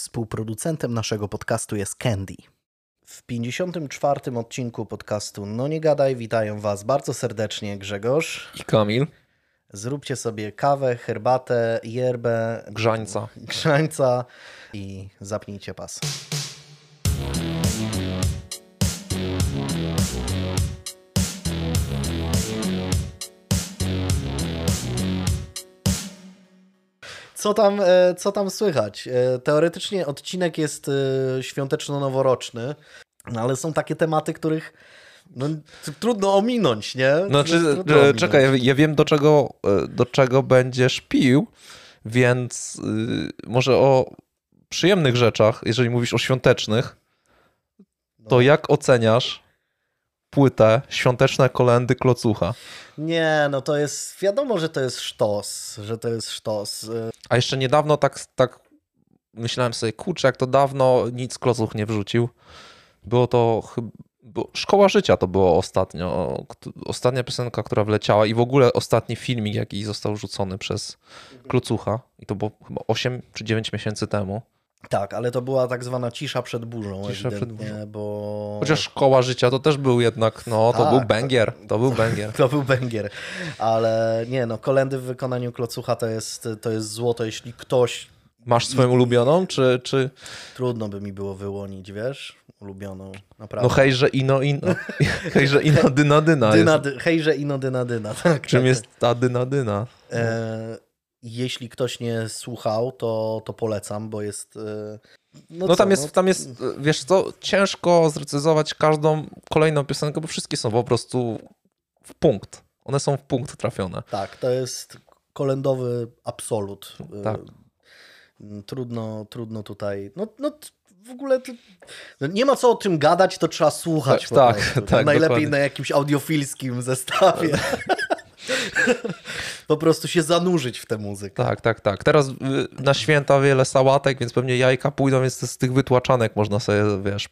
Współproducentem naszego podcastu jest Candy. W 54. odcinku podcastu No Nie Gadaj witają Was bardzo serdecznie Grzegorz. I Kamil. Zróbcie sobie kawę, herbatę, yerbę, Grzańca. grzańca i zapnijcie pas. Co tam, e, co tam słychać? E, Teoretycznie odcinek jest e, świąteczno-noworoczny, no ale są takie tematy, których no, trudno ominąć, nie? Znaczy, Trudno e, ominąć. czekaj, ja- ja wiem do czego, do czego będziesz pił, więc może o przyjemnych rzeczach, jeżeli mówisz o świątecznych, to No. jak oceniasz płytę Świąteczne kolendy Klocucha? Nie, no to jest, wiadomo, że to jest sztos, że to jest sztos. A jeszcze niedawno tak, tak myślałem sobie, kurczę, jak to dawno nic Klocuch nie wrzucił. Było to chyba... Szkoła Życia to było ostatnio, ostatnia piosenka, która wleciała i w ogóle ostatni filmik, jaki został rzucony przez Klocucha i to było chyba 8 czy 9 miesięcy temu. Tak, ale to była tak zwana cisza przed burzą, Cisza przed burzą. bo... Chociaż Szkoła Życia to też był jednak, no to Tak, był to- banger, to był banger. To był Węgier, ale nie no, kolendy w wykonaniu Klocucha to jest, to jest złoto, jeśli ktoś, Masz swoją ulubioną, czy, czy trudno by mi było wyłonić, wiesz, ulubioną, naprawdę. no hejże ino ino, hejże ino dyna dyna dyna, jest. hejże ino dyna dyna, tak. Czym tak, jest ta dyna dyna? E, jeśli ktoś nie słuchał, to, to polecam, bo jest... E, no, No co, tam jest, tam jest, wiesz co, ciężko zrecyzować każdą kolejną piosenkę, bo wszystkie są po prostu w punkt. One są w punkt trafione. Tak, to jest kolendowy absolut. E, Tak. Trudno, trudno tutaj. No, no w ogóle to, no nie ma co o tym gadać, to trzeba słuchać. Tak, tak, tak, Najlepiej dokładnie. na jakimś audiofilskim zestawie. po prostu się zanurzyć w tę muzykę. Tak, tak, tak. Teraz y, na święta wiele sałatek, więc pewnie jajka pójdą, więc z tych wytłaczanek można sobie, wiesz,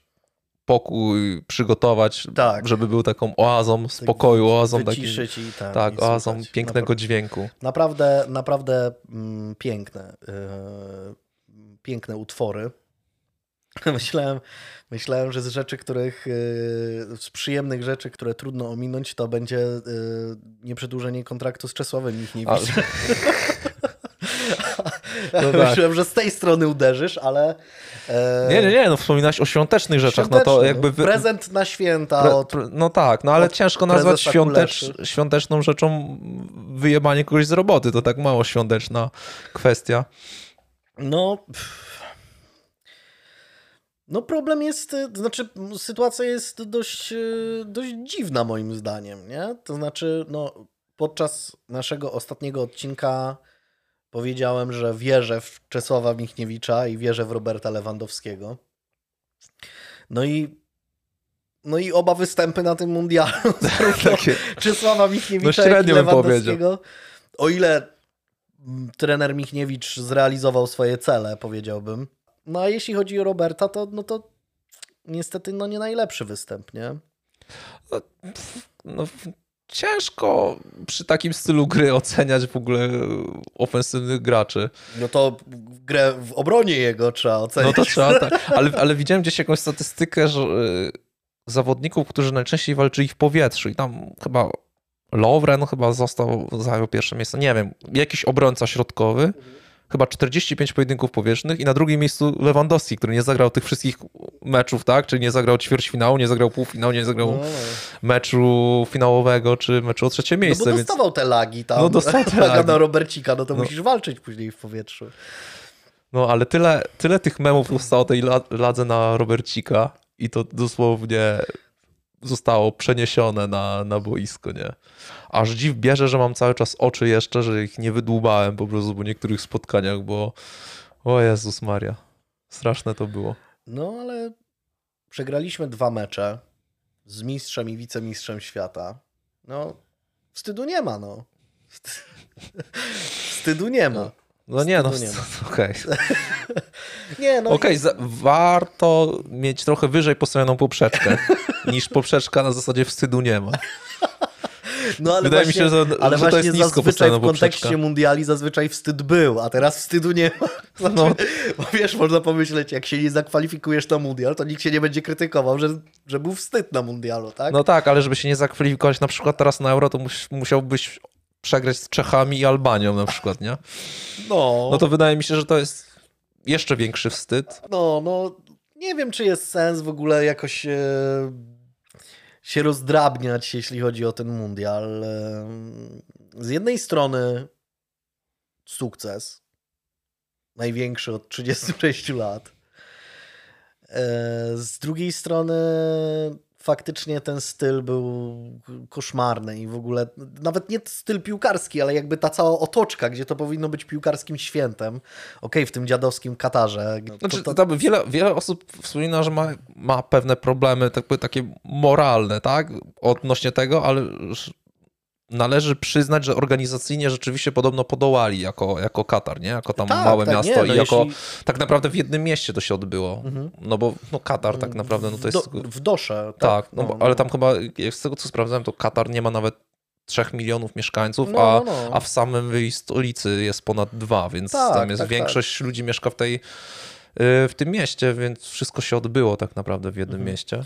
pokój przygotować, Tak. żeby był taką oazą spokoju, oazą takim, Wyciszyć i tak. tak, i oazą słuchać. pięknego dźwięku. Naprawdę, naprawdę mm, piękne. Yy, piękne utwory. Myślałem, myślałem, że z rzeczy, których, yy, z przyjemnych rzeczy, które trudno ominąć, to będzie yy, nieprzedłużenie kontraktu z Czesławem Michniewiczem. No tak. Myślałem, że z tej strony uderzysz, ale... e, Nie, nie, nie, no wspominałeś o świątecznych rzeczach, no to jakby... Prezent na święta Pre, od... no tak, no ale od ciężko nazwać świątecz, świąteczną rzeczą wyjebanie kogoś z roboty, to tak mało świąteczna kwestia. No. pff. No problem jest, y, to znaczy sytuacja jest dość, y, dość dziwna moim zdaniem, nie? To znaczy, no podczas naszego ostatniego odcinka powiedziałem, że wierzę w Czesława Michniewicza i wierzę w Roberta Lewandowskiego. No i no i oba występy na tym mundialu zarówno Takie, Czesława No Michniewicza, jak i Lewandowskiego. O ile mm, trener Michniewicz zrealizował swoje cele, powiedziałbym. No a jeśli chodzi o Roberta, to, no to niestety no nie najlepszy występ, nie? no, ciężko przy takim stylu gry oceniać w ogóle ofensywnych graczy. No to grę w obronie jego trzeba No ocenić. to trzeba tak. Ale, ale widziałem gdzieś jakąś statystykę, że y, zawodników, którzy najczęściej walczyli w powietrzu i tam chyba Lovren chyba został, zajął pierwsze miejsce. Nie wiem, jakiś obrońca środkowy. Chyba 45 pojedynków powietrznych i na drugim miejscu Lewandowski, który nie zagrał tych wszystkich meczów, tak? Czyli nie zagrał ćwierćfinału, nie zagrał półfinału, nie zagrał No, meczu finałowego, czy meczu o trzecie no miejsce. bo więc... dostawał te lagi tam. No dostał te lagi. na Robercika, no to No. musisz walczyć później w powietrzu. No ale tyle, tyle tych memów zostało tej la- ladze na Robercika i to dosłownie zostało przeniesione na, na boisko, nie? Aż dziw bierze, że mam cały czas oczy jeszcze, że ich nie wydłubałem po prostu po niektórych spotkaniach, bo o Jezus Maria, straszne to było. No ale przegraliśmy dwa mecze z mistrzem i wicemistrzem świata. No, wstydu nie ma, no. Wstydu nie ma. No nie, no okej. Nie, no. Okej, za- warto mieć trochę wyżej postawioną poprzeczkę niż poprzeczka na zasadzie wstydu nie ma. No ale Wydaje właśnie, mi się, że, ale że to jest nisko zazwyczaj w kontekście poprzeczka. mundiali zazwyczaj wstyd był, a teraz wstydu nie ma. Znaczy, No. Bo wiesz, można pomyśleć, jak się nie zakwalifikujesz na mundial, to nikt się nie będzie krytykował, że, że był wstyd na mundialu, tak? No tak, ale żeby się nie zakwalifikować na przykład teraz na Euro, to mus, musiałbyś przegrać z Czechami i Albanią na przykład, nie? no, No to wydaje mi się, że to jest jeszcze większy wstyd. no, no, nie wiem, czy jest sens w ogóle jakoś e, się rozdrabniać, jeśli chodzi o ten mundial. E, Z jednej strony sukces, największy od 36 lat. E, Z drugiej strony faktycznie ten styl był koszmarny i w ogóle nawet nie styl piłkarski, ale jakby ta cała otoczka, gdzie to powinno być piłkarskim świętem. Okej, w tym dziadowskim Katarze. To- Znaczy, to- tam wiele, wiele osób wspomina, że ma, ma pewne problemy tak, takie moralne, tak? Odnośnie tego, ale należy przyznać, że organizacyjnie rzeczywiście podobno podołali jako, jako Katar, nie? Jako tam Tak, małe tak, miasto nie, no i jako jeśli- tak naprawdę w jednym mieście to się odbyło. Mhm. No bo no Katar tak naprawdę no to jest... Do, w Dosze. tak, Tak, no, bo- ale tam chyba, jak z tego co sprawdzałem, to Katar nie ma nawet 3 milionów mieszkańców, No, a, no, no. a w samym stolicy jest ponad dwa, więc Tak, tam jest tak, większość ludzi mieszka w tej y, w tym mieście, więc wszystko się odbyło tak naprawdę w jednym Mhm. mieście.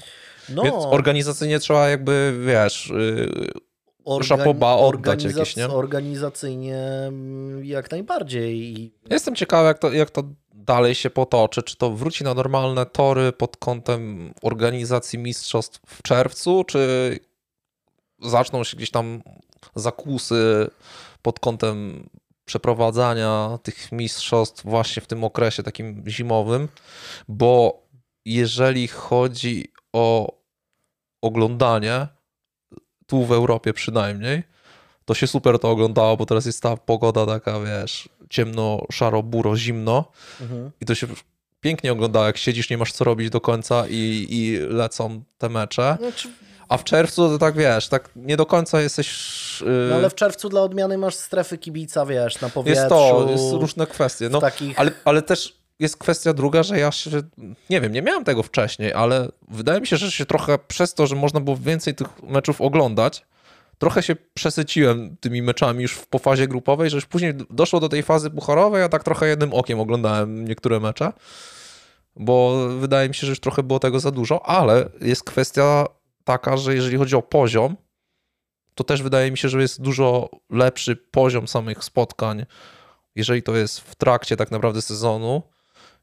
No, Więc organizacyjnie trzeba jakby, wiesz, szapoba oddać jakieś, nie? Organizacyjnie mm, jak najbardziej. Jestem ciekawy jak to, jak to dalej się potoczy, czy to wróci na normalne tory pod kątem organizacji mistrzostw w czerwcu, czy zaczną się gdzieś tam zakusy pod kątem przeprowadzania tych mistrzostw właśnie w tym okresie takim zimowym, bo jeżeli chodzi o oglądanie, tu w Europie przynajmniej, to się super to oglądało, bo teraz jest ta pogoda taka, wiesz, ciemno, szaro, buro, zimno Mhm. i to się pięknie oglądało, jak siedzisz, nie masz co robić do końca i, i lecą te mecze. Znaczy, A w czerwcu to tak, wiesz, tak nie do końca jesteś... Yy, no ale w czerwcu dla odmiany masz strefy kibica, wiesz, na powietrzu. jest to, jest różne kwestie. No, takich... ale, ale też jest kwestia druga, że ja się, nie wiem, nie miałem tego wcześniej, ale wydaje mi się, że się trochę przez to, że można było więcej tych meczów oglądać, trochę się przesyciłem tymi meczami już po fazie grupowej, że już później doszło do tej fazy pucharowej, a tak trochę jednym okiem oglądałem niektóre mecze, bo wydaje mi się, że już trochę było tego za dużo, ale jest kwestia taka, że jeżeli chodzi o poziom, to też wydaje mi się, że jest dużo lepszy poziom samych spotkań, jeżeli to jest w trakcie tak naprawdę sezonu,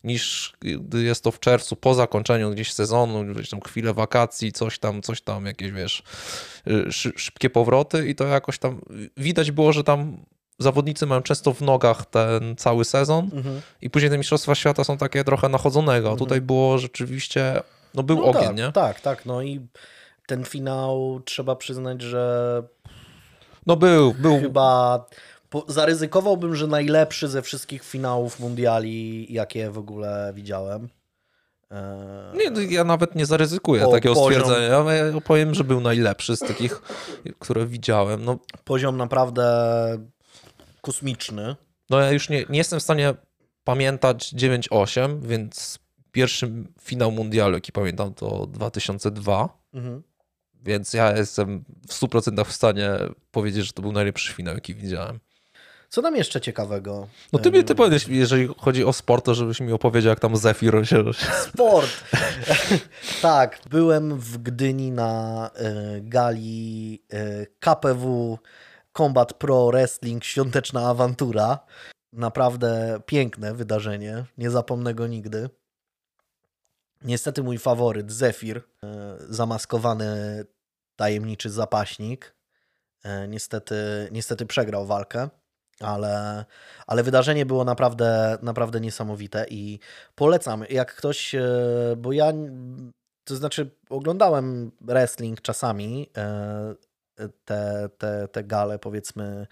niż gdy jest to w czerwcu po zakończeniu gdzieś sezonu, gdzieś tam chwilę wakacji, coś tam, coś tam, jakieś wiesz, y, szy, szybkie powroty i to jakoś tam widać było, że tam zawodnicy mają często w nogach ten cały sezon Mhm. i później te Mistrzostwa Świata są takie trochę nachodzonego. A tutaj było rzeczywiście, no był No ogień, tak, nie? Tak, tak, no i ten finał trzeba przyznać, że No był, był, chyba po, zaryzykowałbym, że najlepszy ze wszystkich finałów mundiali, jakie w ogóle widziałem. E, Nie, no ja nawet nie zaryzykuję O, takiego poziom. stwierdzenia. Ja powiem, że był najlepszy z takich, które widziałem. No, Poziom naprawdę kosmiczny. no ja już nie, nie jestem w stanie pamiętać 9-8, więc pierwszy finał mundialu, jaki pamiętam, to 2002. Mhm. Więc ja jestem w 100% w stanie powiedzieć, że to był najlepszy finał, jaki widziałem. Co tam jeszcze ciekawego? No ty, mi- ty powiesz, jeżeli chodzi o sport, to żebyś mi opowiedział, jak tam Zefir się... Sport. tak, byłem w Gdyni na e, gali e, KPW Combat Pro Wrestling Świąteczna Awantura. Naprawdę piękne wydarzenie. Nie zapomnę go nigdy. Niestety mój faworyt, e, zamaskowany tajemniczy zapaśnik, e, niestety, niestety przegrał walkę, ale, ale wydarzenie było naprawdę, naprawdę niesamowite i polecam, jak ktoś, e, bo ja, to znaczy oglądałem wrestling czasami, e, te, te, te gale powiedzmy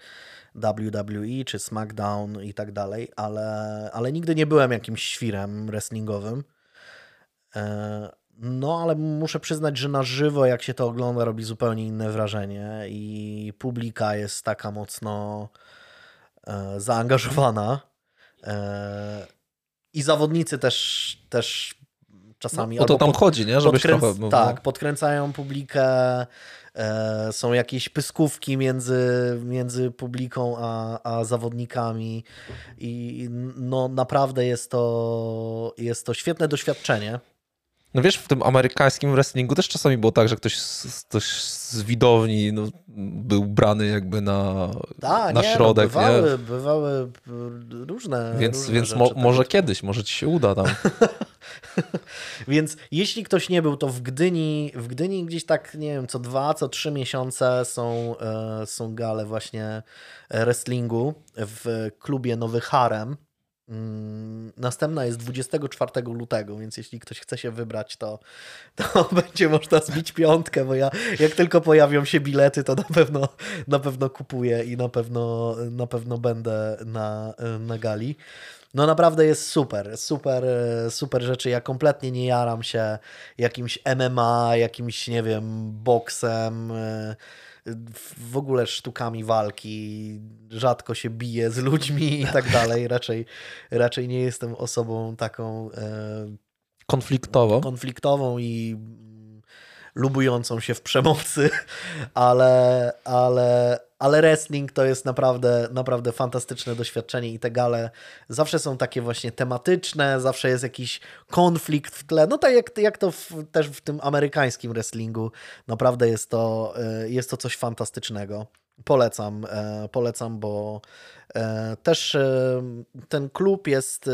WWE czy SmackDown i tak dalej, ale, ale nigdy nie byłem jakimś świrem wrestlingowym. E, No, ale muszę przyznać, że na żywo, jak się to ogląda, robi zupełnie inne wrażenie i publika jest taka mocno e, zaangażowana. E, I zawodnicy też, też czasami. No, o to tam pod- chodzi, nie? Żebyś podkręc- trochę... no, Tak, podkręcają publikę. e, są jakieś pyskówki między, między publiką a, a zawodnikami i no naprawdę jest to, jest to świetne doświadczenie. No wiesz, w tym amerykańskim wrestlingu też czasami było tak, że ktoś z, ktoś z widowni no, był brany jakby na, Ta, na nie, środek. No, bywały, nie? bywały różne. Więc, różne więc rzeczy, mo, tak. może kiedyś, może ci się uda tam. Więc jeśli ktoś nie był, to w Gdyni, w Gdyni gdzieś tak, nie wiem, co dwa, co trzy miesiące są, e, są gale właśnie wrestlingu w klubie Nowy Harem. Mm, Następna jest 24 lutego, więc jeśli ktoś chce się wybrać, to, to będzie można zbić piątkę, bo ja jak tylko pojawią się bilety, to na pewno, na pewno kupuję i na pewno, na pewno będę na, na gali. No naprawdę jest super, super, super rzeczy. Ja kompletnie nie jaram się jakimś MMA, jakimś, nie wiem, boksem, e, w ogóle sztukami walki. Rzadko się biję z ludźmi i tak dalej. Raczej, raczej nie jestem osobą taką e, Konfliktowo. konfliktową i mm, lubującą się w przemocy, ale, ale, ale wrestling to jest naprawdę, naprawdę fantastyczne doświadczenie i te gale zawsze są takie właśnie tematyczne, zawsze jest jakiś konflikt w tle, no tak jak, jak to w, też w tym amerykańskim wrestlingu, naprawdę jest to, e, jest to coś fantastycznego. Polecam, e, polecam, bo e, też ten klub jest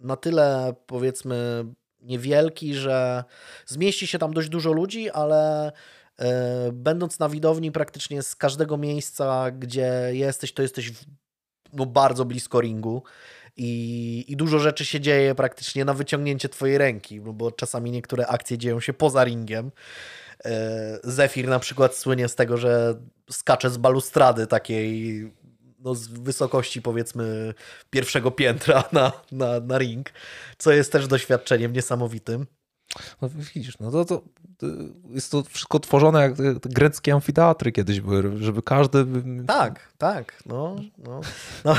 na tyle powiedzmy niewielki, że zmieści się tam dość dużo ludzi, ale będąc na widowni praktycznie z każdego miejsca, gdzie jesteś, to jesteś w, no, bardzo blisko ringu. I, I dużo rzeczy się dzieje praktycznie na wyciągnięcie twojej ręki, no bo czasami niektóre akcje dzieją się poza ringiem. E, Zefir na przykład słynie z tego, że skacze z balustrady takiej no, z wysokości powiedzmy pierwszego piętra na, na, na ring, co jest też doświadczeniem niesamowitym. No widzisz, no to, to jest to wszystko tworzone jak te te greckie amfiteatry kiedyś były, żeby każdy... Tak, tak, no, no, no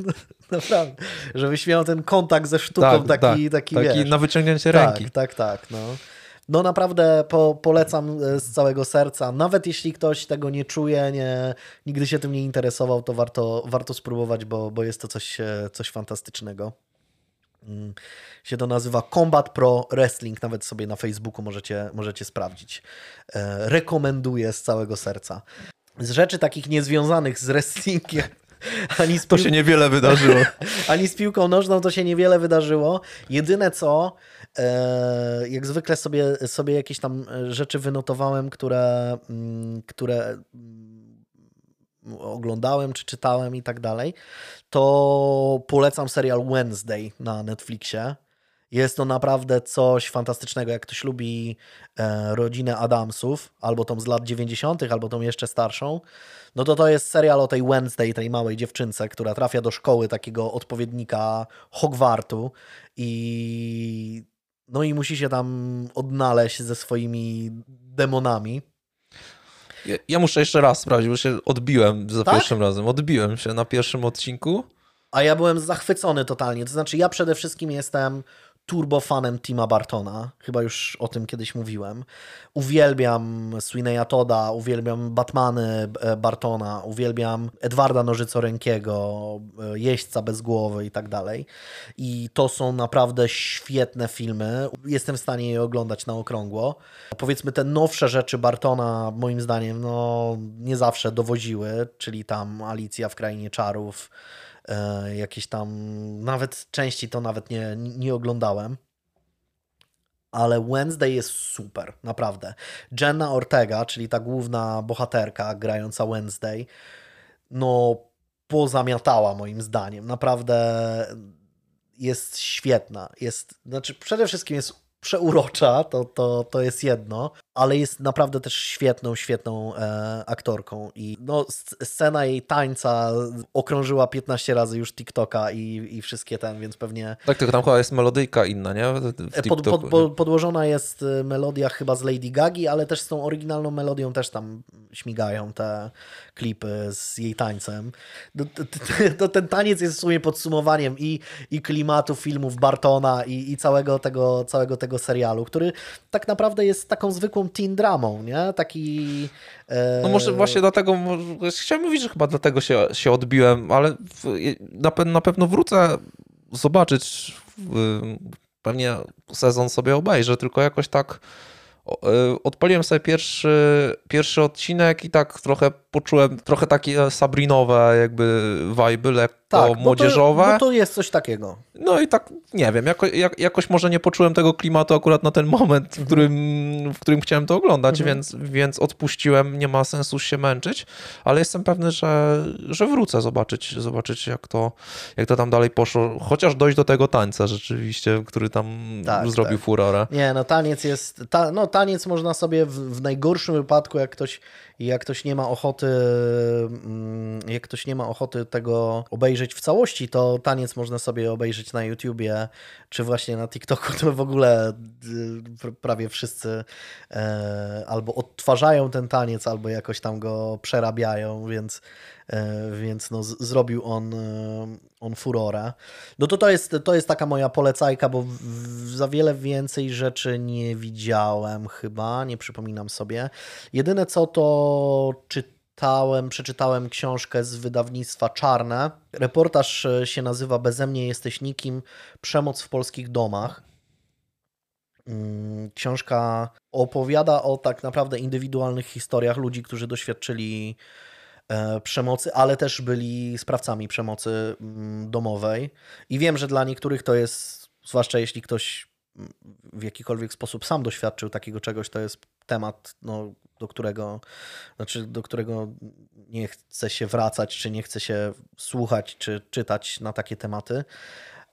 naprawdę, żebyś miał ten kontakt ze sztuką Tak, taki, tak, taki, taki wiesz. na wyciągnięcie tak, ręki. Tak, tak, no. No naprawdę po, polecam e, z całego serca. Nawet jeśli ktoś tego nie czuje, nie, nigdy się tym nie interesował, to warto, warto spróbować, bo, bo jest to coś, e, coś fantastycznego. Mm, Się to nazywa Combat Pro Wrestling. Nawet sobie na Facebooku możecie, możecie sprawdzić. E, Rekomenduję z całego serca. Z rzeczy takich niezwiązanych z wrestlingiem, ani z To się niewiele wydarzyło. ani z piłką nożną to się niewiele wydarzyło. Jedyne co, e, jak zwykle sobie, sobie jakieś tam rzeczy wynotowałem, które, mm, które mm, oglądałem czy czytałem i tak dalej, to polecam serial Wednesday na Netflixie. Jest to naprawdę coś fantastycznego. Jak ktoś lubi e, rodzinę Adamsów, albo tą z lat 90., albo tą jeszcze starszą, no to to jest serial o tej Wednesday, tej małej dziewczynce, która trafia do szkoły takiego odpowiednika Hogwartu i no i musi się tam odnaleźć ze swoimi demonami. Ja, ja muszę jeszcze raz sprawdzić, bo się odbiłem za Tak? pierwszym razem. Odbiłem się na pierwszym odcinku. A ja byłem zachwycony totalnie. To znaczy, ja przede wszystkim jestem turbo fanem Tima Bartona. Chyba już o tym kiedyś mówiłem. Uwielbiam Sweeneya Toda, uwielbiam Batmany e, Bartona, uwielbiam Edwarda Nożycorękiego, e, Jeźdźca bez głowy i tak dalej. I to są naprawdę świetne filmy. Jestem w stanie je oglądać na okrągło. Powiedzmy, te nowsze rzeczy Bartona, moim zdaniem, no nie zawsze dowoziły, czyli tam Alicja w Krainie Czarów, jakieś tam, nawet części to nawet nie, nie oglądałem. Ale Wednesday jest super, naprawdę. Jenna Ortega, czyli ta główna bohaterka grająca Wednesday, no pozamiatała moim zdaniem. Naprawdę jest świetna. Jest, znaczy przede wszystkim jest przeurocza, to, to, to jest jedno, ale jest naprawdę też świetną, świetną e, aktorką i no, sc- scena jej tańca okrążyła 15 razy już TikToka i, i wszystkie ten, więc pewnie Tak, tylko tam chyba jest melodyjka inna, nie? E, pod, pod, pod, podłożona jest y, melodia chyba z Lady Gagi, ale też z tą oryginalną melodią też tam śmigają te klipy z jej tańcem. No, to, to, to ten taniec jest w sumie podsumowaniem i, i klimatu filmów Bartona i, i całego, tego, całego tego serialu, który tak naprawdę jest taką zwykłą taką teen dramą, nie? Taki... No może właśnie dlatego, chciałem mówić, że chyba dlatego się, się odbiłem, ale na, na pewno wrócę zobaczyć, pewnie sezon sobie obejrzę, tylko jakoś tak E, odpaliłem sobie pierwszy, pierwszy odcinek i tak trochę poczułem trochę takie sabrinowe jakby vibe, lekko tak, młodzieżowe. Bo to, to jest coś takiego. No i tak, nie wiem, jako, jak, jakoś może nie poczułem tego klimatu akurat na ten moment, w mhm. którym, w którym chciałem to oglądać, mhm. więc, więc odpuściłem, nie ma sensu się męczyć, ale jestem pewny, że, że wrócę zobaczyć, zobaczyć jak to, jak to tam dalej poszło, chociaż dojść do tego tańca rzeczywiście, który tam tak, zrobił tak. furorę. Nie, no taniec jest, ta, no taniec można sobie w, w najgorszym wypadku, jak ktoś jak ktoś nie ma ochoty, mm, jak ktoś nie ma ochoty tego obejrzeć w całości, to taniec można sobie obejrzeć na YouTubie, czy właśnie na TikToku, to w ogóle y, prawie wszyscy e, albo odtwarzają ten taniec, albo jakoś tam go przerabiają, więc E, więc no, zrobił on, e, on furorę. No to to jest, to jest taka moja polecajka, bo za wiele więcej rzeczy nie widziałem chyba, nie przypominam sobie. Jedyne co to czytałem, przeczytałem książkę z wydawnictwa Czarne. Reportaż e, się nazywa Bezemnie jesteś nikim, przemoc w polskich domach. Mm, książka opowiada o tak naprawdę indywidualnych historiach ludzi, którzy doświadczyli E, przemocy, ale też byli sprawcami przemocy mm, domowej. I wiem, że dla niektórych to jest, zwłaszcza jeśli ktoś mm, w jakikolwiek sposób sam doświadczył takiego czegoś, to jest temat, no, do którego, znaczy, do którego nie chce się wracać, czy nie chce się słuchać, czy czytać na takie tematy.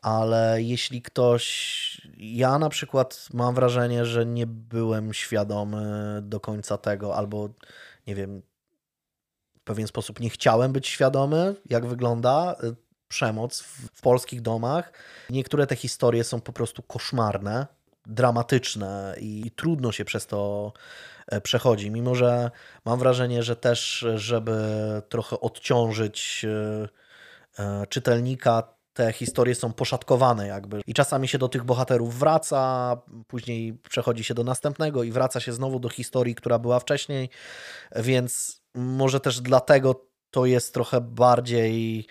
Ale jeśli ktoś, ja na przykład mam wrażenie, że nie byłem świadomy do końca tego, albo nie wiem, pewien sposób nie chciałem być świadomy, jak wygląda y, przemoc w, w polskich domach. Niektóre te historie są po prostu koszmarne, dramatyczne i, trudno się przez to e, przechodzi. Mimo, że mam wrażenie, że też, żeby trochę odciążyć e, e, czytelnika, te historie są poszatkowane jakby. I czasami się do tych bohaterów wraca, później przechodzi się do następnego i wraca się znowu do historii, która była wcześniej, więc może też dlatego to jest trochę bardziej,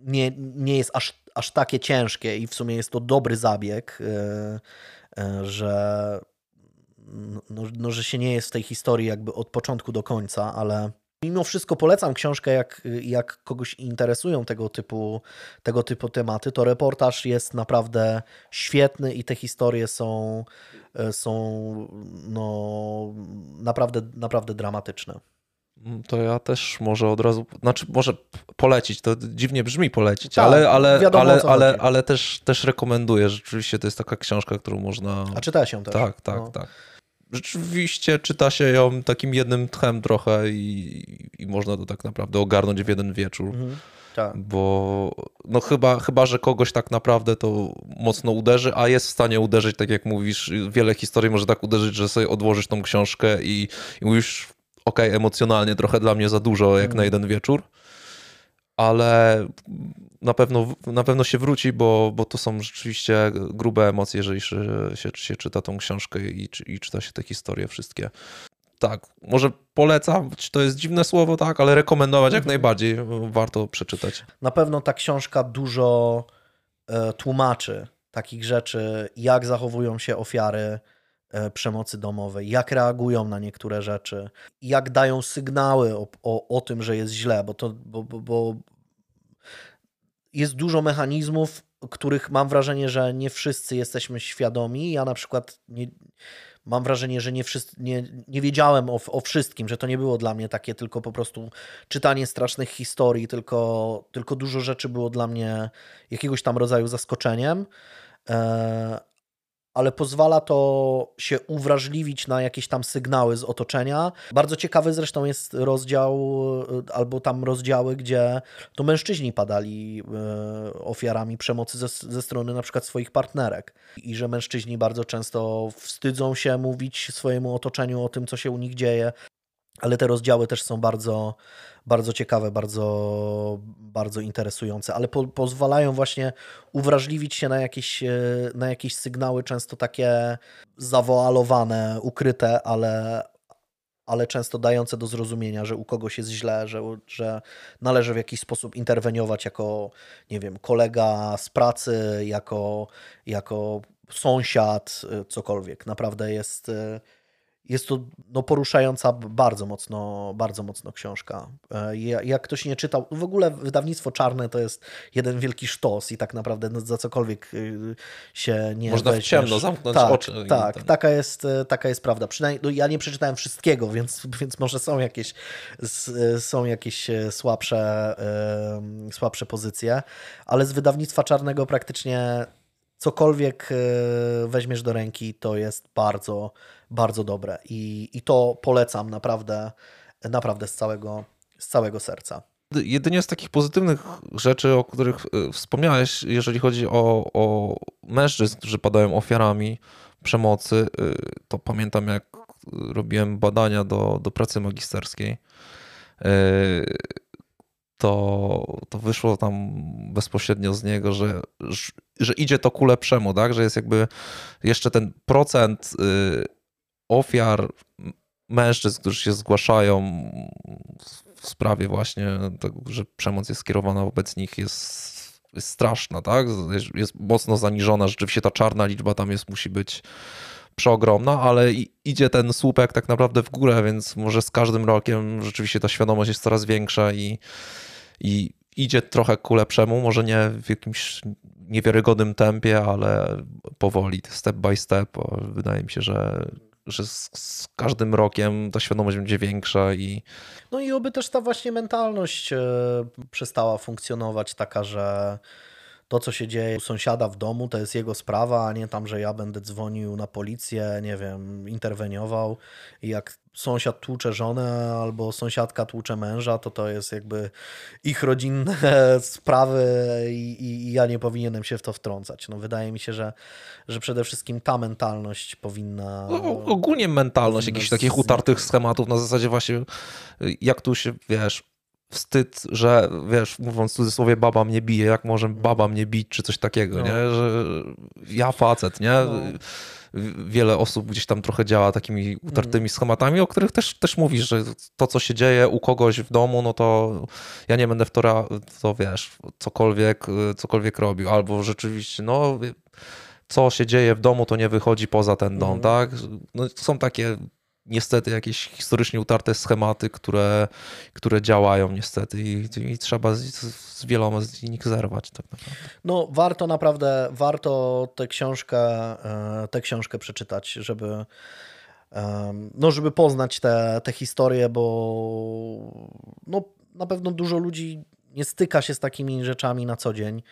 nie, nie jest aż, aż takie ciężkie i w sumie jest to dobry zabieg, że, no, no, że się nie jest w tej historii jakby od początku do końca, ale Mimo wszystko polecam książkę, jak, jak kogoś interesują tego typu, tego typu tematy, to reportaż jest naprawdę świetny i te historie są, są no, naprawdę, naprawdę dramatyczne. To ja też może od razu, znaczy może polecić, to dziwnie brzmi polecić, tak, ale, ale, wiadomo, ale, ale, ale też, też rekomenduję. Rzeczywiście to jest taka książka, którą można. A czyta się też. Tak, tak, no. tak. Rzeczywiście czyta się ją takim jednym tchem trochę i, i można to tak naprawdę ogarnąć w jeden wieczór. Mhm. Tak. Bo no chyba, chyba, że kogoś tak naprawdę to mocno uderzy, a jest w stanie uderzyć, tak jak mówisz, wiele historii może tak uderzyć, że sobie odłożysz tą książkę i, i mówisz, ok, emocjonalnie trochę dla mnie za dużo jak na mhm. jeden wieczór, ale na pewno, na pewno się wróci, bo, bo to są rzeczywiście grube emocje, jeżeli się, się, się czyta tą książkę i, i czyta się te historie wszystkie. Tak, może polecam, to jest dziwne słowo, tak, ale rekomendować jak mhm. najbardziej warto przeczytać. Na pewno ta książka dużo e, tłumaczy takich rzeczy, jak zachowują się ofiary przemocy domowej, jak reagują na niektóre rzeczy, jak dają sygnały o, o, o tym, że jest źle, bo, to, bo, bo, bo jest dużo mechanizmów, których mam wrażenie, że nie wszyscy jesteśmy świadomi. Ja na przykład nie, mam wrażenie, że nie, wszyscy, nie, nie wiedziałem o, o wszystkim, że to nie było dla mnie takie tylko po prostu czytanie strasznych historii, tylko, tylko dużo rzeczy było dla mnie jakiegoś tam rodzaju zaskoczeniem. Ale pozwala to się uwrażliwić na jakieś tam sygnały z otoczenia. Bardzo ciekawy zresztą jest rozdział, e, albo tam rozdziały, gdzie to mężczyźni padali e, ofiarami przemocy ze, ze strony na przykład swoich partnerek i że mężczyźni bardzo często wstydzą się mówić swojemu otoczeniu o tym, co się u nich dzieje. Ale te rozdziały też są bardzo, bardzo ciekawe, bardzo, bardzo interesujące, ale po, pozwalają właśnie uwrażliwić się na jakieś, e, na jakieś sygnały, często takie zawoalowane, ukryte, ale, ale często dające do zrozumienia, że u kogoś jest źle, że, że należy w jakiś sposób interweniować jako, nie wiem, kolega z pracy, jako, jako sąsiad, e, cokolwiek. Naprawdę jest e, jest to no, poruszająca bardzo mocno, bardzo mocno książka. E, jak ktoś nie czytał, w ogóle wydawnictwo czarne to jest jeden wielki sztos i tak naprawdę no, za cokolwiek y, się nie Można weźmiesz. w ciemno zamknąć tak, oczy. Tak, taka jest, e, taka jest prawda. Przynajmniej no, ja nie przeczytałem wszystkiego, więc, więc może są jakieś, e, są jakieś słabsze, słabsze pozycje, ale z wydawnictwa czarnego praktycznie cokolwiek weźmiesz do ręki, to jest bardzo, bardzo dobre i, i to polecam naprawdę, naprawdę z całego, z całego serca. Jedynie z takich pozytywnych rzeczy, o których e, wspomniałeś, jeżeli chodzi o, o mężczyzn, którzy padają ofiarami przemocy, e, to pamiętam jak robiłem badania do, do pracy magisterskiej, e, to, to wyszło tam bezpośrednio z niego, że, że idzie to ku lepszemu, tak? że jest jakby jeszcze ten procent ofiar mężczyzn, którzy się zgłaszają w sprawie właśnie tego, że przemoc jest skierowana wobec nich jest, jest straszna, tak? Jest, jest mocno zaniżona, rzeczywiście ta czarna liczba tam jest, musi być przeogromna, ale idzie ten słupek tak naprawdę w górę, więc może z każdym rokiem rzeczywiście ta świadomość jest coraz większa i, i idzie trochę ku lepszemu, może nie w jakimś niewiarygodnym tempie, ale powoli, step by step. Wydaje mi się, że że z, z, każdym rokiem ta świadomość będzie większa i. No i oby też ta właśnie mentalność e, przestała funkcjonować taka, że to, co się dzieje u sąsiada w domu, to jest jego sprawa, a nie tam, że ja będę dzwonił na policję, nie wiem, interweniował i jak sąsiad tłucze żonę albo sąsiadka tłucze męża, to to jest jakby ich rodzinne sprawy i, i, ja nie powinienem się w to wtrącać. No, wydaje mi się, że, że przede wszystkim ta mentalność powinna... No, ogólnie mentalność jakichś takich utartych schematów na zasadzie właśnie jak tu się, wiesz, wstyd, że wiesz, mówiąc w cudzysłowie, baba mnie bije, jak może baba mnie bić, czy coś takiego, no. nie? Że ja facet, nie? No. Wiele osób gdzieś tam trochę działa takimi utartymi mm. schematami, o których też, też mówisz, że to, co się dzieje u kogoś w domu, no to ja nie będę w to, to wiesz, cokolwiek, cokolwiek robił, albo rzeczywiście, no co się dzieje w domu, to nie wychodzi poza ten dom, mm. tak? No, są takie niestety jakieś historycznie utarte schematy, które, które działają niestety i, i trzeba z, z wieloma z nich zerwać tak. No warto naprawdę, warto tę książkę, e, tę książkę przeczytać, żeby no, żeby poznać te, te historie, bo no, na pewno dużo ludzi nie styka się z takimi rzeczami na co dzień,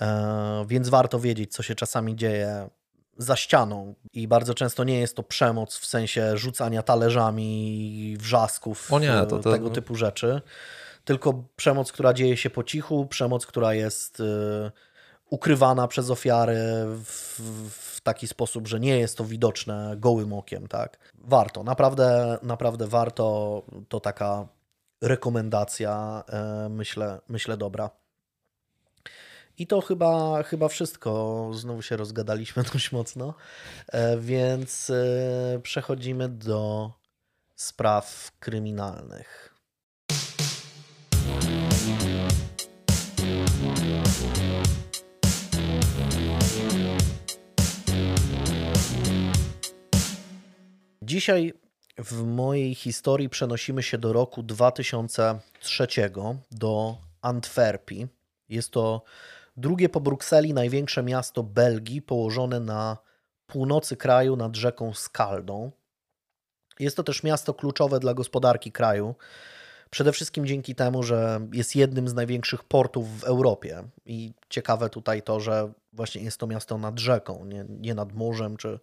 e, więc warto wiedzieć, co się czasami dzieje za ścianą i bardzo często nie jest to przemoc w sensie rzucania talerzami, wrzasków, o nie, to, to... tego typu rzeczy, tylko przemoc, która dzieje się po cichu, przemoc, która jest y, ukrywana przez ofiary w, w, taki sposób, że nie jest to widoczne gołym okiem, tak. Warto, naprawdę, naprawdę warto, to taka rekomendacja, y, myślę, myślę dobra. I to chyba, chyba wszystko. Znowu się rozgadaliśmy dość mocno, e, więc e, przechodzimy do spraw kryminalnych. Dzisiaj w mojej historii przenosimy się do roku 2003, do Antwerpii. Jest to Drugie po Brukseli największe miasto Belgii, położone na północy kraju nad rzeką Skaldą. Jest to też miasto kluczowe dla gospodarki kraju. Przede wszystkim dzięki temu, że jest jednym z największych portów w Europie. I ciekawe tutaj to, że właśnie jest to miasto nad rzeką, nie, nie nad morzem czy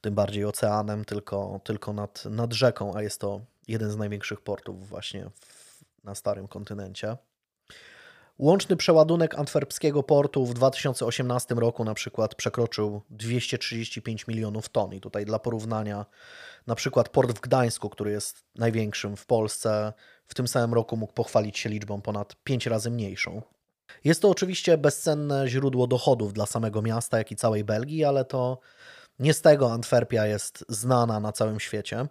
tym bardziej oceanem, tylko, tylko nad, nad rzeką, a jest to jeden z największych portów właśnie w, na starym kontynencie. Łączny przeładunek antwerpskiego portu w 2018 roku na przykład przekroczył 235 milionów ton. I tutaj dla porównania, na przykład port w Gdańsku, który jest największym w Polsce, w tym samym roku mógł pochwalić się liczbą ponad 5 razy mniejszą. Jest to oczywiście bezcenne źródło dochodów dla samego miasta, jak i całej Belgii, ale to nie z tego Antwerpia jest znana na całym świecie.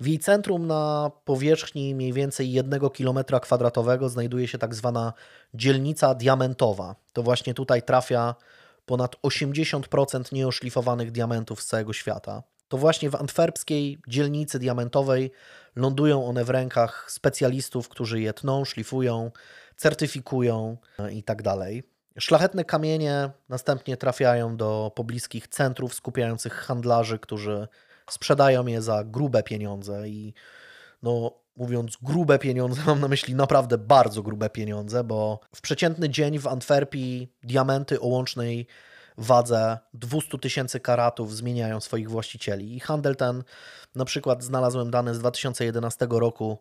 W jej centrum na powierzchni mniej więcej 1 km kwadratowego znajduje się tak zwana dzielnica diamentowa. To właśnie tutaj trafia ponad 80% nieoszlifowanych diamentów z całego świata. To właśnie w antwerpskiej dzielnicy diamentowej lądują one w rękach specjalistów, którzy je tną, szlifują, certyfikują i tak dalej. Szlachetne kamienie następnie trafiają do pobliskich centrów skupiających handlarzy, którzy sprzedają je za grube pieniądze i no mówiąc grube pieniądze, mam na myśli naprawdę bardzo grube pieniądze, bo w przeciętny dzień w Antwerpii diamenty o łącznej wadze 200 tysięcy karatów zmieniają swoich właścicieli. I handel ten, na przykład znalazłem dane z 2011 roku,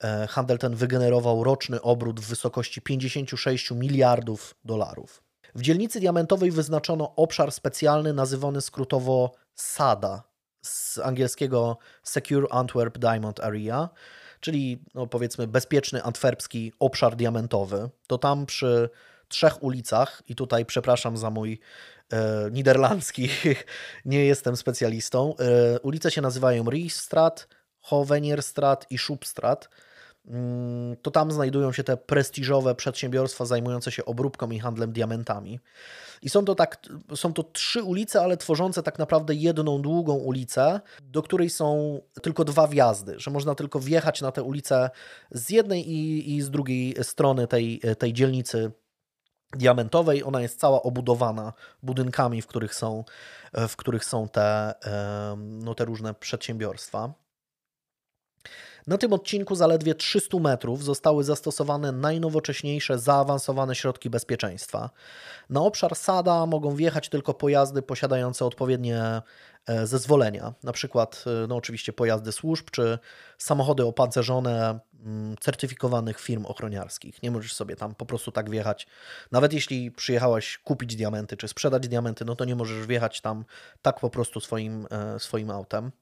e, handel ten wygenerował roczny obrót w wysokości 56 miliardów dolarów. W dzielnicy diamentowej wyznaczono obszar specjalny nazywany skrótowo SADA, z angielskiego Secure Antwerp Diamond Area, czyli no powiedzmy bezpieczny antwerpski obszar diamentowy. To tam przy trzech ulicach, i tutaj przepraszam za mój e, niderlandzki, nie jestem specjalistą. E, ulice się nazywają Riesstraat, Hovenierstraat i Schubstraat. Mm, to tam znajdują się te prestiżowe przedsiębiorstwa zajmujące się obróbką i handlem diamentami. I są to, tak, są to trzy ulice, ale tworzące tak naprawdę jedną długą ulicę, do której są tylko dwa wjazdy, że można tylko wjechać na tę ulicę z jednej i, i z drugiej strony tej, tej dzielnicy diamentowej. Ona jest cała obudowana budynkami, w których są, w których są te, no, te różne przedsiębiorstwa. Na tym odcinku zaledwie 300 metrów zostały zastosowane najnowocześniejsze, zaawansowane środki bezpieczeństwa. Na obszar Sada mogą wjechać tylko pojazdy posiadające odpowiednie e, zezwolenia, na przykład e, no oczywiście pojazdy służb czy samochody opancerzone mm, certyfikowanych firm ochroniarskich. Nie możesz sobie tam po prostu tak wjechać. Nawet jeśli przyjechałeś kupić diamenty czy sprzedać diamenty, no to nie możesz wjechać tam tak po prostu swoim, e, swoim autem.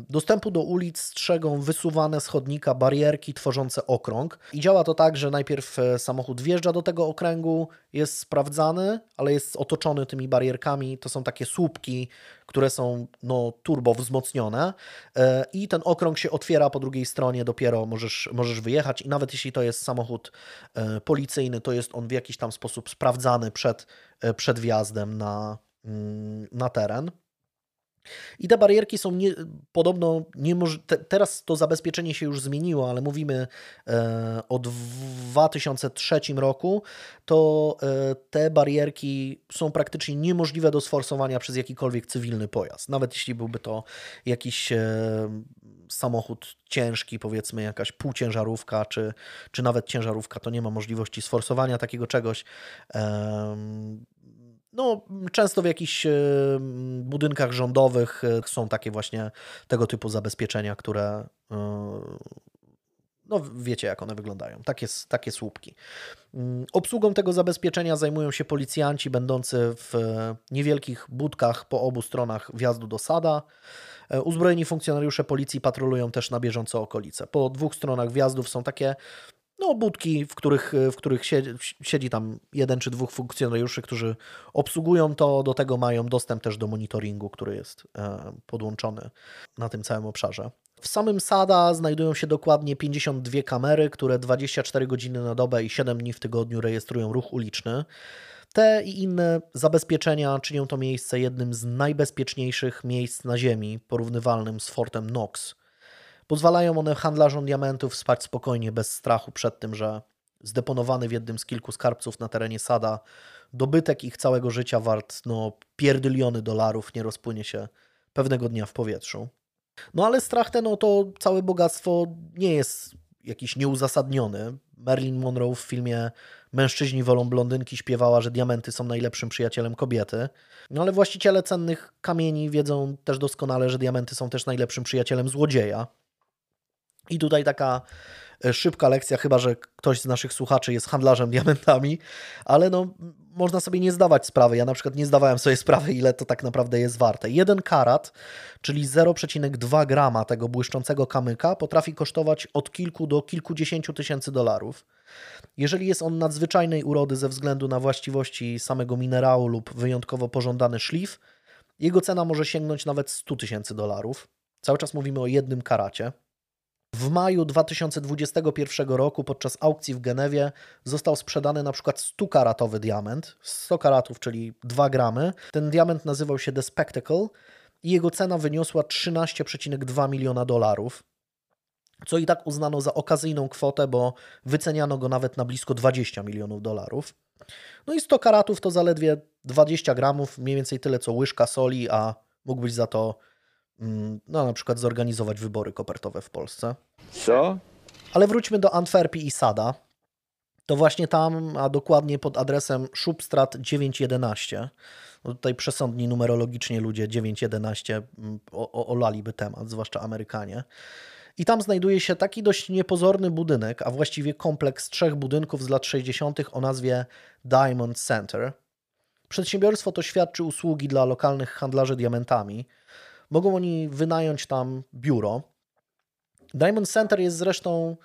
Dostępu do ulic strzegą wysuwane z chodnika barierki tworzące okrąg. I działa to tak, że najpierw e, samochód wjeżdża do tego okręgu, jest sprawdzany, ale jest otoczony tymi barierkami. To są takie słupki, które są no, turbo wzmocnione. E, I ten okrąg się otwiera po drugiej stronie, dopiero możesz, możesz wyjechać. I nawet jeśli to jest samochód e, policyjny, to jest on w jakiś tam sposób sprawdzany przed, przed wjazdem na, mm, na teren. I te barierki są nie, podobno niemoż... Te, teraz to zabezpieczenie się już zmieniło, ale mówimy e, o 2003 roku, to e, te barierki są praktycznie niemożliwe do sforsowania przez jakikolwiek cywilny pojazd. Nawet jeśli byłby to jakiś e, samochód ciężki, powiedzmy jakaś półciężarówka, czy, czy nawet ciężarówka, to nie ma możliwości sforsowania takiego czegoś. No, często w jakichś e, budynkach rządowych e, są takie właśnie tego typu zabezpieczenia, które e, no wiecie jak one wyglądają, takie, takie słupki. Mm, obsługą tego zabezpieczenia zajmują się policjanci będący w niewielkich budkach po obu stronach wjazdu do sada. Uzbrojeni funkcjonariusze policji patrolują też na bieżąco okolice. Po dwóch stronach wjazdów są takie no, budki, w których, w których siedzi, siedzi, tam jeden czy dwóch funkcjonariuszy, którzy obsługują to, do tego mają dostęp też do monitoringu, który jest e, podłączony na tym całym obszarze. W samym SADA znajdują się dokładnie 52 kamery, które 24 godziny na dobę i 7 dni w tygodniu rejestrują ruch uliczny. Te i inne zabezpieczenia czynią to miejsce jednym z najbezpieczniejszych miejsc na Ziemi, porównywalnym z Fortem Knox Pozwalają one handlarzom diamentów spać spokojnie, bez strachu przed tym, że zdeponowany w jednym z kilku skarbców na terenie Sada dobytek ich całego życia wart no, pierdyliony dolarów nie rozpłynie się pewnego dnia w powietrzu. No ale strach ten o to całe bogactwo nie jest jakiś nieuzasadniony. Marilyn Monroe w filmie Mężczyźni wolą blondynki śpiewała, że diamenty są najlepszym przyjacielem kobiety. No ale właściciele cennych kamieni wiedzą też doskonale, że diamenty są też najlepszym przyjacielem złodzieja. I tutaj taka e, szybka lekcja, chyba że ktoś z naszych słuchaczy jest handlarzem diamentami, ale no, można sobie nie zdawać sprawy. Ja na przykład nie zdawałem sobie sprawy, ile to tak naprawdę jest warte. Jeden karat, czyli 0,2 grama tego błyszczącego kamyka, potrafi kosztować od kilku do kilkudziesięciu tysięcy dolarów. Jeżeli jest on nadzwyczajnej urody ze względu na właściwości samego minerału lub wyjątkowo pożądany szlif, jego cena może sięgnąć nawet 100 tysięcy dolarów. Cały czas mówimy o jednym karacie. W maju 2021 roku podczas aukcji w Genewie został sprzedany na przykład 100-karatowy diament, 100 karatów, czyli 2 gramy. Ten diament nazywał się The Spectacle i jego cena wyniosła 13,2 miliona dolarów, co i tak uznano za okazyjną kwotę, bo wyceniano go nawet na blisko 20 milionów dolarów. No i 100 karatów to zaledwie 20 gramów, mniej więcej tyle co łyżka soli, a mógłbyś za to no, na przykład zorganizować wybory kopertowe w Polsce. Co? Ale wróćmy do Antwerpii i Sada. To właśnie tam, a dokładnie pod adresem Szubstrat 911. No tutaj przesądni numerologicznie ludzie 911 mm, o- olaliby temat, zwłaszcza Amerykanie. I tam znajduje się taki dość niepozorny budynek, a właściwie kompleks trzech budynków z lat 60. o nazwie Diamond Center. Przedsiębiorstwo to świadczy usługi dla lokalnych handlarzy diamentami. Mogą oni wynająć tam biuro. Diamond Center jest zresztą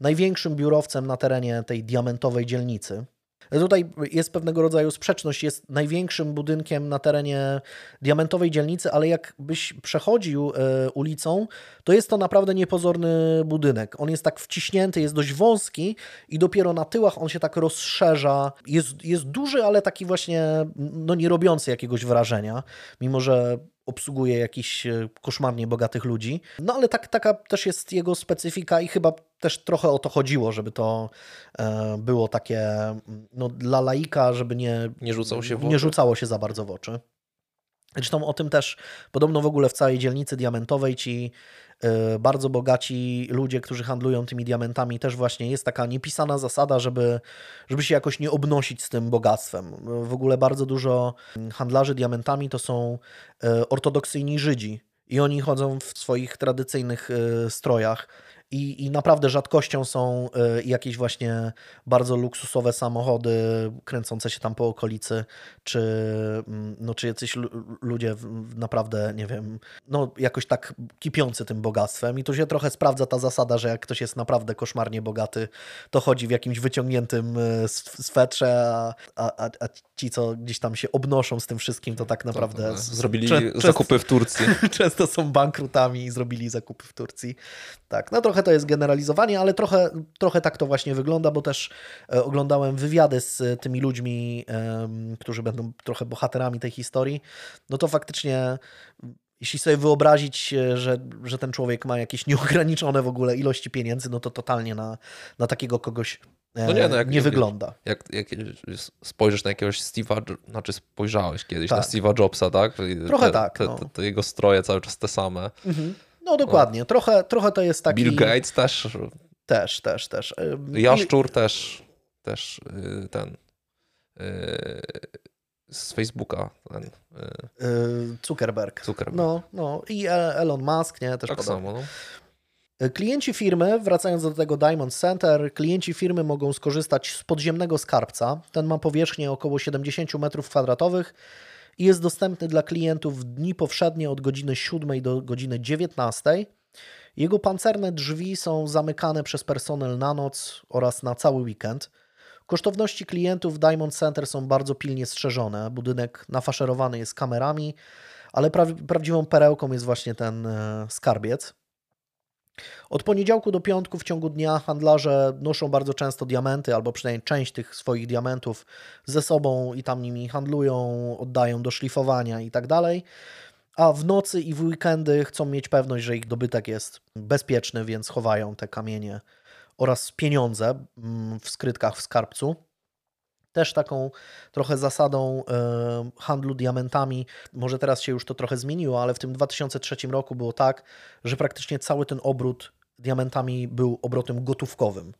największym biurowcem na terenie tej diamentowej dzielnicy. Tutaj jest pewnego rodzaju sprzeczność. Jest największym budynkiem na terenie diamentowej dzielnicy, ale jakbyś przechodził e, ulicą, to jest to naprawdę niepozorny budynek. On jest tak wciśnięty, jest dość wąski i dopiero na tyłach on się tak rozszerza. Jest, jest duży, ale taki właśnie no, nie robiący jakiegoś wrażenia, mimo że obsługuje jakichś e, koszmarnie bogatych ludzi. No ale tak, taka też jest jego specyfika i chyba też trochę o to chodziło, żeby to e, było takie no, dla laika, żeby nie, Nie rzucał się w nie rzucało się za bardzo w oczy. Zresztą o tym też podobno w ogóle w całej dzielnicy diamentowej ci e, bardzo bogaci ludzie, którzy handlują tymi diamentami, też właśnie jest taka niepisana zasada, żeby, żeby się jakoś nie obnosić z tym bogactwem. W ogóle bardzo dużo handlarzy diamentami to są e, ortodoksyjni Żydzi i oni chodzą w swoich tradycyjnych strojach. I, I naprawdę rzadkością są e, jakieś właśnie bardzo luksusowe samochody kręcące się tam po okolicy, czy, mm, no, czy jacyś lu- ludzie naprawdę, nie wiem, no jakoś tak kipiący tym bogactwem. I tu się trochę sprawdza ta zasada, że jak ktoś jest naprawdę koszmarnie bogaty, to chodzi w jakimś wyciągniętym sw- swetrze, a, a, a- ci, co gdzieś tam się obnoszą z tym wszystkim, to tak naprawdę... To, z- Zrobili czę- często- zakupy w Turcji. często są bankrutami i zrobili zakupy w Turcji. Tak, no trochę to jest generalizowanie, ale trochę, trochę tak to właśnie wygląda, bo też e, oglądałem wywiady z e, tymi ludźmi, którzy będą trochę bohaterami tej historii. No to faktycznie, jeśli sobie wyobrazić, e, że, że ten człowiek ma jakieś nieograniczone w ogóle ilości pieniędzy, no to totalnie na, na takiego kogoś No nie, no jak- nie jak- wygląda. Jak, jak spojrzysz na jakiegoś Steve'a, znaczy spojrzałeś kiedyś Tak. na Steve'a Jobsa, tak? Trochę te, tak, no. te, te jego stroje cały czas te same. No dokładnie, trochę, trochę to jest taki... Bill Gates też, Też, też, też. I- Jaszczur też, też y, ten y, z Facebooka, ten y, y, Zuckerberg. Zuckerberg. No, no i E- Elon Musk, nie, też tak podobnie. samo. No. Klienci firmy, wracając do tego Diamond Center, klienci firmy mogą skorzystać z podziemnego skarbca. Ten ma powierzchnię około 70 m2 i jest dostępny dla klientów w dni powszednie od godziny 7 do godziny 19. Jego pancerne drzwi są zamykane przez personel na noc oraz na cały weekend. Kosztowności klientów Diamond Center są bardzo pilnie strzeżone. Budynek nafaszerowany jest kamerami, ale pra- prawdziwą perełką jest właśnie ten e, skarbiec. Od poniedziałku do piątku w ciągu dnia handlarze noszą bardzo często diamenty, albo przynajmniej część tych swoich diamentów ze sobą i tam nimi handlują, oddają do szlifowania i tak. A w nocy i w weekendy chcą mieć pewność, że ich dobytek jest bezpieczny, więc chowają te kamienie oraz pieniądze mm, w skrytkach w skarbcu. Też taką trochę zasadą e, handlu diamentami, może teraz się już to trochę zmieniło, ale w tym 2003 roku było tak, że praktycznie cały ten obrót diamentami był obrotem gotówkowym.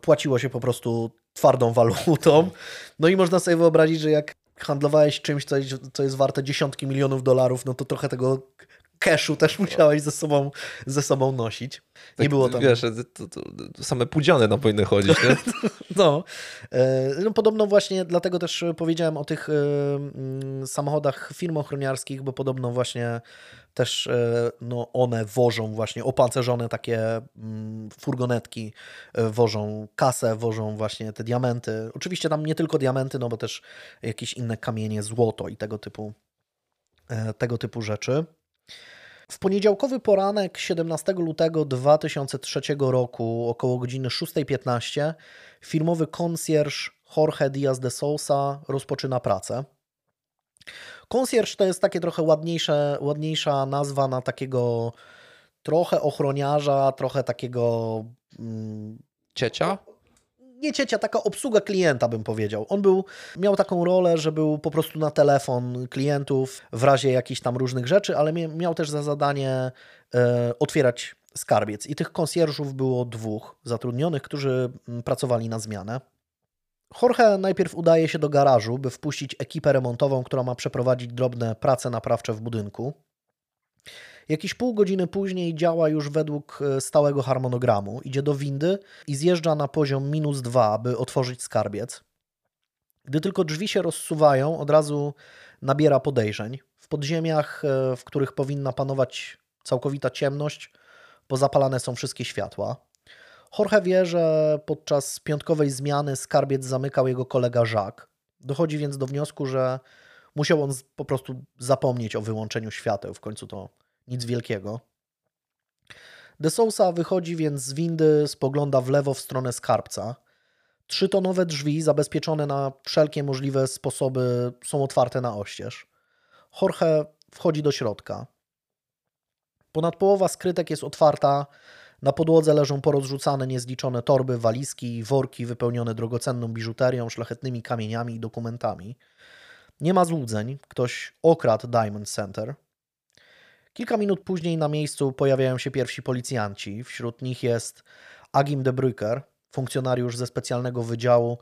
Płaciło się po prostu twardą walutą. No i można sobie wyobrazić, że jak handlowałeś czymś, co jest, co jest warte dziesiątki milionów dolarów, no to trochę tego cashu też musiałeś ze sobą, ze sobą nosić. Nie Tak, było tam... Wiesz, to, to, to same pudziany nam powinny chodzić, nie? No, e, no, podobno właśnie dlatego też powiedziałem o tych e, mm, samochodach firm ochroniarskich, bo podobno właśnie też e, no, one wożą właśnie opancerzone takie mm, furgonetki, wożą kasę, wożą właśnie te diamenty. Oczywiście tam nie tylko diamenty, no bo też jakieś inne kamienie, złoto i tego typu, tego typu rzeczy. W poniedziałkowy poranek 17 lutego 2003 roku około godziny 6.15 firmowy konsjerż Jorge Diaz de Sousa rozpoczyna pracę. Konsjerż to jest takie trochę ładniejsze, ładniejsza nazwa na takiego trochę ochroniarza, trochę takiego mm, Ciecia? Nie ciecia, taka obsługa klienta, bym powiedział. On był, miał taką rolę, że był po prostu na telefon klientów w razie jakichś tam różnych rzeczy, ale mia- miał też za zadanie e, otwierać skarbiec. I tych konsjerżów było dwóch zatrudnionych, którzy mm, pracowali na zmianę. Jorge najpierw udaje się do garażu, by wpuścić ekipę remontową, która ma przeprowadzić drobne prace naprawcze w budynku. Jakieś pół godziny później działa już według e, stałego harmonogramu. Idzie do windy i zjeżdża na poziom minus dwa, by otworzyć skarbiec. Gdy tylko drzwi się rozsuwają, od razu nabiera podejrzeń. W podziemiach, e, w których powinna panować całkowita ciemność, pozapalane są wszystkie światła. Jorge wie, że podczas piątkowej zmiany skarbiec zamykał jego kolega Jacques. Dochodzi więc do wniosku, że musiał on po prostu zapomnieć o wyłączeniu świateł. W końcu to nic wielkiego. De Sousa wychodzi więc z windy, spogląda w lewo w stronę skarbca. Trzytonowe drzwi, zabezpieczone na wszelkie możliwe sposoby, są otwarte na oścież. Jorge wchodzi do środka. Ponad połowa skrytek jest otwarta. Na podłodze leżą porozrzucane niezliczone torby, walizki i worki wypełnione drogocenną biżuterią, szlachetnymi kamieniami i dokumentami. Nie ma złudzeń. Ktoś okradł Diamond Center. Kilka minut później na miejscu pojawiają się pierwsi policjanci. Wśród nich jest Agim de Bruyker, funkcjonariusz ze specjalnego wydziału.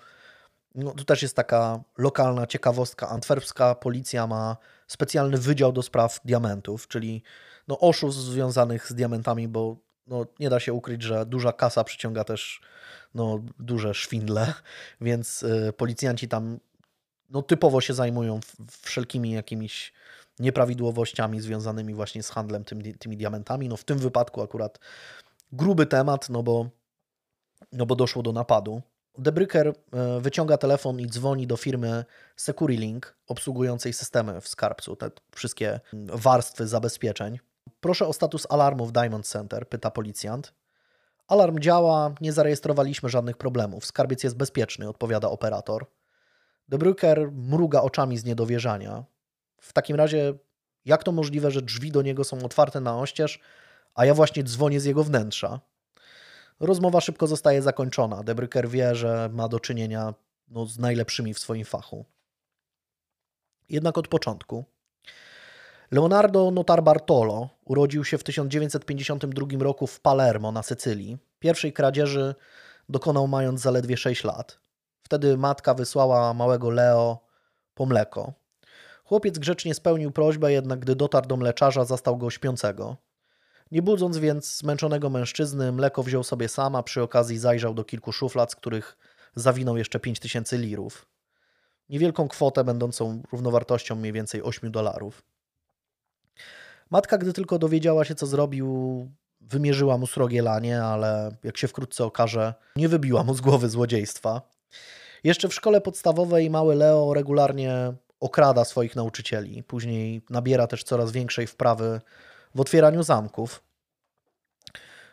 No, to też jest taka lokalna ciekawostka. Antwerpska policja ma specjalny wydział do spraw diamentów, czyli no, oszustw związanych z diamentami, bo no, nie da się ukryć, że duża kasa przyciąga też no, duże szwindle, więc y, policjanci tam no, typowo się zajmują wszelkimi jakimiś nieprawidłowościami związanymi właśnie z handlem tym, tymi diamentami. No w tym wypadku akurat gruby temat, no bo, no bo doszło do napadu. Debryker e, wyciąga telefon i dzwoni do firmy SecuriLink, obsługującej systemy w skarbcu, te wszystkie warstwy zabezpieczeń. Proszę o status alarmu w Diamond Center, pyta policjant. Alarm działa, nie zarejestrowaliśmy żadnych problemów. Skarbiec jest bezpieczny, odpowiada operator. Debrucker mruga oczami z niedowierzania. W takim razie, jak to możliwe, że drzwi do niego są otwarte na oścież, a ja właśnie dzwonię z jego wnętrza? Rozmowa szybko zostaje zakończona. Debryker wie, że ma do czynienia no, z najlepszymi w swoim fachu. Jednak od początku. Leonardo Notarbartolo urodził się w 1952 roku w Palermo na Sycylii. Pierwszej kradzieży dokonał mając zaledwie 6 lat. Wtedy matka wysłała małego Leo po mleko. Chłopiec grzecznie spełnił prośbę, jednak gdy dotarł do mleczarza, zastał go śpiącego. Nie budząc więc zmęczonego mężczyzny, mleko wziął sobie sam, a przy okazji zajrzał do kilku szuflad, z których zawinął jeszcze 5000 lirów. Niewielką kwotę, będącą równowartością mniej więcej 8 dolarów. Matka, gdy tylko dowiedziała się, co zrobił, wymierzyła mu srogie lanie, ale jak się wkrótce okaże, nie wybiła mu z głowy złodziejstwa. Jeszcze w szkole podstawowej mały Leo regularnie okrada swoich nauczycieli. Później nabiera też coraz większej wprawy w otwieraniu zamków.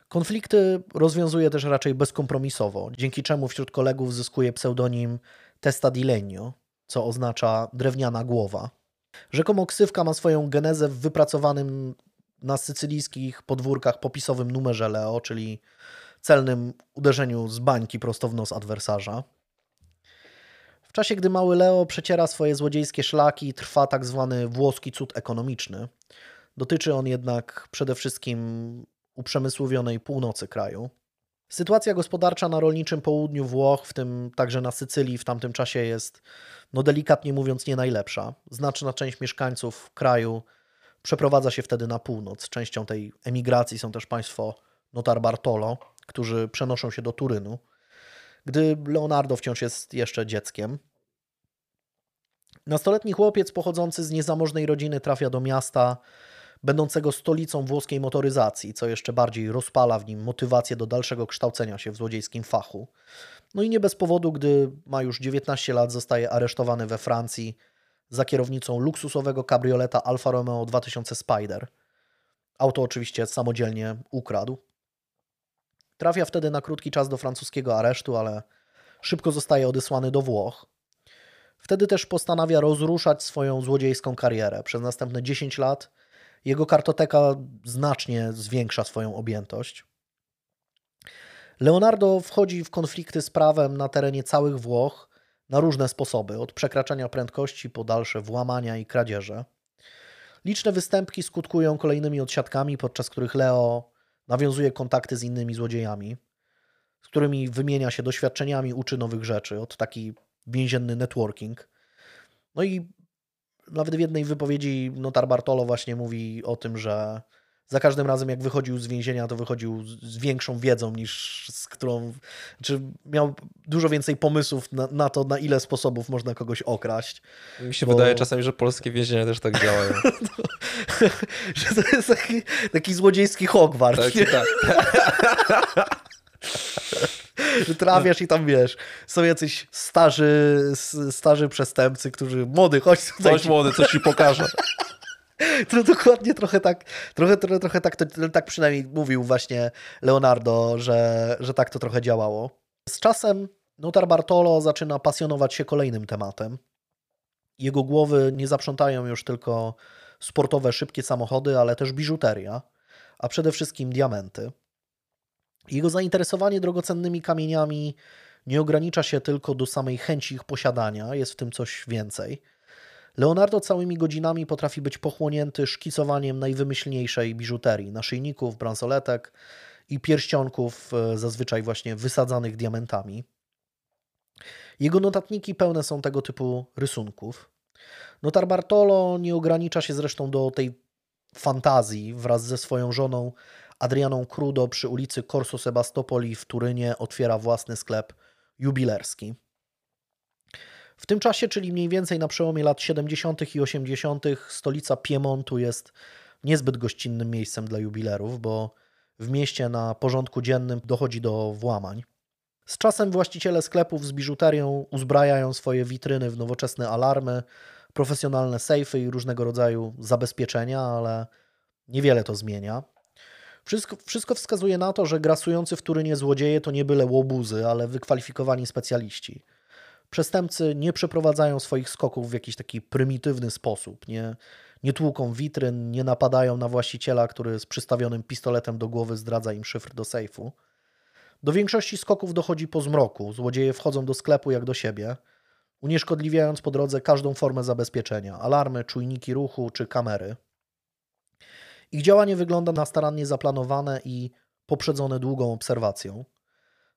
Konflikty rozwiązuje też raczej bezkompromisowo, dzięki czemu wśród kolegów zyskuje pseudonim Testa di Legno, co oznacza drewniana głowa. Rzekomo ksywka ma swoją genezę w wypracowanym na sycylijskich podwórkach popisowym numerze Leo, czyli celnym uderzeniu z bańki prosto w nos adwersarza. W czasie, gdy mały Leo przeciera swoje złodziejskie szlaki, trwa tak zwany włoski cud ekonomiczny. Dotyczy on jednak przede wszystkim uprzemysłowionej północy kraju. Sytuacja gospodarcza na rolniczym południu Włoch, w tym także na Sycylii, w tamtym czasie jest, no delikatnie mówiąc, nie najlepsza. Znaczna część mieszkańców kraju Przeprowadza się wtedy na północ. Częścią tej emigracji są też państwo Notar Bartolo, którzy przenoszą się do Turynu, gdy Leonardo wciąż jest jeszcze dzieckiem. Nastoletni chłopiec pochodzący z niezamożnej rodziny trafia do miasta, będącego stolicą włoskiej motoryzacji, co jeszcze bardziej rozpala w nim motywację do dalszego kształcenia się w złodziejskim fachu. No i nie bez powodu, gdy ma już 19 lat, zostaje aresztowany we Francji za kierownicą luksusowego kabrioleta Alfa Romeo 2000 Spider. Auto oczywiście samodzielnie ukradł. Trafia wtedy na krótki czas do francuskiego aresztu, ale szybko zostaje odesłany do Włoch. Wtedy też postanawia rozruszać swoją złodziejską karierę. Przez następne 10 lat jego kartoteka znacznie zwiększa swoją objętość. Leonardo wchodzi w konflikty z prawem na terenie całych Włoch na różne sposoby, od przekraczania prędkości po dalsze włamania i kradzieże. Liczne występki skutkują kolejnymi odsiadkami, podczas których Leo nawiązuje kontakty z innymi złodziejami, z którymi wymienia się doświadczeniami, uczy nowych rzeczy, od taki więzienny networking. No i nawet w jednej wypowiedzi notar Bartolo właśnie mówi o tym, że za każdym razem jak wychodził z więzienia, to wychodził z większą wiedzą niż z którą, czy miał dużo więcej pomysłów na, na to, na ile sposobów można kogoś okraść. Mi się bo... wydaje czasami, że polskie więzienia też tak działają. no, że to jest taki, taki złodziejski Hogwart. Tak, tak. Trafiasz i tam wiesz, są jacyś starzy, starzy przestępcy, którzy, młody, chodź tutaj. Chodź młody, coś ci pokażę. To dokładnie trochę tak, trochę, trochę, trochę tak, to, tak przynajmniej mówił właśnie Leonardo, że, że tak to trochę działało. Z czasem Notar Bartolo zaczyna pasjonować się kolejnym tematem. Jego głowy nie zaprzątają już tylko sportowe, szybkie samochody, ale też biżuteria, a przede wszystkim diamenty. Jego zainteresowanie drogocennymi kamieniami nie ogranicza się tylko do samej chęci ich posiadania, jest w tym coś więcej. Leonardo całymi godzinami potrafi być pochłonięty szkicowaniem najwymyślniejszej biżuterii, naszyjników, bransoletek i pierścionków, e, zazwyczaj właśnie wysadzanych diamentami. Jego notatniki pełne są tego typu rysunków. Notar Bartolo nie ogranicza się zresztą do tej fantazji. Wraz ze swoją żoną Adrianą Crudo przy ulicy Corso Sebastopoli w Turynie otwiera własny sklep jubilerski. W tym czasie, czyli mniej więcej na przełomie lat 70. i 80., stolica Piemontu jest niezbyt gościnnym miejscem dla jubilerów, bo w mieście na porządku dziennym dochodzi do włamań. Z czasem właściciele sklepów z biżuterią uzbrajają swoje witryny w nowoczesne alarmy, profesjonalne sejfy i różnego rodzaju zabezpieczenia, ale niewiele to zmienia. Wszystko, wszystko wskazuje na to, że grasujący w Turynie złodzieje to nie byle łobuzy, ale wykwalifikowani specjaliści. Przestępcy nie przeprowadzają swoich skoków w jakiś taki prymitywny sposób, nie, nie tłuką witryn, nie napadają na właściciela, który z przystawionym pistoletem do głowy zdradza im szyfr do sejfu. Do większości skoków dochodzi po zmroku. Złodzieje wchodzą do sklepu jak do siebie, unieszkodliwiając po drodze każdą formę zabezpieczenia alarmy, czujniki ruchu czy kamery. Ich działanie wygląda na starannie zaplanowane i poprzedzone długą obserwacją.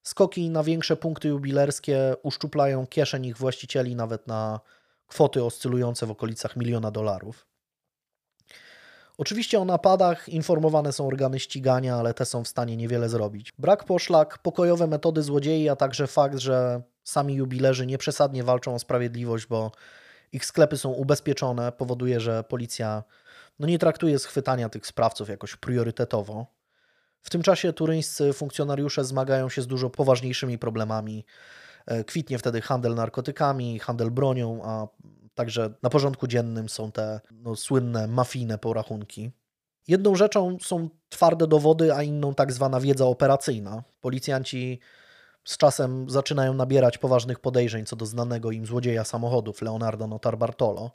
Skoki na większe punkty jubilerskie uszczuplają kieszeń ich właścicieli nawet na kwoty oscylujące w okolicach miliona dolarów. Oczywiście o napadach informowane są organy ścigania, ale te są w stanie niewiele zrobić. Brak poszlak, pokojowe metody złodziei, a także fakt, że sami jubilerzy nieprzesadnie walczą o sprawiedliwość, bo ich sklepy są ubezpieczone, powoduje, że policja no nie traktuje schwytania tych sprawców jakoś priorytetowo. W tym czasie turyńscy funkcjonariusze zmagają się z dużo poważniejszymi problemami. E, kwitnie wtedy handel narkotykami, handel bronią, a także na porządku dziennym są te no, słynne mafijne porachunki. Jedną rzeczą są twarde dowody, a inną tak zwana wiedza operacyjna. Policjanci z czasem zaczynają nabierać poważnych podejrzeń co do znanego im złodzieja samochodów Leonardo Notar Bartolo,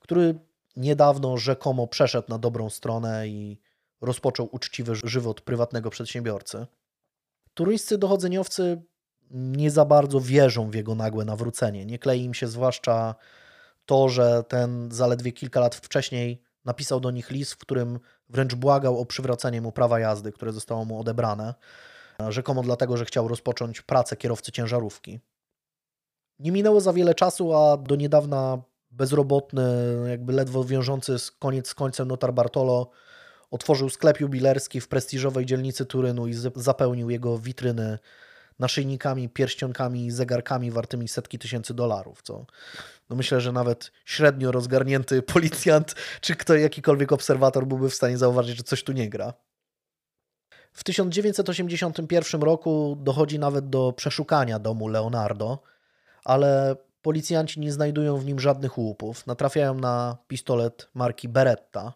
który niedawno rzekomo przeszedł na dobrą stronę i rozpoczął uczciwy żywot prywatnego przedsiębiorcy. Turyńscy dochodzeniowcy nie za bardzo wierzą w jego nagłe nawrócenie. Nie klei im się zwłaszcza to, że ten zaledwie kilka lat wcześniej napisał do nich list, w którym wręcz błagał o przywracenie mu prawa jazdy, które zostało mu odebrane, rzekomo dlatego, że chciał rozpocząć pracę kierowcy ciężarówki. Nie minęło za wiele czasu, a do niedawna bezrobotny, jakby ledwo wiążący z koniec z końcem notar Bartolo otworzył sklep jubilerski w prestiżowej dzielnicy Turynu i zapełnił jego witryny naszyjnikami, pierścionkami, zegarkami wartymi setki tysięcy dolarów, co no myślę, że nawet średnio rozgarnięty policjant czy kto jakikolwiek obserwator byłby w stanie zauważyć, że coś tu nie gra. W 1981 roku dochodzi nawet do przeszukania domu Leonardo, ale policjanci nie znajdują w nim żadnych łupów. Natrafiają na pistolet marki Beretta.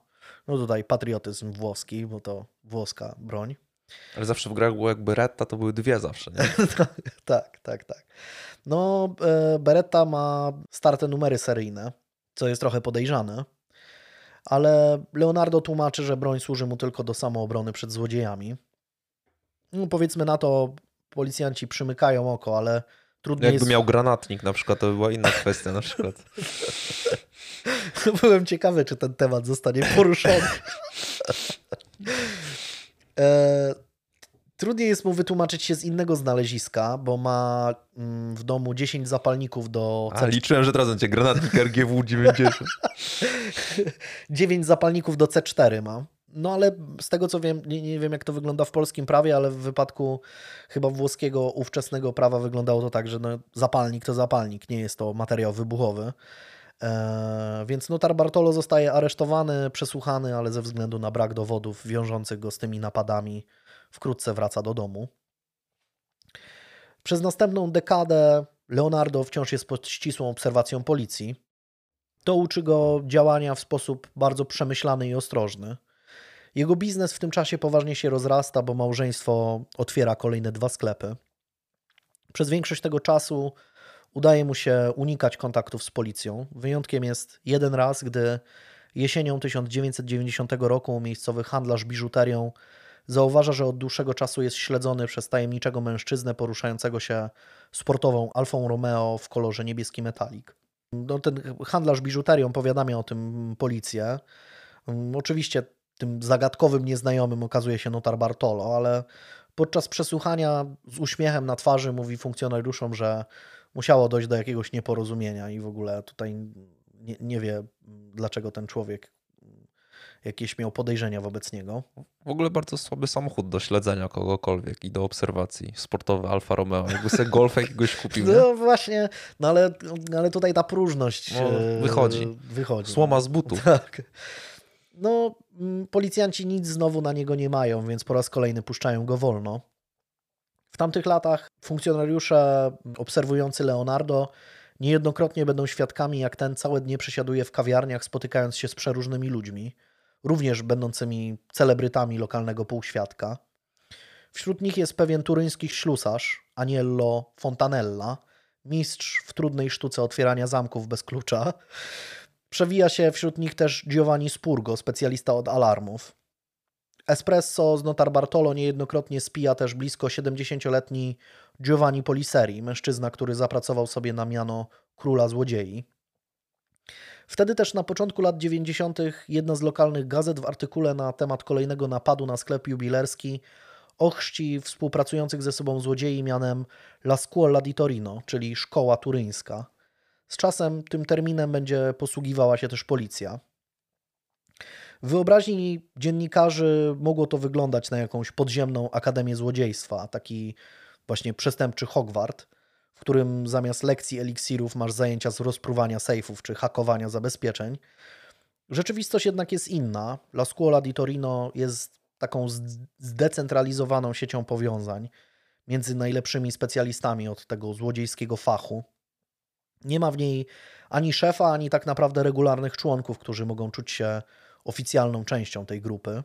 No tutaj patriotyzm włoski, bo to włoska broń. Ale zawsze w grach było jak Beretta, to były dwie zawsze, nie? tak, tak, tak. No, e, Beretta ma starte numery seryjne, co jest trochę podejrzane, ale Leonardo tłumaczy, że broń służy mu tylko do samoobrony przed złodziejami. No, powiedzmy na to, policjanci przymykają oko, ale trudno Jakby jest... miał granatnik na przykład, to by była inna kwestia na przykład. Byłem ciekawy, czy ten temat zostanie poruszony. e, trudniej jest mu wytłumaczyć się z innego znaleziska, bo ma mm, w domu 10 zapalników do... A, liczyłem, że teraz będzie granatnik RGW 90. 9 zapalników do C4 ma. No ale z tego co wiem, nie, nie, wiem jak to wygląda w polskim prawie, ale w wypadku chyba włoskiego ówczesnego prawa wyglądało to tak, że no, zapalnik to zapalnik, nie jest to materiał wybuchowy. Eee, więc notar Bartolo zostaje aresztowany, przesłuchany, ale ze względu na brak dowodów wiążących go z tymi napadami wkrótce wraca do domu. Przez następną dekadę Leonardo wciąż jest pod ścisłą obserwacją policji. To uczy go działania w sposób bardzo przemyślany i ostrożny. Jego biznes w tym czasie poważnie się rozrasta, bo małżeństwo otwiera kolejne dwa sklepy. Przez większość tego czasu udaje mu się unikać kontaktów z policją. Wyjątkiem jest jeden raz, gdy jesienią 1990 roku miejscowy handlarz biżuterią zauważa, że od dłuższego czasu jest śledzony przez tajemniczego mężczyznę poruszającego się sportową Alfą Romeo w kolorze niebieski metalik. No, ten handlarz biżuterią powiadamia o tym policję. Oczywiście tym zagadkowym nieznajomym okazuje się notar Bartolo, ale podczas przesłuchania z uśmiechem na twarzy mówi funkcjonariuszom, że musiało dojść do jakiegoś nieporozumienia i w ogóle tutaj nie, nie wie, dlaczego ten człowiek jakieś miał podejrzenia wobec niego. W ogóle bardzo słaby samochód do śledzenia kogokolwiek i do obserwacji. Sportowy Alfa Romeo. Jakby sobie golfa jakiegoś kupił. Nie? No właśnie, no ale, ale tutaj ta próżność no, wychodzi. wychodzi. Słoma z butów. Tak. No, mm, policjanci nic znowu na niego nie mają, więc po raz kolejny puszczają go wolno. W tamtych latach funkcjonariusze obserwujący Leonardo niejednokrotnie będą świadkami, jak ten całe dnie przesiaduje w kawiarniach, spotykając się z przeróżnymi ludźmi, również będącymi celebrytami lokalnego półświadka. Wśród nich jest pewien turyński ślusarz, Aniello Fontanella, mistrz w trudnej sztuce otwierania zamków bez klucza, Przewija się wśród nich też Giovanni Spurgo, specjalista od alarmów. Espresso z Notar Bartolo niejednokrotnie spija też blisko 70-letni Giovanni Poliseri, mężczyzna, który zapracował sobie na miano króla złodziei. Wtedy też na początku lat 90. jedna z lokalnych gazet w artykule na temat kolejnego napadu na sklep jubilerski ochrzci współpracujących ze sobą złodziei mianem La Scuola di Torino, czyli szkoła turyńska. Z czasem tym terminem będzie posługiwała się też policja. W wyobraźni dziennikarzy mogło to wyglądać na jakąś podziemną akademię złodziejstwa, taki właśnie przestępczy Hogwart, w którym zamiast lekcji eliksirów masz zajęcia z rozpruwania sejfów czy hakowania zabezpieczeń. Rzeczywistość jednak jest inna. La Scuola di Torino jest taką zdecentralizowaną siecią powiązań między najlepszymi specjalistami od tego złodziejskiego fachu. Nie ma w niej ani szefa, ani tak naprawdę regularnych członków, którzy mogą czuć się oficjalną częścią tej grupy,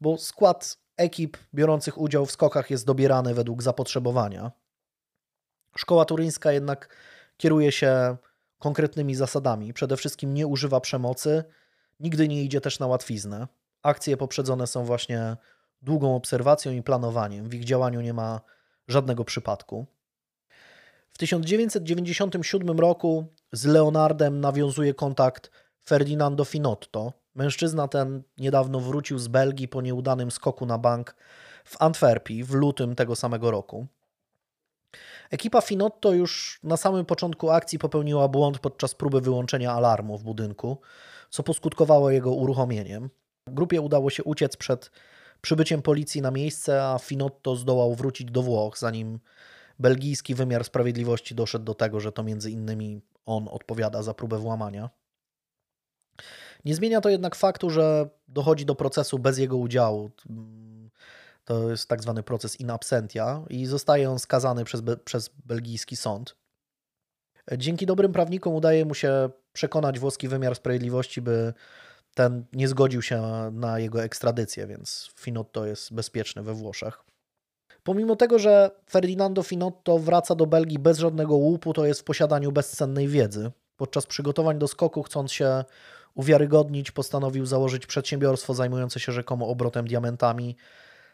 bo skład ekip biorących udział w skokach jest dobierany według zapotrzebowania. Szkoła turyńska jednak kieruje się konkretnymi zasadami. Przede wszystkim nie używa przemocy, nigdy nie idzie też na łatwiznę. Akcje poprzedzone są właśnie długą obserwacją i planowaniem. W ich działaniu nie ma żadnego przypadku. W 1997 roku z Leonardem nawiązuje kontakt Ferdinando Finotto. Mężczyzna ten niedawno wrócił z Belgii po nieudanym skoku na bank w Antwerpii w lutym tego samego roku. Ekipa Finotto już na samym początku akcji popełniła błąd podczas próby wyłączenia alarmu w budynku, co poskutkowało jego uruchomieniem. Grupie udało się uciec przed przybyciem policji na miejsce, a Finotto zdołał wrócić do Włoch, zanim belgijski wymiar sprawiedliwości doszedł do tego, że to między innymi on odpowiada za próbę włamania. Nie zmienia to jednak faktu, że dochodzi do procesu bez jego udziału. To jest tak zwany proces in absentia i zostaje on skazany przez, przez belgijski sąd. Dzięki dobrym prawnikom udaje mu się przekonać włoski wymiar sprawiedliwości, by ten nie zgodził się na jego ekstradycję, więc Finotto jest bezpieczny we Włoszech. Pomimo tego, że Ferdinando Finotto wraca do Belgii bez żadnego łupu, to jest w posiadaniu bezcennej wiedzy. Podczas przygotowań do skoku, chcąc się uwiarygodnić, postanowił założyć przedsiębiorstwo zajmujące się rzekomo obrotem diamentami,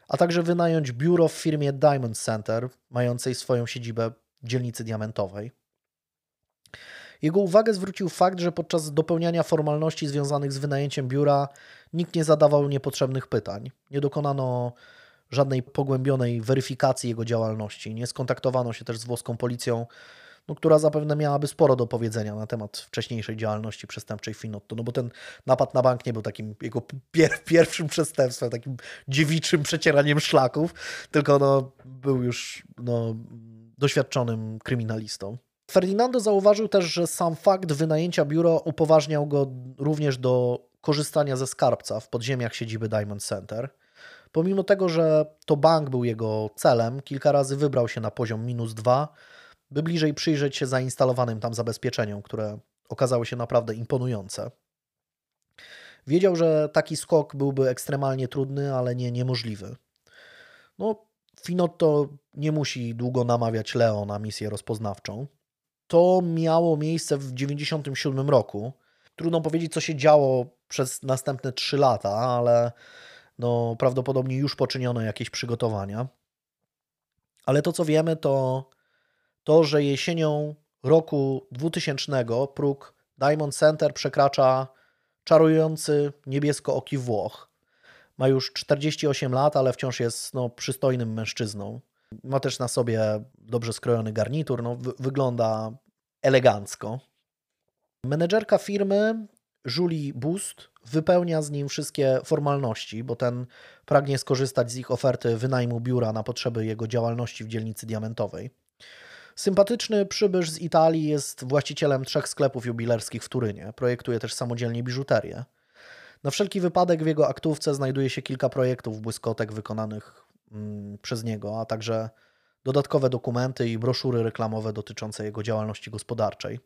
a także wynająć biuro w firmie Diamond Center, mającej swoją siedzibę w dzielnicy diamentowej. Jego uwagę zwrócił fakt, że podczas dopełniania formalności związanych z wynajęciem biura nikt nie zadawał niepotrzebnych pytań. Nie dokonano żadnej pogłębionej weryfikacji jego działalności. Nie skontaktowano się też z włoską policją, no, która zapewne miałaby sporo do powiedzenia na temat wcześniejszej działalności przestępczej Finotto, no bo ten napad na bank nie był takim jego pier pierwszym przestępstwem, takim dziewiczym przecieraniem szlaków, tylko no, był już no, doświadczonym kryminalistą. Ferdinando zauważył też, że sam fakt wynajęcia biura upoważniał go również do korzystania ze skarbca w podziemiach siedziby Diamond Center. Pomimo tego, że to bank był jego celem, kilka razy wybrał się na poziom minus dwa, by bliżej przyjrzeć się zainstalowanym tam zabezpieczeniom, które okazały się naprawdę imponujące. Wiedział, że taki skok byłby ekstremalnie trudny, ale nie niemożliwy. No, Finotto nie musi długo namawiać Leo na misję rozpoznawczą. To miało miejsce w 1997 roku. Trudno powiedzieć, co się działo przez następne 3 lata, ale no, prawdopodobnie już poczyniono jakieś przygotowania. Ale to, co wiemy, to to, że jesienią roku 2000 próg Diamond Center przekracza czarujący niebieskooki Włoch. Ma już 48 lat, ale wciąż jest no, przystojnym mężczyzną. Ma też na sobie dobrze skrojony garnitur, no, wygląda elegancko. Menedżerka firmy Julie Boost wypełnia z nim wszystkie formalności, bo ten pragnie skorzystać z ich oferty wynajmu biura na potrzeby jego działalności w dzielnicy diamentowej. Sympatyczny przybysz z Italii jest właścicielem trzech sklepów jubilerskich w Turynie. Projektuje też samodzielnie biżuterię. Na wszelki wypadek w jego aktówce znajduje się kilka projektów błyskotek wykonanych mm, przez niego, a także dodatkowe dokumenty i broszury reklamowe dotyczące jego działalności gospodarczej.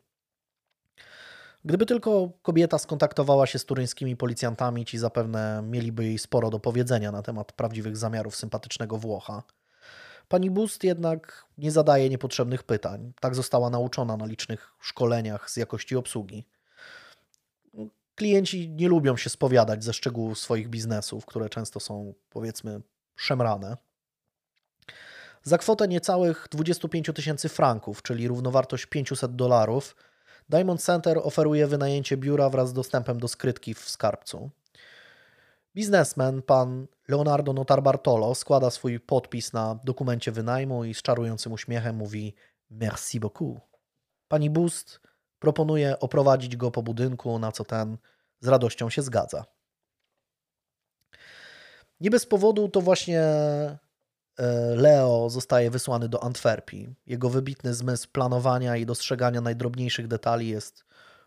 Gdyby tylko kobieta skontaktowała się z turyńskimi policjantami, ci zapewne mieliby jej sporo do powiedzenia na temat prawdziwych zamiarów sympatycznego Włocha. Pani Bust jednak nie zadaje niepotrzebnych pytań. Tak została nauczona na licznych szkoleniach z jakości obsługi. Klienci nie lubią się spowiadać ze szczegółów swoich biznesów, które często są, powiedzmy, szemrane. Za kwotę niecałych 25 tysięcy franków, czyli równowartość 500 dolarów, Diamond Center oferuje wynajęcie biura wraz z dostępem do skrytki w skarbcu. Biznesmen, pan Leonardo Notarbartolo, składa swój podpis na dokumencie wynajmu i z czarującym uśmiechem mówi merci beaucoup. Pani Bust proponuje oprowadzić go po budynku, na co ten z radością się zgadza. Nie bez powodu to właśnie Leo zostaje wysłany do Antwerpii. Jego wybitny zmysł planowania i dostrzegania najdrobniejszych detali jest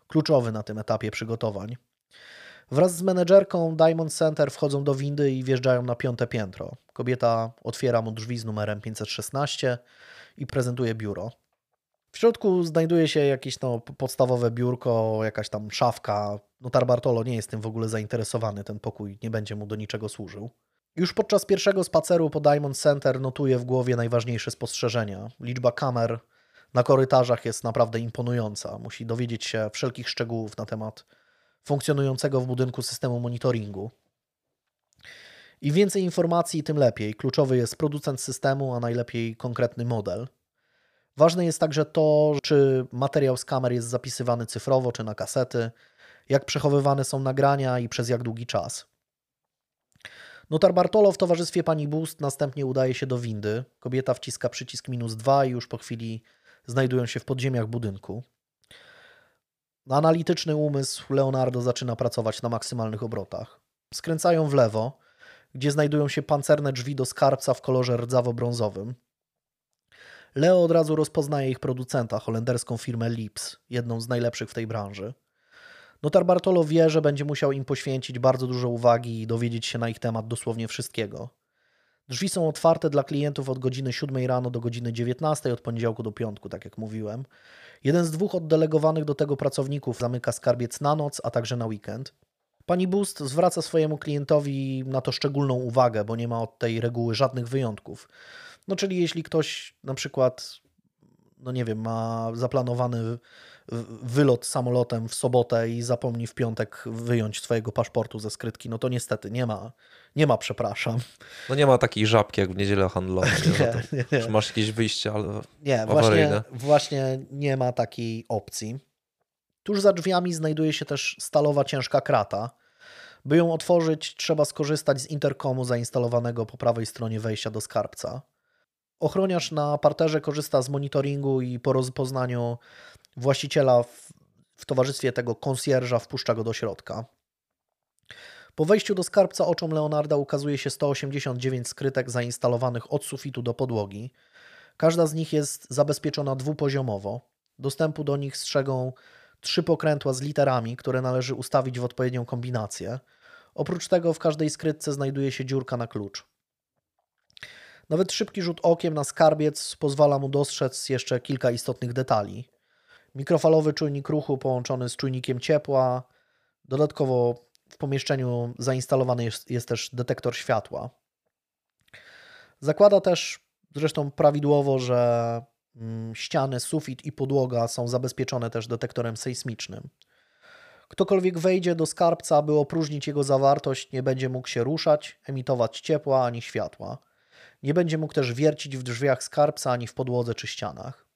kluczowy na tym etapie przygotowań. Wraz z menedżerką Diamond Center wchodzą do windy i wjeżdżają na piąte piętro. Kobieta otwiera mu drzwi z numerem 516 i prezentuje biuro. W środku znajduje się jakieś no, podstawowe biurko, jakaś tam szafka. Notar Bartolo nie jest tym w ogóle zainteresowany, ten pokój nie będzie mu do niczego służył. Już podczas pierwszego spaceru po Diamond Center notuje w głowie najważniejsze spostrzeżenia. Liczba kamer na korytarzach jest naprawdę imponująca. Musi dowiedzieć się wszelkich szczegółów na temat funkcjonującego w budynku systemu monitoringu. Im więcej informacji, tym lepiej. Kluczowy jest producent systemu, a najlepiej konkretny model. Ważne jest także to, czy materiał z kamer jest zapisywany cyfrowo, czy na kasety, jak przechowywane są nagrania i przez jak długi czas. Notar Bartolo w towarzystwie pani Boost następnie udaje się do windy. Kobieta wciska przycisk minus dwa i już po chwili znajdują się w podziemiach budynku. Analityczny umysł Leonardo zaczyna pracować na maksymalnych obrotach. Skręcają w lewo, gdzie znajdują się pancerne drzwi do skarbca w kolorze rdzawo-brązowym. Leo od razu rozpoznaje ich producenta, holenderską firmę Lips, jedną z najlepszych w tej branży. Notar Bartolo wie, że będzie musiał im poświęcić bardzo dużo uwagi i dowiedzieć się na ich temat dosłownie wszystkiego. Drzwi są otwarte dla klientów od godziny 7 rano do godziny 19 od poniedziałku do piątku, tak jak mówiłem. Jeden z dwóch oddelegowanych do tego pracowników zamyka skarbiec na noc, a także na weekend. Pani Boost zwraca swojemu klientowi na to szczególną uwagę, bo nie ma od tej reguły żadnych wyjątków. No czyli jeśli ktoś na przykład, no nie wiem, ma zaplanowany wylot samolotem w sobotę i zapomni w piątek wyjąć swojego paszportu ze skrytki, no to niestety nie ma, nie ma przepraszam. No nie ma takiej żabki jak w niedzielę handlową, nie, nie, nie. że masz jakieś wyjście, ale Nie, właśnie, właśnie nie ma takiej opcji. Tuż za drzwiami znajduje się też stalowa ciężka krata. By ją otworzyć, trzeba skorzystać z interkomu zainstalowanego po prawej stronie wejścia do skarbca. Ochroniarz na parterze korzysta z monitoringu i po rozpoznaniu właściciela w, w towarzystwie tego konsjerża wpuszcza go do środka. Po wejściu do skarbca oczom Leonarda ukazuje się 189 skrytek zainstalowanych od sufitu do podłogi. Każda z nich jest zabezpieczona dwupoziomowo. Dostępu do nich strzegą trzy pokrętła z literami, które należy ustawić w odpowiednią kombinację. Oprócz tego w każdej skrytce znajduje się dziurka na klucz. Nawet szybki rzut okiem na skarbiec pozwala mu dostrzec jeszcze kilka istotnych detali. Mikrofalowy czujnik ruchu połączony z czujnikiem ciepła. Dodatkowo w pomieszczeniu zainstalowany jest, jest też detektor światła. Zakłada też zresztą prawidłowo, że mm, ściany, sufit i podłoga są zabezpieczone też detektorem sejsmicznym. Ktokolwiek wejdzie do skarbca, aby opróżnić jego zawartość, nie będzie mógł się ruszać, emitować ciepła ani światła. Nie będzie mógł też wiercić w drzwiach skarbca ani w podłodze czy ścianach.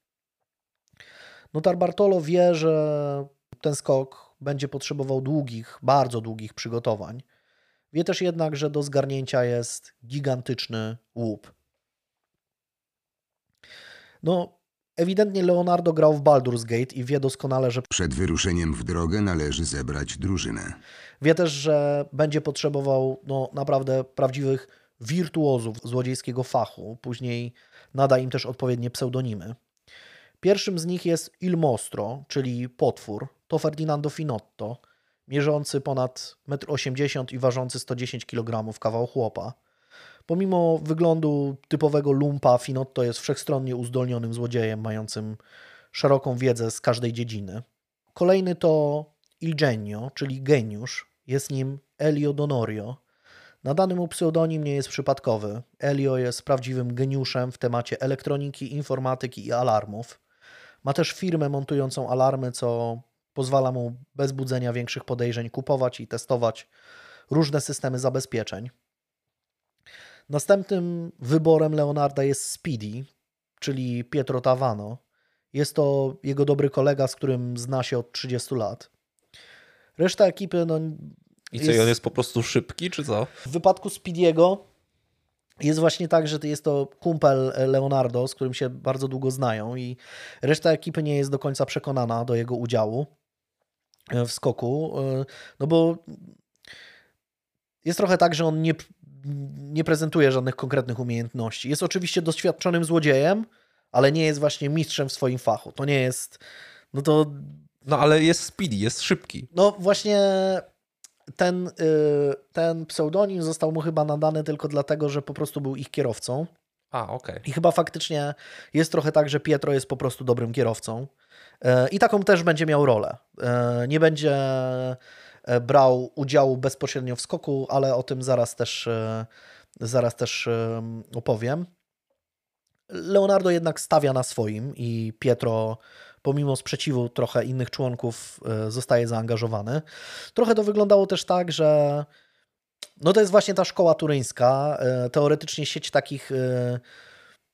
Notar Bartolo wie, że ten skok będzie potrzebował długich, bardzo długich przygotowań. Wie też jednak, że do zgarnięcia jest gigantyczny łup. No, ewidentnie Leonardo grał w Baldur's Gate i wie doskonale, że Przed wyruszeniem w drogę należy zebrać drużynę. wie też, że będzie potrzebował no, naprawdę prawdziwych wirtuozów złodziejskiego fachu. Później nada im też odpowiednie pseudonimy. Pierwszym z nich jest Il Mostro, czyli potwór. To Ferdinando Finotto, mierzący ponad 1,80 m i ważący 110 kg kawał chłopa. Pomimo wyglądu typowego lumpa, Finotto jest wszechstronnie uzdolnionym złodziejem, mającym szeroką wiedzę z każdej dziedziny. Kolejny to Il Genio, czyli geniusz. Jest nim Elio Donorio. Nadany mu pseudonim nie jest przypadkowy. Elio jest prawdziwym geniuszem w temacie elektroniki, informatyki i alarmów. Ma też firmę montującą alarmy, co pozwala mu bez budzenia większych podejrzeń kupować i testować różne systemy zabezpieczeń. Następnym wyborem Leonarda jest Speedy, czyli Pietro Tavano. Jest to jego dobry kolega, z którym zna się od 30 lat. Reszta ekipy. No, I co, jest... on jest po prostu szybki, czy co? W wypadku Speediego jest właśnie tak, że jest to kumpel Leonardo, z którym się bardzo długo znają i reszta ekipy nie jest do końca przekonana do jego udziału e, w skoku, e, no bo jest trochę tak, że on nie, nie prezentuje żadnych konkretnych umiejętności. Jest oczywiście doświadczonym złodziejem, ale nie jest właśnie mistrzem w swoim fachu. To nie jest, no to... No ale jest speedy, jest szybki. No właśnie ten, y, ten pseudonim został mu chyba nadany tylko dlatego, że po prostu był ich kierowcą. A, okej. Okay. I chyba faktycznie jest trochę tak, że Pietro jest po prostu dobrym kierowcą. Y, I taką też będzie miał rolę. Y, nie będzie brał udziału bezpośrednio w skoku, ale o tym zaraz też, zaraz też opowiem. Leonardo jednak stawia na swoim i Pietro pomimo sprzeciwu trochę innych członków e, zostaje zaangażowany. Trochę to wyglądało też tak, że no to jest właśnie ta szkoła turyńska, e, teoretycznie sieć takich e,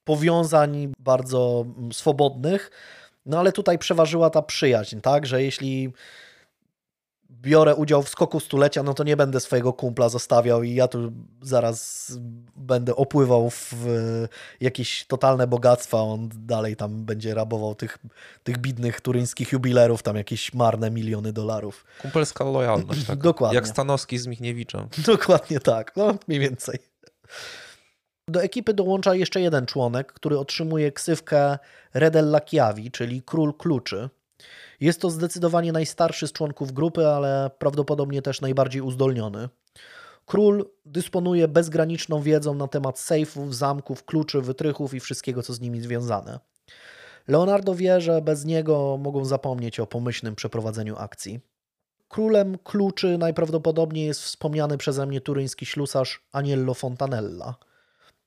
powiązań bardzo mm, swobodnych, no ale tutaj przeważyła ta przyjaźń, tak, że jeśli biorę udział w skoku stulecia, no to nie będę swojego kumpla zostawiał i ja tu zaraz będę opływał w jakieś totalne bogactwa, on dalej tam będzie rabował tych, tych bidnych turyńskich jubilerów, tam jakieś marne miliony dolarów. Kumpelska lojalność. Tak? Dokładnie. Jak Stanowski z Michniewiczem. Dokładnie tak, no mniej więcej. Do ekipy dołącza jeszcze jeden członek, który otrzymuje ksywkę Redel Lakiavi, czyli Król Kluczy. Jest to zdecydowanie najstarszy z członków grupy, ale prawdopodobnie też najbardziej uzdolniony. Król dysponuje bezgraniczną wiedzą na temat sejfów, zamków, kluczy, wytrychów i wszystkiego, co z nimi związane. Leonardo wie, że bez niego mogą zapomnieć o pomyślnym przeprowadzeniu akcji. Królem kluczy najprawdopodobniej jest wspomniany przeze mnie turyński ślusarz Aniello Fontanella.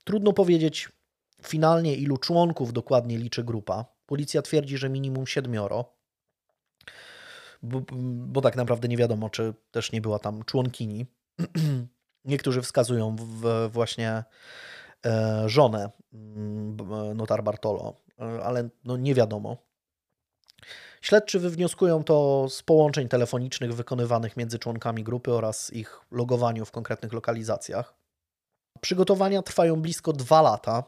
Trudno powiedzieć finalnie, ilu członków dokładnie liczy grupa. Policja twierdzi, że minimum siedmioro bo, bo tak naprawdę nie wiadomo, czy też nie była tam członkini. Niektórzy wskazują w, właśnie e, żonę mm, notar Bartolo, e, ale no nie wiadomo. Śledczy wywnioskują to z połączeń telefonicznych wykonywanych między członkami grupy oraz ich logowaniu w konkretnych lokalizacjach. Przygotowania trwają blisko dwa lata.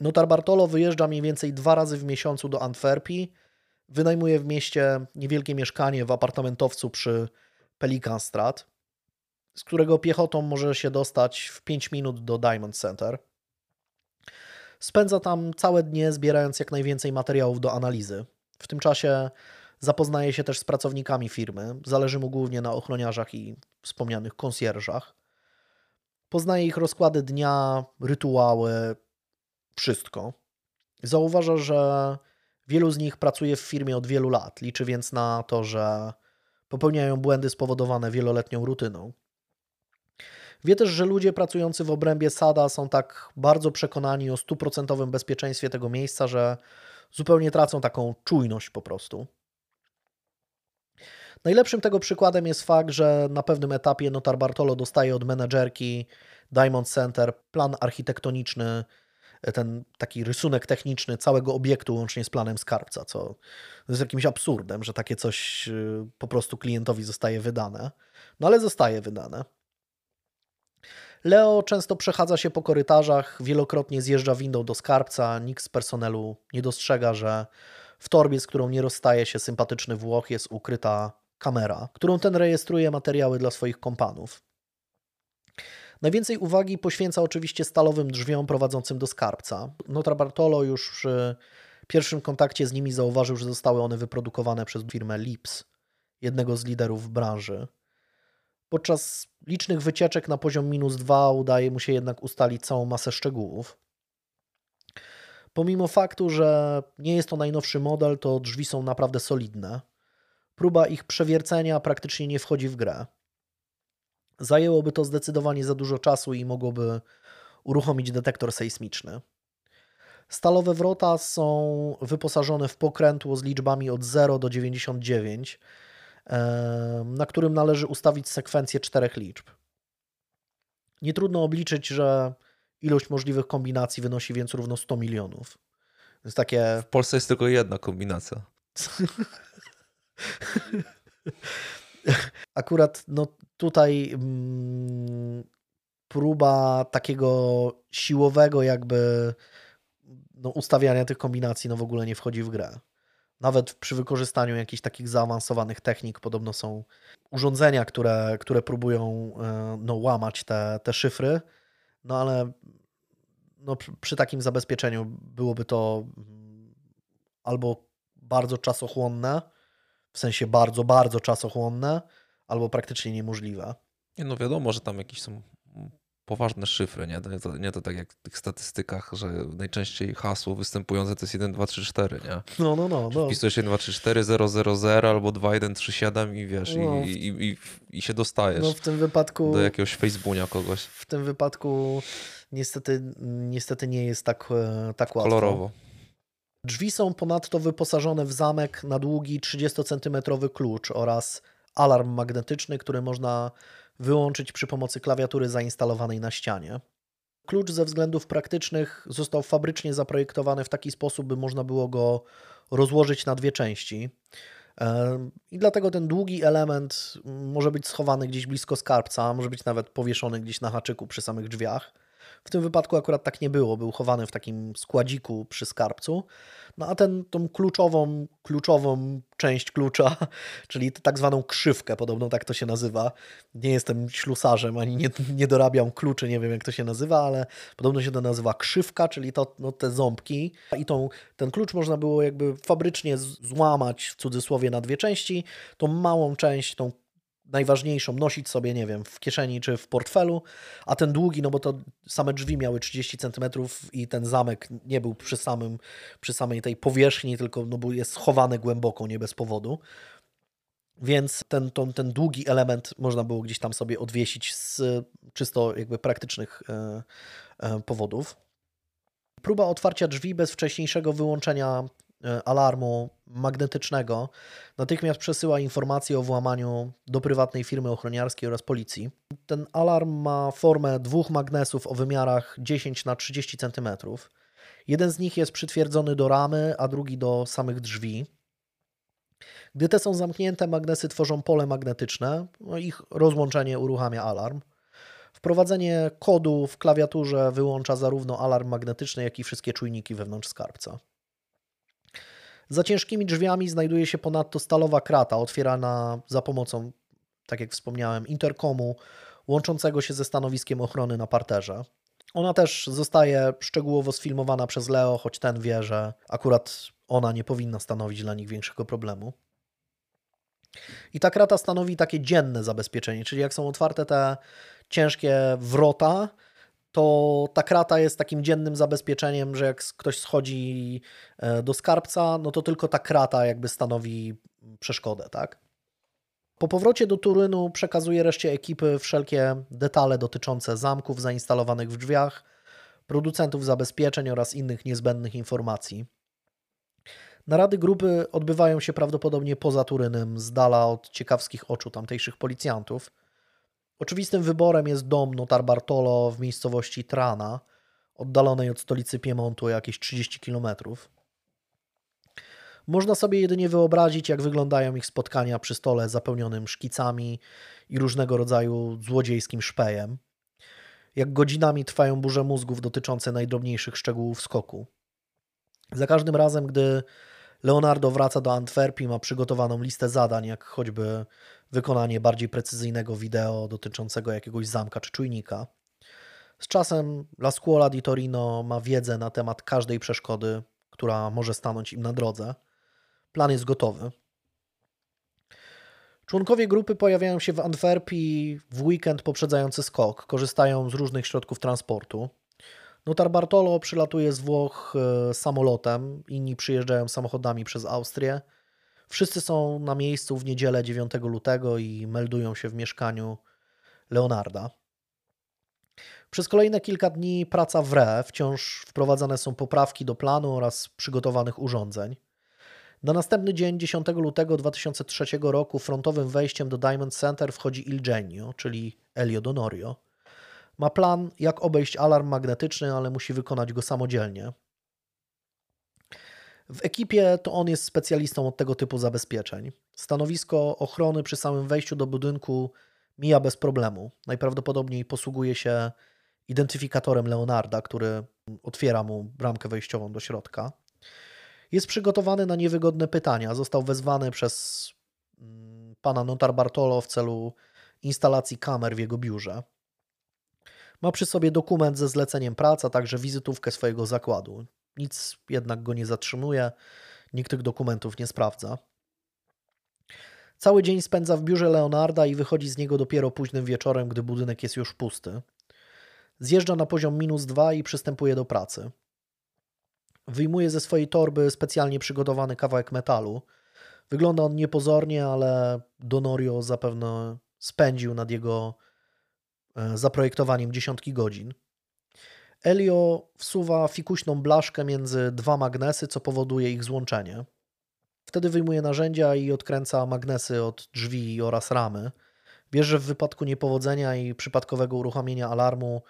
Notar Bartolo wyjeżdża mniej więcej dwa razy w miesiącu do Antwerpii, Wynajmuje w mieście niewielkie mieszkanie w apartamentowcu przy Pelikanstrat, z którego piechotą może się dostać w 5 minut do Diamond Center. Spędza tam całe dnie, zbierając jak najwięcej materiałów do analizy. W tym czasie zapoznaje się też z pracownikami firmy. Zależy mu głównie na ochroniarzach i wspomnianych konsjerżach. Poznaje ich rozkłady dnia, rytuały, wszystko. Zauważa, że Wielu z nich pracuje w firmie od wielu lat, liczy więc na to, że popełniają błędy spowodowane wieloletnią rutyną. Wie też, że ludzie pracujący w obrębie Sada są tak bardzo przekonani o stuprocentowym bezpieczeństwie tego miejsca, że zupełnie tracą taką czujność po prostu. Najlepszym tego przykładem jest fakt, że na pewnym etapie Notar Bartolo dostaje od menedżerki Diamond Center plan architektoniczny ten taki rysunek techniczny całego obiektu łącznie z planem skarbca, co jest jakimś absurdem, że takie coś y, po prostu klientowi zostaje wydane. No ale zostaje wydane. Leo często przechadza się po korytarzach, wielokrotnie zjeżdża windą do skarbca. Nikt z personelu nie dostrzega, że w torbie, z którą nie rozstaje się sympatyczny Włoch, jest ukryta kamera, którą ten rejestruje materiały dla swoich kompanów. Najwięcej uwagi poświęca oczywiście stalowym drzwiom prowadzącym do skarbca. Notra Bartolo już przy pierwszym kontakcie z nimi zauważył, że zostały one wyprodukowane przez firmę Lips, jednego z liderów branży. Podczas licznych wycieczek na poziom minus dwa udaje mu się jednak ustalić całą masę szczegółów. Pomimo faktu, że nie jest to najnowszy model, to drzwi są naprawdę solidne. Próba ich przewiercenia praktycznie nie wchodzi w grę. Zajęłoby to zdecydowanie za dużo czasu i mogłoby uruchomić detektor sejsmiczny. Stalowe wrota są wyposażone w pokrętło z liczbami od 0 do 99, na którym należy ustawić sekwencję czterech liczb. Nie trudno obliczyć, że ilość możliwych kombinacji wynosi więc równo 100 milionów. Więc takie... W Polsce jest tylko jedna kombinacja. Akurat no, tutaj mm, próba takiego siłowego jakby no, ustawiania tych kombinacji no w ogóle nie wchodzi w grę. Nawet przy wykorzystaniu jakichś takich zaawansowanych technik podobno są urządzenia, które, które próbują e, no, łamać te, te szyfry, no ale no, przy takim zabezpieczeniu byłoby to mm, albo bardzo czasochłonne, w sensie bardzo, bardzo czasochłonne, albo praktycznie niemożliwe. Nie, no wiadomo, że tam jakieś są poważne szyfry, nie? To, nie to tak jak w tych statystykach, że najczęściej hasło występujące to jest 1, 2, 3, 4, nie? No, no, no. no. Wpisujesz 1, 2, 3, 4, 0, 0, 0 albo 2, 1, 3, 7 i wiesz, no, i, i, i, i, się dostajesz no, w tym wypadku, do jakiegoś Facebooka kogoś. W tym wypadku niestety, niestety nie jest tak, e, tak łatwo. Kolorowo. Drzwi są ponadto wyposażone w zamek na długi 30-centymetrowy klucz oraz alarm magnetyczny, który można wyłączyć przy pomocy klawiatury zainstalowanej na ścianie. Klucz ze względów praktycznych został fabrycznie zaprojektowany w taki sposób, by można było go rozłożyć na dwie części. I dlatego ten długi element może być schowany gdzieś blisko skarbca, może być nawet powieszony gdzieś na haczyku przy samych drzwiach. W tym wypadku akurat tak nie było, był chowany w takim składziku przy skarbcu. No a ten, tą kluczową, kluczową część klucza, czyli tak zwaną krzywkę, podobno tak to się nazywa. Nie jestem ślusarzem, ani nie, nie dorabiam kluczy, nie wiem jak to się nazywa, ale podobno się to nazywa krzywka, czyli to, no, te ząbki. I tą, ten klucz można było jakby fabrycznie złamać w cudzysłowie na dwie części. Tą małą część, tą najważniejszą nosić sobie, nie wiem, w kieszeni czy w portfelu, a ten długi, no bo to same drzwi miały 30 cm i ten zamek nie był przy, samym, przy samej tej powierzchni, tylko no, był, jest schowany głęboko, nie bez powodu. Więc ten, ten, ten długi element można było gdzieś tam sobie odwiesić z czysto jakby praktycznych e, e, powodów. Próba otwarcia drzwi bez wcześniejszego wyłączenia alarmu magnetycznego natychmiast przesyła informacje o włamaniu do prywatnej firmy ochroniarskiej oraz policji. Ten alarm ma formę dwóch magnesów o wymiarach 10 na 30 cm. Jeden z nich jest przytwierdzony do ramy, a drugi do samych drzwi. Gdy te są zamknięte, magnesy tworzą pole magnetyczne. No ich rozłączenie uruchamia alarm. Wprowadzenie kodu w klawiaturze wyłącza zarówno alarm magnetyczny, jak i wszystkie czujniki wewnątrz skarbca. Za ciężkimi drzwiami znajduje się ponadto stalowa krata otwierana za pomocą, tak jak wspomniałem, interkomu łączącego się ze stanowiskiem ochrony na parterze. Ona też zostaje szczegółowo sfilmowana przez Leo, choć ten wie, że akurat ona nie powinna stanowić dla nich większego problemu. I ta krata stanowi takie dzienne zabezpieczenie, czyli jak są otwarte te ciężkie wrota, to ta krata jest takim dziennym zabezpieczeniem, że jak ktoś schodzi e, do skarbca, no to tylko ta krata jakby stanowi przeszkodę, tak? Po powrocie do Turynu przekazuje reszcie ekipy wszelkie detale dotyczące zamków zainstalowanych w drzwiach, producentów zabezpieczeń oraz innych niezbędnych informacji. Narady grupy odbywają się prawdopodobnie poza Turynem, z dala od ciekawskich oczu tamtejszych policjantów – Oczywistym wyborem jest dom notar Bartolo w miejscowości Trana, oddalonej od stolicy Piemontu o jakieś 30 km. Można sobie jedynie wyobrazić, jak wyglądają ich spotkania przy stole zapełnionym szkicami i różnego rodzaju złodziejskim szpejem. Jak godzinami trwają burze mózgów dotyczące najdrobniejszych szczegółów skoku. Za każdym razem, gdy Leonardo wraca do Antwerpii, ma przygotowaną listę zadań, jak choćby wykonanie bardziej precyzyjnego wideo dotyczącego jakiegoś zamka czy czujnika. Z czasem La Scuola di Torino ma wiedzę na temat każdej przeszkody, która może stanąć im na drodze. Plan jest gotowy. Członkowie grupy pojawiają się w Antwerpii w weekend poprzedzający skok, korzystają z różnych środków transportu. Notar Bartolo przylatuje z Włoch e, samolotem, inni przyjeżdżają samochodami przez Austrię. Wszyscy są na miejscu w niedzielę 9 lutego i meldują się w mieszkaniu Leonarda. Przez kolejne kilka dni praca w RE, wciąż wprowadzane są poprawki do planu oraz przygotowanych urządzeń. Na następny dzień, 10 lutego 2003 roku, frontowym wejściem do Diamond Center wchodzi Il Genio, czyli Elio Donorio. Ma plan, jak obejść alarm magnetyczny, ale musi wykonać go samodzielnie. W ekipie to on jest specjalistą od tego typu zabezpieczeń. Stanowisko ochrony przy samym wejściu do budynku mija bez problemu. Najprawdopodobniej posługuje się identyfikatorem Leonarda, który otwiera mu bramkę wejściową do środka. Jest przygotowany na niewygodne pytania. Został wezwany przez mm, pana notar Bartolo w celu instalacji kamer w jego biurze. Ma przy sobie dokument ze zleceniem pracy, a także wizytówkę swojego zakładu. Nic jednak go nie zatrzymuje, nikt tych dokumentów nie sprawdza. Cały dzień spędza w biurze Leonarda i wychodzi z niego dopiero późnym wieczorem, gdy budynek jest już pusty. Zjeżdża na poziom minus dwa i przystępuje do pracy. Wyjmuje ze swojej torby specjalnie przygotowany kawałek metalu. Wygląda on niepozornie, ale Donorio zapewne spędził nad jego e, zaprojektowaniem dziesiątki godzin. Elio wsuwa fikuśną blaszkę między dwa magnesy, co powoduje ich złączenie. Wtedy wyjmuje narzędzia i odkręca magnesy od drzwi oraz ramy. Wie, że w wypadku niepowodzenia i przypadkowego uruchomienia alarmu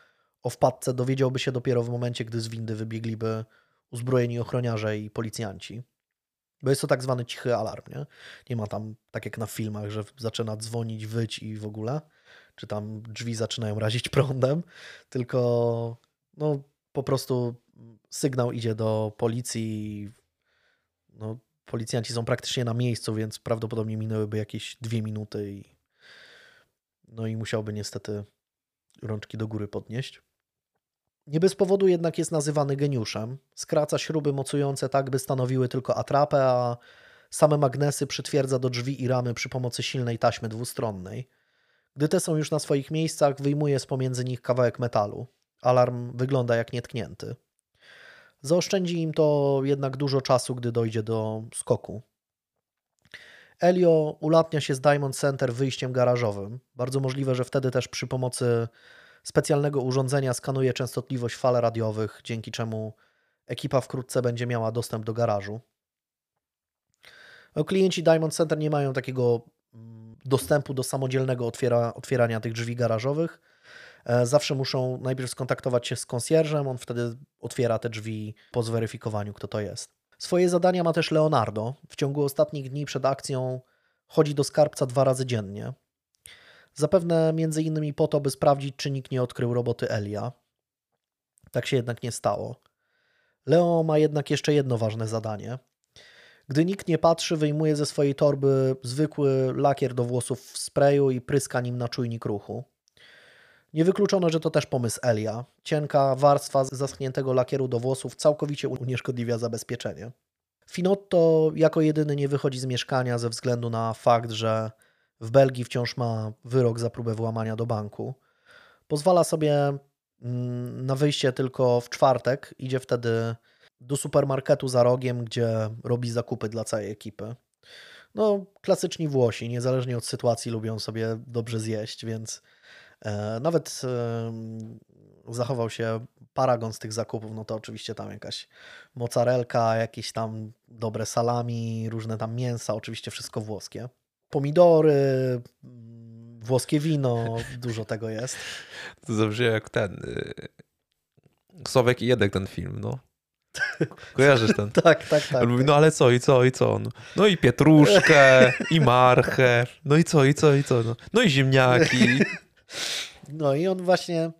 o wpadce dowiedziałby się dopiero w momencie, gdy z windy wybiegliby uzbrojeni ochroniarze i policjanci. Bo jest to tak zwany cichy alarm, nie? Nie ma tam, tak jak na filmach, że zaczyna dzwonić, wyć i w ogóle, czy tam drzwi zaczynają razić prądem, tylko no, po prostu sygnał idzie do policji no, policjanci są praktycznie na miejscu, więc prawdopodobnie minęłyby jakieś dwie minuty i no i musiałby niestety rączki do góry podnieść. Nie bez powodu jednak jest nazywany geniuszem. Skraca śruby mocujące tak, by stanowiły tylko atrapę, a same magnesy przytwierdza do drzwi i ramy przy pomocy silnej taśmy dwustronnej. Gdy te są już na swoich miejscach, wyjmuje z pomiędzy nich kawałek metalu. Alarm wygląda jak nietknięty. Zaoszczędzi im to jednak dużo czasu, gdy dojdzie do skoku. Elio ulatnia się z Diamond Center wyjściem garażowym. Bardzo możliwe, że wtedy też przy pomocy specjalnego urządzenia skanuje częstotliwość fal radiowych, dzięki czemu ekipa wkrótce będzie miała dostęp do garażu. No, klienci Diamond Center nie mają takiego mm, dostępu do samodzielnego otwiera, otwierania tych drzwi garażowych. E, zawsze muszą najpierw skontaktować się z konsjerżem, on wtedy otwiera te drzwi po zweryfikowaniu, kto to jest. Swoje zadania ma też Leonardo. W ciągu ostatnich dni przed akcją chodzi do skarbca dwa razy dziennie. Zapewne między innymi po to, by sprawdzić, czy nikt nie odkrył roboty Elia. Tak się jednak nie stało. Leo ma jednak jeszcze jedno ważne zadanie. Gdy nikt nie patrzy, wyjmuje ze swojej torby zwykły lakier do włosów w sprayu i pryska nim na czujnik ruchu. Nie wykluczono, że to też pomysł Elia. Cienka warstwa zaschniętego lakieru do włosów całkowicie unieszkodliwia zabezpieczenie. Finotto jako jedyny nie wychodzi z mieszkania ze względu na fakt, że w Belgii wciąż ma wyrok za próbę włamania do banku. Pozwala sobie mm, na wyjście tylko w czwartek. Idzie wtedy do supermarketu za rogiem, gdzie robi zakupy dla całej ekipy. No, klasyczni Włosi, niezależnie od sytuacji, lubią sobie dobrze zjeść, więc nawet e, zachował się paragon z tych zakupów. No to oczywiście tam jakaś mozzarelka, jakieś tam dobre salami, różne tam mięsa, oczywiście wszystko włoskie pomidory, włoskie wino, dużo tego jest. To zabrzmi jak ten y, Sławek i Jedek ten film, no. Kojarzysz ten? tak, tak, tak. Mówi, no ale co, i co, i co? No, no i pietruszkę, i marchew, no i co, i co, i co? No, no i ziemniaki. No i on właśnie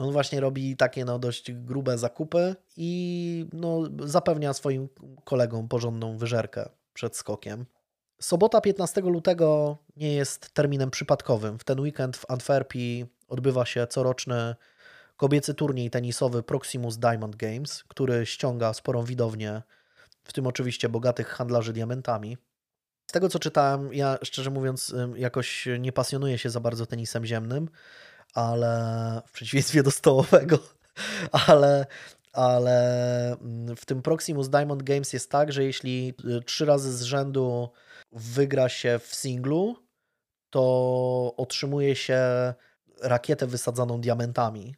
on właśnie robi takie no, dość grube zakupy i no, zapewnia swoim kolegom porządną wyżerkę przed skokiem. Sobota 15 lutego nie jest terminem przypadkowym. W ten weekend w Antwerpii odbywa się coroczny kobiecy turniej tenisowy Proximus Diamond Games, który ściąga sporą widownię, w tym oczywiście bogatych handlarzy diamentami. Z tego co czytałem, ja szczerze mówiąc jakoś nie pasjonuję się za bardzo tenisem ziemnym, ale w przeciwieństwie do stołowego, ale ale mm, w tym Proximus Diamond Games jest tak, że jeśli y, trzy razy z rzędu wygra się w singlu, to otrzymuje się rakietę wysadzaną diamentami.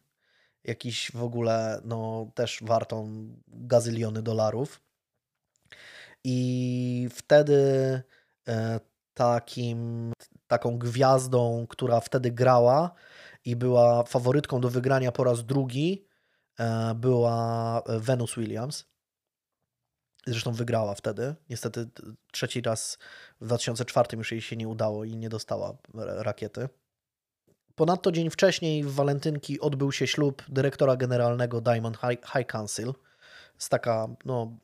Jakiś w ogóle, no też wartą gazyliony dolarów. I wtedy takim, taką gwiazdą, która wtedy grała i była faworytką do wygrania po raz drugi, e, była Venus Williams. Zresztą wygrała wtedy. Niestety trzeci raz w 2004 już jej się nie udało i nie dostała rakiety. Ponadto dzień wcześniej w walentynki odbył się ślub dyrektora generalnego Diamond High Council. Z taka, no,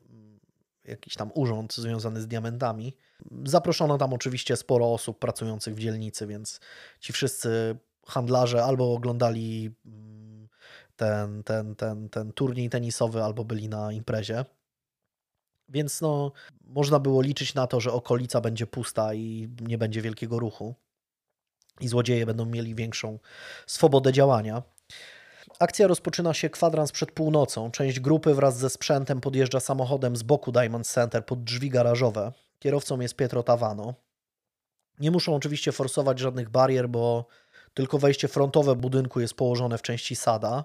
jakiś tam urząd związany z diamentami. Zaproszono tam oczywiście sporo osób pracujących w dzielnicy, więc ci wszyscy handlarze albo oglądali mm, ten, ten, ten, ten turniej tenisowy, albo byli na imprezie. Więc no, można było liczyć na to, że okolica będzie pusta i nie będzie wielkiego ruchu. I złodzieje będą mieli większą swobodę działania. Akcja rozpoczyna się kwadrans przed północą. Część grupy wraz ze sprzętem podjeżdża samochodem z boku Diamond Center pod drzwi garażowe. Kierowcą jest Pietro Tavano. Nie muszą oczywiście forsować żadnych barier, bo tylko wejście frontowe budynku jest położone w części sada.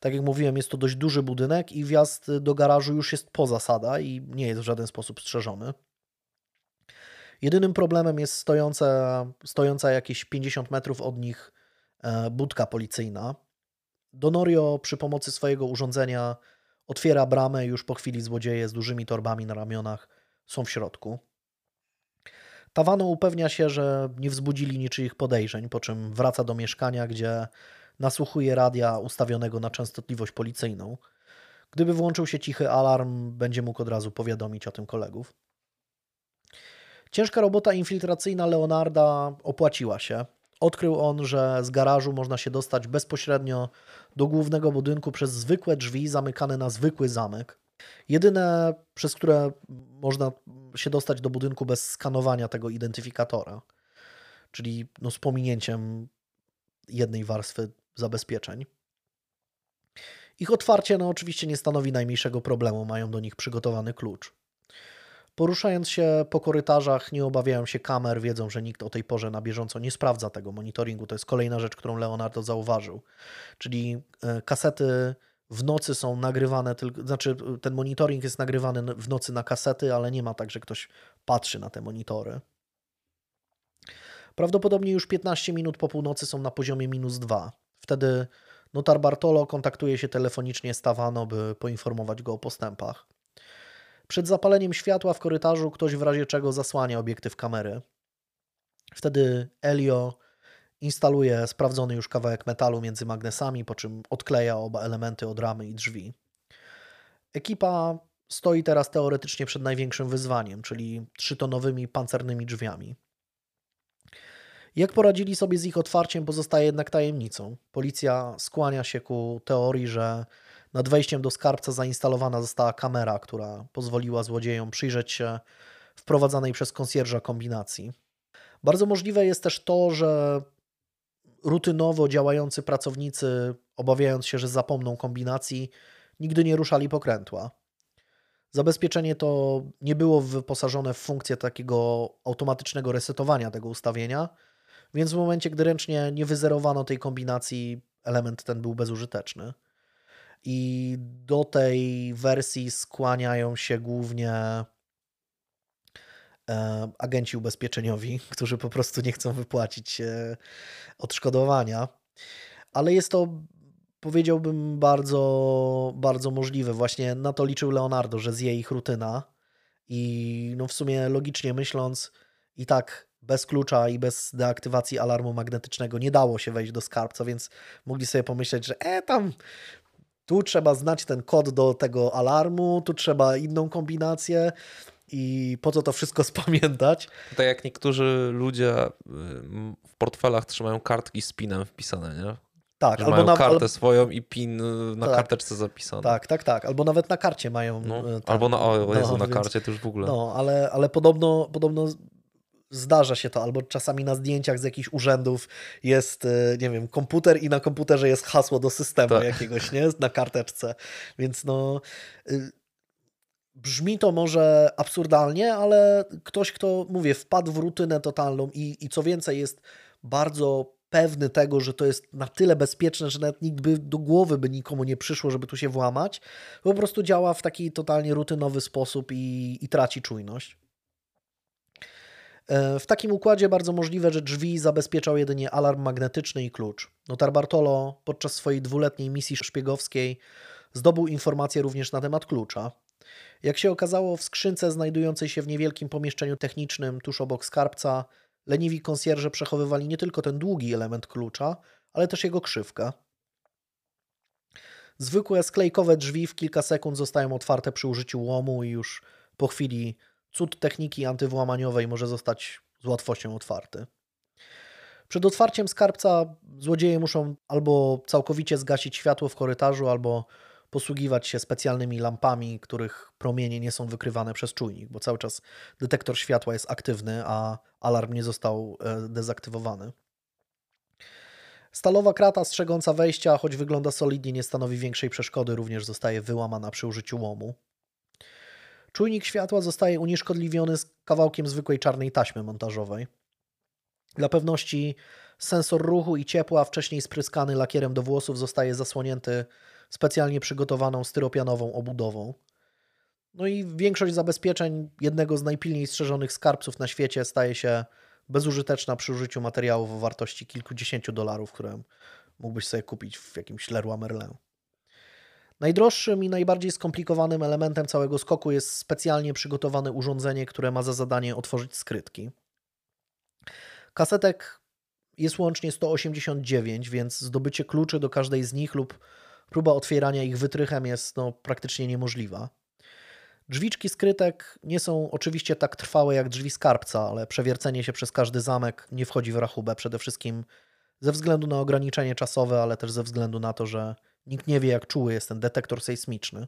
Tak jak mówiłem, jest to dość duży budynek i wjazd do garażu już jest poza sada i nie jest w żaden sposób strzeżony. Jedynym problemem jest stojąca, stojąca jakieś 50 metrów od nich e, budka policyjna. Donorio przy pomocy swojego urządzenia otwiera bramę już po chwili złodzieje z dużymi torbami na ramionach są w środku. Tawano upewnia się, że nie wzbudzili niczyich podejrzeń, po czym wraca do mieszkania, gdzie nasłuchuje radia ustawionego na częstotliwość policyjną. Gdyby włączył się cichy alarm, będzie mógł od razu powiadomić o tym kolegów. Ciężka robota infiltracyjna Leonarda opłaciła się. Odkrył on, że z garażu można się dostać bezpośrednio do głównego budynku przez zwykłe drzwi zamykane na zwykły zamek. Jedyne, przez które można się dostać do budynku bez skanowania tego identyfikatora, czyli no, z pominięciem jednej warstwy zabezpieczeń. Ich otwarcie no, oczywiście nie stanowi najmniejszego problemu, mają do nich przygotowany klucz. Poruszając się po korytarzach, nie obawiają się kamer, wiedzą, że nikt o tej porze na bieżąco nie sprawdza tego monitoringu. To jest kolejna rzecz, którą Leonardo zauważył. Czyli e, kasety w nocy są nagrywane, tylko, znaczy ten monitoring jest nagrywany w nocy na kasety, ale nie ma tak, że ktoś patrzy na te monitory. Prawdopodobnie już 15 minut po północy są na poziomie minus 2. Wtedy notar Bartolo kontaktuje się telefonicznie z Tawano, by poinformować go o postępach. Przed zapaleniem światła w korytarzu ktoś w razie czego zasłania obiektyw kamery. Wtedy Elio instaluje sprawdzony już kawałek metalu między magnesami, po czym odkleja oba elementy od ramy i drzwi. Ekipa stoi teraz teoretycznie przed największym wyzwaniem, czyli trzytonowymi pancernymi drzwiami. Jak poradzili sobie z ich otwarciem, pozostaje jednak tajemnicą. Policja skłania się ku teorii, że nad wejściem do skarbca zainstalowana została kamera, która pozwoliła złodziejom przyjrzeć się wprowadzanej przez konsjerża kombinacji. Bardzo możliwe jest też to, że rutynowo działający pracownicy, obawiając się, że zapomną kombinacji, nigdy nie ruszali pokrętła. Zabezpieczenie to nie było wyposażone w funkcję takiego automatycznego resetowania tego ustawienia, więc w momencie, gdy ręcznie nie wyzerowano tej kombinacji, element ten był bezużyteczny. I do tej wersji skłaniają się głównie e, agenci ubezpieczeniowi, którzy po prostu nie chcą wypłacić e, odszkodowania. Ale jest to, powiedziałbym, bardzo, bardzo możliwe. Właśnie na to liczył Leonardo, że zje ich rutyna. I no w sumie logicznie myśląc, i tak bez klucza i bez deaktywacji alarmu magnetycznego nie dało się wejść do skarbca, więc mogli sobie pomyśleć, że e, tam tu trzeba znać ten kod do tego alarmu, tu trzeba inną kombinację i po co to wszystko spamiętać. Tak jak niektórzy ludzie y, w portfelach trzymają kartki z pinem wpisane, nie? Tak, albo mają na, kartę al, swoją i pin y, na Tak. karteczce zapisany. tak, tak, tak, albo nawet na karcie mają. No, tak. albo na, o Jezu, No, na więc- karcie to już w ogóle. No, ale, ale podobno, podobno zdarza się to, albo czasami na zdjęciach z jakichś urzędów jest, e, nie wiem, komputer i na komputerze jest hasło do systemu Tak. jakiegoś, nie? Na karteczce. Więc no... y, Brzmi to może absurdalnie, ale ktoś, kto, mówię, wpadł w rutynę totalną i, i co więcej, jest bardzo pewny tego, że to jest na tyle bezpieczne, że nawet nikt by do głowy by nikomu nie przyszło, żeby tu się włamać, po prostu działa w taki totalnie rutynowy sposób i, i traci czujność. E, W takim układzie bardzo możliwe, że drzwi zabezpieczał jedynie alarm magnetyczny i klucz. Notar Bartolo podczas swojej dwuletniej misji szpiegowskiej zdobył informacje również na temat klucza. Jak się okazało, w skrzynce znajdującej się w niewielkim pomieszczeniu technicznym tuż obok skarbca, leniwi konsjerze przechowywali nie tylko ten długi element klucza, ale też jego krzywkę. Zwykłe sklejkowe drzwi w kilka sekund zostają otwarte przy użyciu łomu i już po chwili cud techniki antywłamaniowej może zostać z łatwością otwarty. Przed otwarciem skarbca złodzieje muszą albo całkowicie zgasić światło w korytarzu, albo posługiwać się specjalnymi lampami, których promienie nie są wykrywane przez czujnik, bo cały czas detektor światła jest aktywny, a alarm nie został e, dezaktywowany. Stalowa krata strzegąca wejścia, choć wygląda solidnie, nie stanowi większej przeszkody, również zostaje wyłamana przy użyciu łomu. Czujnik światła zostaje unieszkodliwiony z kawałkiem zwykłej czarnej taśmy montażowej. Dla pewności sensor ruchu i ciepła, wcześniej spryskany lakierem do włosów, zostaje zasłonięty specjalnie przygotowaną styropianową obudową. No i większość zabezpieczeń jednego z najpilniej strzeżonych skarbców na świecie staje się bezużyteczna przy użyciu materiałów o wartości kilkudziesięciu dolarów, które mógłbyś sobie kupić w jakimś Leroy Merlin. Najdroższym i najbardziej skomplikowanym elementem całego skoku jest specjalnie przygotowane urządzenie, które ma za zadanie otworzyć skrytki. Kasetek jest łącznie 189, więc zdobycie kluczy do każdej z nich lub próba otwierania ich wytrychem jest no, praktycznie niemożliwa. Drzwiczki skrytek nie są oczywiście tak trwałe jak drzwi skarbca, ale przewiercenie się przez każdy zamek nie wchodzi w rachubę. Przede wszystkim ze względu na ograniczenie czasowe, ale też ze względu na to, że nikt nie wie, jak czuły jest ten detektor sejsmiczny.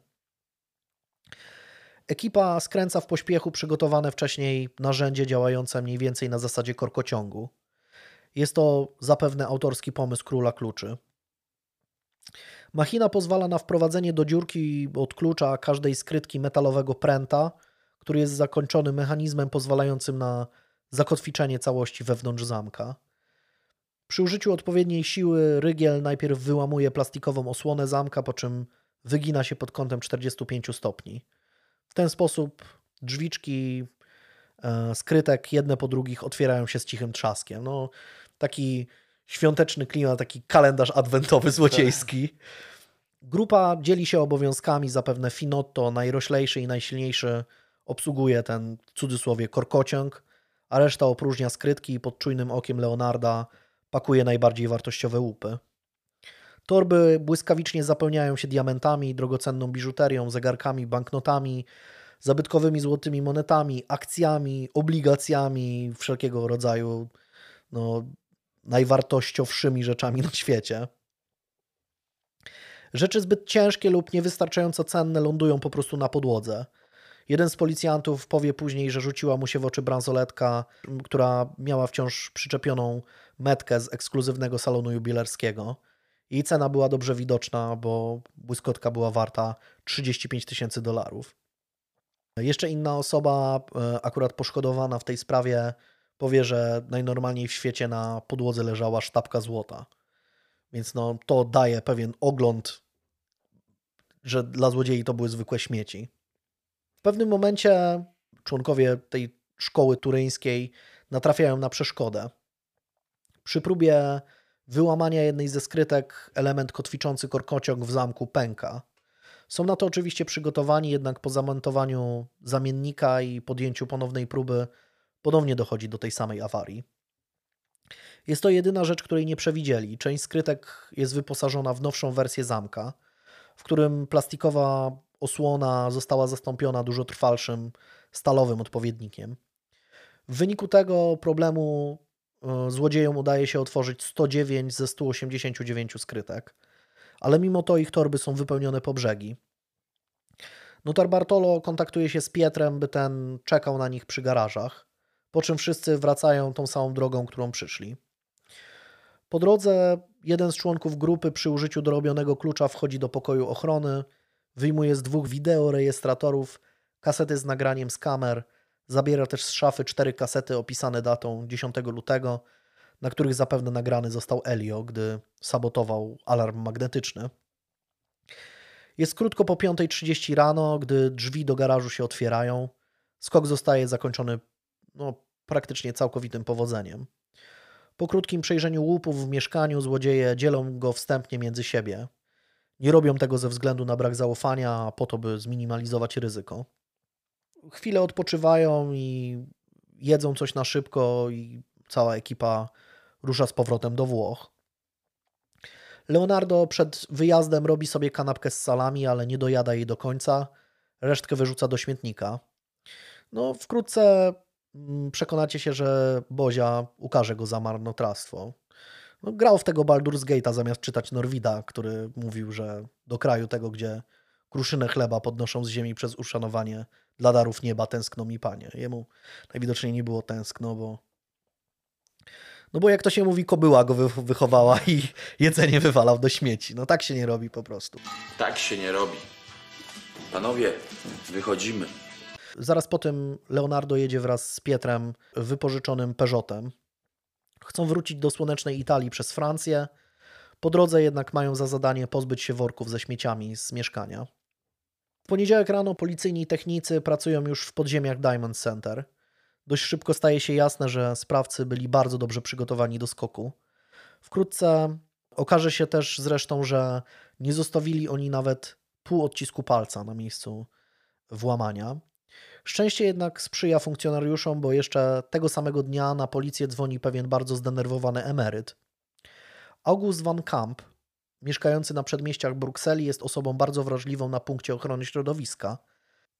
Ekipa skręca w pośpiechu przygotowane wcześniej narzędzie działające mniej więcej na zasadzie korkociągu. Jest to zapewne autorski pomysł króla kluczy. Machina pozwala na wprowadzenie do dziurki od klucza każdej skrytki metalowego pręta, który jest zakończony mechanizmem pozwalającym na zakotwiczenie całości wewnątrz zamka. Przy użyciu odpowiedniej siły rygiel najpierw wyłamuje plastikową osłonę zamka, po czym wygina się pod kątem 45 stopni. W ten sposób drzwiczki e, skrytek jedne po drugich otwierają się z cichym trzaskiem. No, taki świąteczny klimat, taki kalendarz adwentowy złodziejski. Grupa dzieli się obowiązkami, zapewne Finotto, najroślejszy i najsilniejszy, obsługuje ten w cudzysłowie korkociąg, a reszta opróżnia skrytki i pod czujnym okiem Leonarda pakuje najbardziej wartościowe łupy. Torby błyskawicznie zapełniają się diamentami, drogocenną biżuterią, zegarkami, banknotami, zabytkowymi złotymi monetami, akcjami, obligacjami, wszelkiego rodzaju no, najwartościowszymi rzeczami na świecie. Rzeczy zbyt ciężkie lub niewystarczająco cenne lądują po prostu na podłodze. Jeden z policjantów powie później, że rzuciła mu się w oczy bransoletka, która miała wciąż przyczepioną metkę z ekskluzywnego salonu jubilerskiego. Jej cena była dobrze widoczna, bo błyskotka była warta 35 tysięcy dolarów. Jeszcze inna osoba, e, akurat poszkodowana w tej sprawie, powie, że najnormalniej w świecie na podłodze leżała sztabka złota. Więc no, to daje pewien ogląd, że dla złodziei to były zwykłe śmieci. W pewnym momencie członkowie tej szkoły turyńskiej natrafiają na przeszkodę. Przy próbie wyłamania jednej ze skrytek element kotwiczący korkociąg w zamku pęka. Są na to oczywiście przygotowani, jednak po zamontowaniu zamiennika i podjęciu ponownej próby ponownie dochodzi do tej samej awarii. Jest to jedyna rzecz, której nie przewidzieli. Część skrytek jest wyposażona w nowszą wersję zamka, w którym plastikowa osłona została zastąpiona dużo trwalszym stalowym odpowiednikiem. W wyniku tego problemu złodziejom udaje się otworzyć 109 ze 189 skrytek, ale mimo to ich torby są wypełnione po brzegi. Notar Bartolo kontaktuje się z Pietrem, by ten czekał na nich przy garażach, po czym wszyscy wracają tą samą drogą, którą przyszli. Po drodze jeden z członków grupy przy użyciu dorobionego klucza wchodzi do pokoju ochrony, wyjmuje z dwóch wideorejestratorów kasety z nagraniem z kamer, zabiera też z szafy cztery kasety opisane datą 10 lutego, na których zapewne nagrany został Elio, gdy sabotował alarm magnetyczny. Jest krótko po 5.30 rano, gdy drzwi do garażu się otwierają. Skok zostaje zakończony no, praktycznie całkowitym powodzeniem. Po krótkim przejrzeniu łupów w mieszkaniu złodzieje dzielą go wstępnie między siebie. Nie robią tego ze względu na brak zaufania, po to, by zminimalizować ryzyko. Chwilę odpoczywają i jedzą coś na szybko, i cała ekipa rusza z powrotem do Włoch. Leonardo przed wyjazdem robi sobie kanapkę z salami, ale nie dojada jej do końca. Resztkę wyrzuca do śmietnika. No, wkrótce Mm, przekonacie się, że Bozia ukaże go za marnotrawstwo. No, grał w tego Baldur's Gate'a zamiast czytać Norwida, który mówił, że do kraju tego, gdzie kruszynę chleba podnoszą z ziemi przez uszanowanie dla darów nieba tęskno mi panie. Jemu najwidoczniej nie było tęskno, bo no bo jak to się mówi, kobyła go wychowała i jedzenie wywalał do śmieci. No tak się nie robi po prostu. Tak się nie robi. Panowie, wychodzimy. Zaraz po tym Leonardo jedzie wraz z Pietrem wypożyczonym Peugeotem. Chcą wrócić do słonecznej Italii przez Francję. Po drodze jednak mają za zadanie pozbyć się worków ze śmieciami z mieszkania. Poniedziałek rano policyjni technicy pracują już w podziemiach Diamond Center. Dość szybko staje się jasne, że sprawcy byli bardzo dobrze przygotowani do skoku. Wkrótce okaże się też zresztą, że nie zostawili oni nawet pół odcisku palca na miejscu włamania. Szczęście jednak sprzyja funkcjonariuszom, bo jeszcze tego samego dnia na policję dzwoni pewien bardzo zdenerwowany emeryt. August van Kamp, mieszkający na przedmieściach Brukseli, jest osobą bardzo wrażliwą na punkcie ochrony środowiska.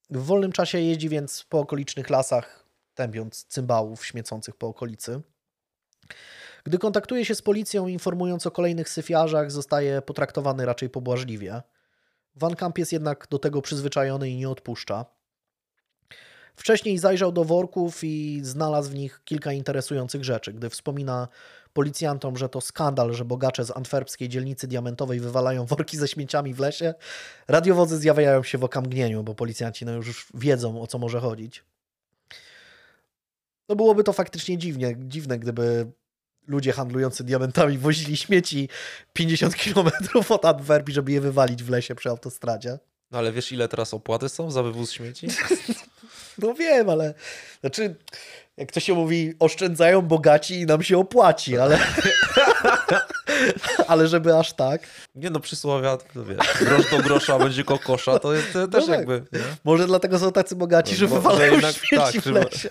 W wolnym czasie jeździ więc po okolicznych lasach, tępiąc cymbałów śmiecących po okolicy. Gdy kontaktuje się z policją, informując o kolejnych syfiarzach, zostaje potraktowany raczej pobłażliwie. Van Kamp jest jednak do tego przyzwyczajony i nie odpuszcza. Wcześniej zajrzał do worków i znalazł w nich kilka interesujących rzeczy. Gdy wspomina policjantom, że to skandal, że bogacze z antwerpskiej dzielnicy diamentowej wywalają worki ze śmieciami w lesie, radiowozy zjawiają się w okamgnieniu, bo policjanci no już wiedzą, o co może chodzić. No byłoby to faktycznie dziwnie, dziwne, gdyby ludzie handlujący diamentami wozili śmieci 50 km od Antwerpii, żeby je wywalić w lesie przy autostradzie. No ale wiesz, ile teraz opłaty są za wywóz śmieci? No wiem, ale znaczy, jak to się mówi, oszczędzają bogaci i nam się opłaci, ale. ale żeby aż tak. Nie no, przysłowia, to wiesz, grosz do grosza będzie kokosza, to jest to też tak. jakby... Nie? Może dlatego są tacy bogaci, że No, bo- wywalają że jednak- śmieci tak, w lesie.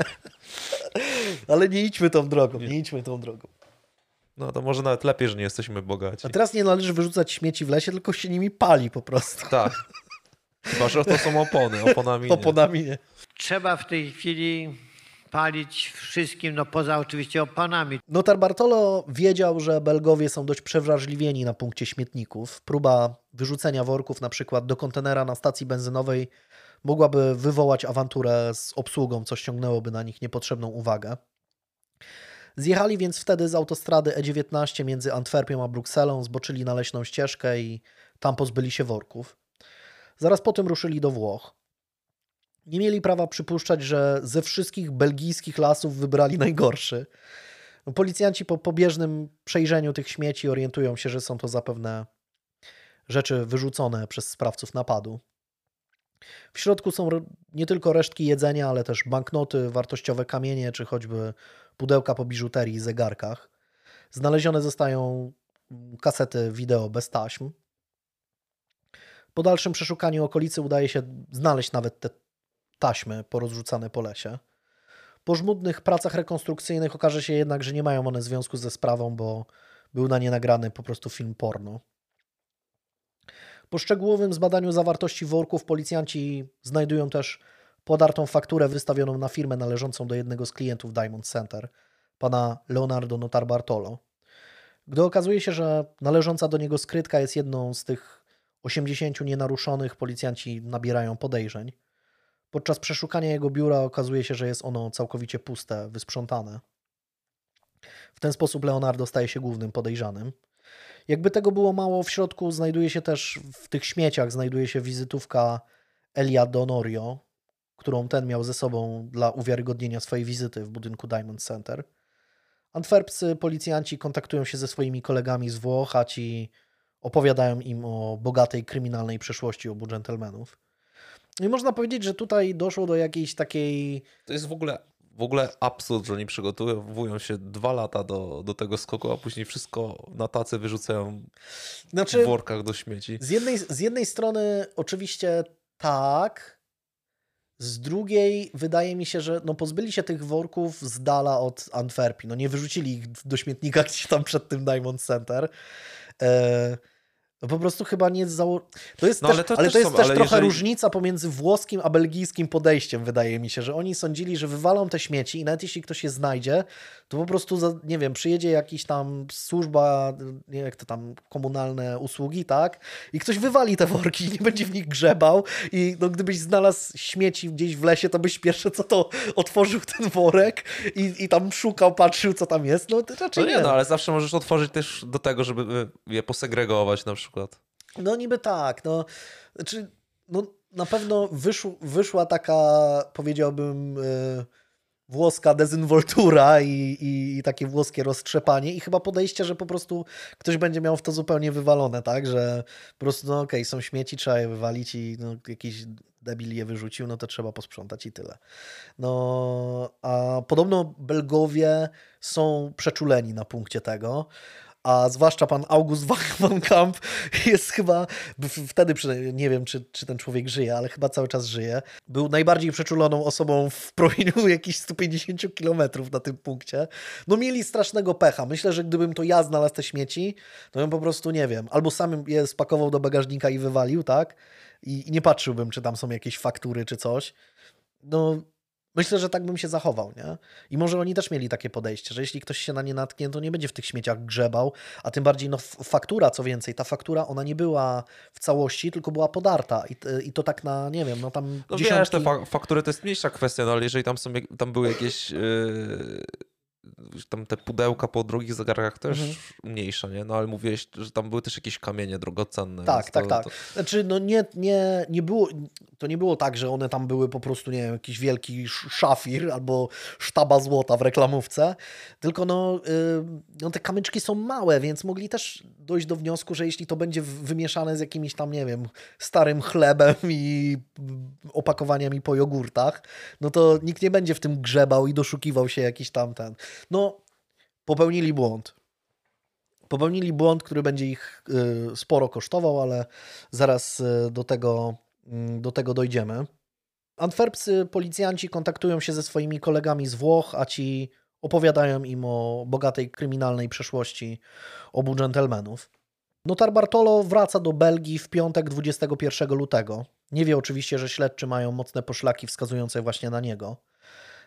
Ale nie idźmy tą drogą, nie idźmy tą drogą. No to może nawet lepiej, że nie jesteśmy bogaci. A teraz nie należy wyrzucać śmieci w lesie, tylko się nimi pali po prostu. Tak. Chyba, że to są opony, oponami nie. Oponami nie. Trzeba w tej chwili palić wszystkim, no poza oczywiście opanami. Notar Bartolo wiedział, że Belgowie są dość przewrażliwieni na punkcie śmietników. Próba wyrzucenia worków na przykład do kontenera na stacji benzynowej mogłaby wywołać awanturę z obsługą, co ściągnęłoby na nich niepotrzebną uwagę. Zjechali więc wtedy z autostrady E19 między Antwerpią a Brukselą, zboczyli na leśną ścieżkę i tam pozbyli się worków. Zaraz potem ruszyli do Włoch. Nie mieli prawa przypuszczać, że ze wszystkich belgijskich lasów wybrali najgorszy. Policjanci po pobieżnym przejrzeniu tych śmieci orientują się, że są to zapewne rzeczy wyrzucone przez sprawców napadu. W środku są nie tylko resztki jedzenia, ale też banknoty, wartościowe kamienie, czy choćby pudełka po biżuterii i zegarkach. Znalezione zostają kasety wideo bez taśm. Po dalszym przeszukaniu okolicy udaje się znaleźć nawet te taśmy porozrzucane po lesie. Po żmudnych pracach rekonstrukcyjnych okaże się jednak, że nie mają one związku ze sprawą, bo był na nie nagrany po prostu film porno. Po szczegółowym zbadaniu zawartości worków policjanci znajdują też podartą fakturę wystawioną na firmę należącą do jednego z klientów Diamond Center, pana Leonardo Notar Bartolo. Gdy okazuje się, że należąca do niego skrytka jest jedną z tych 80 nienaruszonych, policjanci nabierają podejrzeń. Podczas przeszukania jego biura okazuje się, że jest ono całkowicie puste, wysprzątane. W ten sposób Leonardo staje się głównym podejrzanym. Jakby tego było mało, w środku znajduje się też, w tych śmieciach znajduje się wizytówka Elia Donorio, którą ten miał ze sobą dla uwiarygodnienia swojej wizyty w budynku Diamond Center. Antwerpscy policjanci kontaktują się ze swoimi kolegami z Włoch, a ci opowiadają im o bogatej kryminalnej przeszłości obu dżentelmenów. No I można powiedzieć, że tutaj doszło do jakiejś takiej. To jest w ogóle, w ogóle absurd, że oni przygotowują się dwa lata do, do tego skoku, a później wszystko na tacy wyrzucają Znaczy, w workach do śmieci. z jednej, z jednej strony, oczywiście tak. Z drugiej, wydaje mi się, że no pozbyli się tych worków z dala od Antwerpii. No nie wyrzucili ich do śmietnika gdzieś tam przed tym Diamond Center. E, no po prostu chyba nie zało... To jest No, też, ale to ale też to jest są- też trochę jeżeli- różnica pomiędzy włoskim a belgijskim podejściem, wydaje mi się, że oni sądzili, że wywalą te śmieci i nawet jeśli ktoś je znajdzie, to po prostu, za, nie wiem, przyjedzie jakiś tam służba, nie wiem, jak to tam, komunalne usługi, tak? I ktoś wywali te worki i nie będzie w nich grzebał i no, gdybyś znalazł śmieci gdzieś w lesie, to byś pierwsze co to otworzył ten worek i, i tam szukał, patrzył co tam jest, no to raczej No nie, no ale zawsze możesz otworzyć też do tego, żeby y, je posegregować na przykład. No niby tak, no. Znaczy, no na pewno wyszł, wyszła taka, powiedziałbym, y, włoska dezynwoltura i, i, i takie włoskie roztrzepanie i chyba podejście, że po prostu ktoś będzie miał w to zupełnie wywalone, tak? Że po prostu, no okej, są śmieci, trzeba je wywalić i no, jakiś debil je wyrzucił, no to trzeba posprzątać i tyle. No, a podobno Belgowie są przeczuleni na punkcie tego, a zwłaszcza pan August Van Kamp jest chyba, wtedy przynajmniej, nie wiem, czy, czy ten człowiek żyje, ale chyba cały czas żyje. Był najbardziej przeczuloną osobą w promieniu jakichś 150 kilometrów na tym punkcie. No mieli strasznego pecha. Myślę, że gdybym to ja znalazł te śmieci, to bym po prostu, nie wiem, albo sam je spakował do bagażnika i wywalił, tak? I, i nie patrzyłbym, czy tam są jakieś faktury, czy coś. No, Myślę, że tak bym się zachował, nie? I może oni też mieli takie podejście, że jeśli ktoś się na nie natknie, to nie będzie w tych śmieciach grzebał, a tym bardziej no, faktura, co więcej, ta faktura, ona nie była w całości, tylko była podarta i, i to tak na, nie wiem, no tam No dziesiątki... wiesz, te fa faktury to jest mniejsza kwestia, no ale jeżeli tam, są, tam były jakieś... Yy tam te pudełka po drugich zegarach też mhm. mniejsze, nie? No ale mówiłeś, że tam były też jakieś kamienie drogocenne. Tak, tak, to, tak. To... Znaczy, no nie, nie, nie było, to nie było tak, że one tam były po prostu, nie wiem, jakiś wielki szafir albo sztaba złota w reklamówce, tylko no, yy, no te kamyczki są małe, więc mogli też dojść do wniosku, że jeśli to będzie wymieszane z jakimiś tam, nie wiem, starym chlebem i opakowaniami po jogurtach, no to nikt nie będzie w tym grzebał i doszukiwał się jakiś tam ten. No, popełnili błąd. Popełnili błąd, który będzie ich y, sporo kosztował, ale zaraz y, do tego, mm, do tego dojdziemy. Antwerpscy policjanci kontaktują się ze swoimi kolegami z Włoch, a ci opowiadają im o bogatej kryminalnej przeszłości obu dżentelmenów. Notar Bartolo wraca do Belgii w piątek 21 lutego. Nie wie oczywiście, że śledczy mają mocne poszlaki wskazujące właśnie na niego.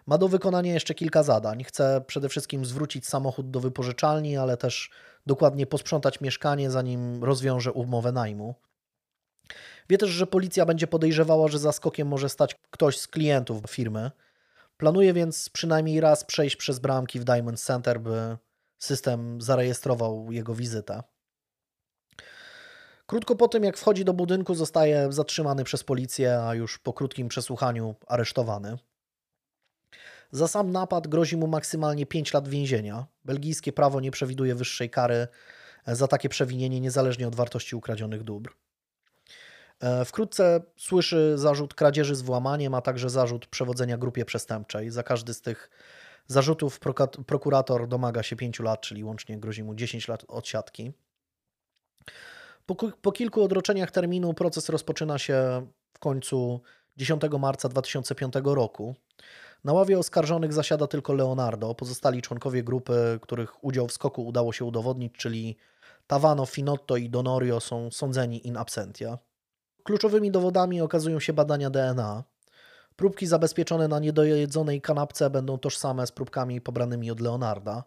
Ma do wykonania jeszcze kilka zadań. Chce przede wszystkim zwrócić samochód do wypożyczalni, ale też dokładnie posprzątać mieszkanie, zanim rozwiąże umowę najmu. Wie też, że policja będzie podejrzewała, że za skokiem może stać ktoś z klientów firmy. Planuje więc przynajmniej raz przejść przez bramki w Diamond Center, by system zarejestrował jego wizytę. Krótko po tym, jak wchodzi do budynku, zostaje zatrzymany przez policję, a już po krótkim przesłuchaniu aresztowany. Za sam napad grozi mu maksymalnie 5 lat więzienia. Belgijskie prawo nie przewiduje wyższej kary e, za takie przewinienie, niezależnie od wartości ukradzionych dóbr. E, wkrótce słyszy zarzut kradzieży z włamaniem, a także zarzut przewodzenia grupie przestępczej. Za każdy z tych zarzutów prokurator domaga się 5 lat, czyli łącznie grozi mu 10 lat odsiadki. Po, po kilku odroczeniach terminu proces rozpoczyna się w końcu 10 marca 2005 roku. Na ławie oskarżonych zasiada tylko Leonardo. Pozostali członkowie grupy, których udział w skoku udało się udowodnić, czyli Tavano, Finotto i Donorio są sądzeni in absentia. Kluczowymi dowodami okazują się badania DNA. Próbki zabezpieczone na niedojedzonej kanapce będą tożsame z próbkami pobranymi od Leonarda.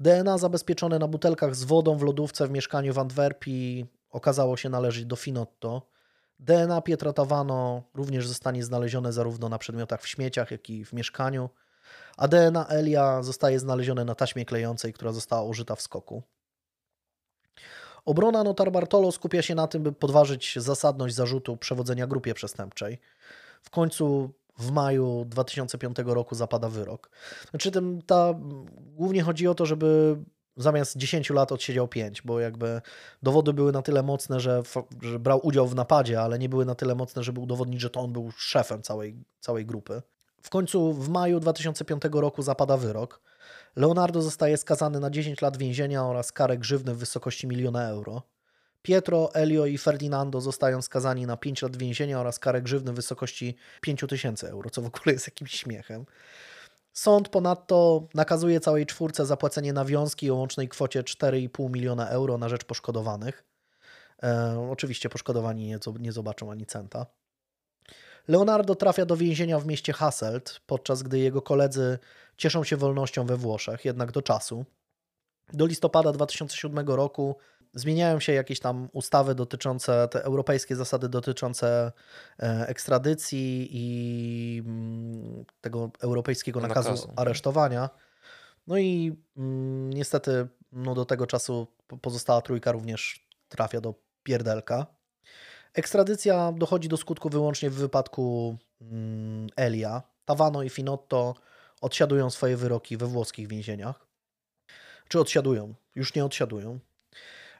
DNA zabezpieczone na butelkach z wodą w lodówce w mieszkaniu w Antwerpii okazało się należeć do Finotto. DNA Pietra Tawano również zostanie znalezione zarówno na przedmiotach w śmieciach, jak i w mieszkaniu, a DNA Elia zostaje znalezione na taśmie klejącej, która została użyta w skoku. Obrona notar Bartolo skupia się na tym, by podważyć zasadność zarzutu przewodzenia grupie przestępczej. W końcu w maju 2005 roku zapada wyrok. Znaczy, tym, ta, głównie chodzi o to, żeby zamiast 10 lat odsiedział 5, bo jakby dowody były na tyle mocne, że, że, brał udział w napadzie, ale nie były na tyle mocne, żeby udowodnić, że to on był szefem całej, całej grupy. W końcu w maju 2005 roku zapada wyrok. Leonardo zostaje skazany na 10 lat więzienia oraz karę grzywny w wysokości miliona euro. Pietro, Elio i Ferdinando zostają skazani na 5 lat więzienia oraz karę grzywny w wysokości 5000 euro, co w ogóle jest jakimś śmiechem. Sąd ponadto nakazuje całej czwórce zapłacenie nawiązki o łącznej kwocie 4,5 miliona euro na rzecz poszkodowanych. E, oczywiście poszkodowani nie, nie zobaczą ani centa. Leonardo trafia do więzienia w mieście Hasselt, podczas gdy jego koledzy cieszą się wolnością we Włoszech, jednak do czasu. Do listopada 2007 roku zmieniają się jakieś tam ustawy dotyczące, te europejskie zasady dotyczące e, ekstradycji i mm, tego europejskiego nakazu, nakazu. aresztowania. No i mm, niestety no do tego czasu pozostała trójka również trafia do pierdelka. Ekstradycja dochodzi do skutku wyłącznie w wypadku mm, Elia. Tawano i Finotto odsiadują swoje wyroki we włoskich więzieniach. Czy odsiadują? Już nie odsiadują.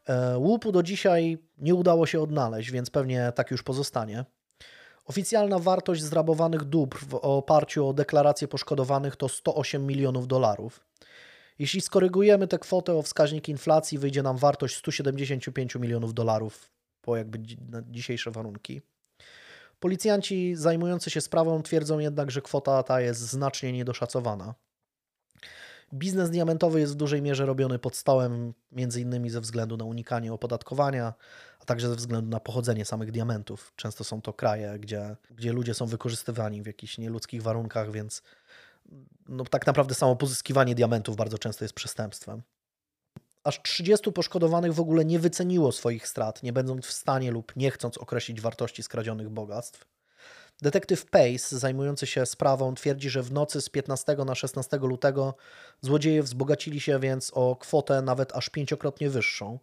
E, łupu do dzisiaj nie udało się odnaleźć, więc pewnie tak już pozostanie. Oficjalna wartość zrabowanych dóbr w oparciu o deklarację poszkodowanych to 108 milionów dolarów. Jeśli skorygujemy tę kwotę o wskaźnik inflacji, wyjdzie nam wartość 175 milionów dolarów po jakby dzisiejsze warunki. Policjanci zajmujący się sprawą twierdzą jednak, że kwota ta jest znacznie niedoszacowana. Biznes diamentowy jest w dużej mierze robiony pod stołem, między innymi ze względu na unikanie opodatkowania, a także ze względu na pochodzenie samych diamentów. Często są to kraje, gdzie, gdzie ludzie są wykorzystywani w jakichś nieludzkich warunkach, więc no, tak naprawdę samo pozyskiwanie diamentów bardzo często jest przestępstwem. Aż 30 poszkodowanych w ogóle nie wyceniło swoich strat, nie będąc w stanie lub nie chcąc określić wartości skradzionych bogactw. Detektyw Pace, zajmujący się sprawą, twierdzi, że w nocy z 15 na 16 lutego złodzieje wzbogacili się więc o kwotę nawet aż pięciokrotnie wyższą,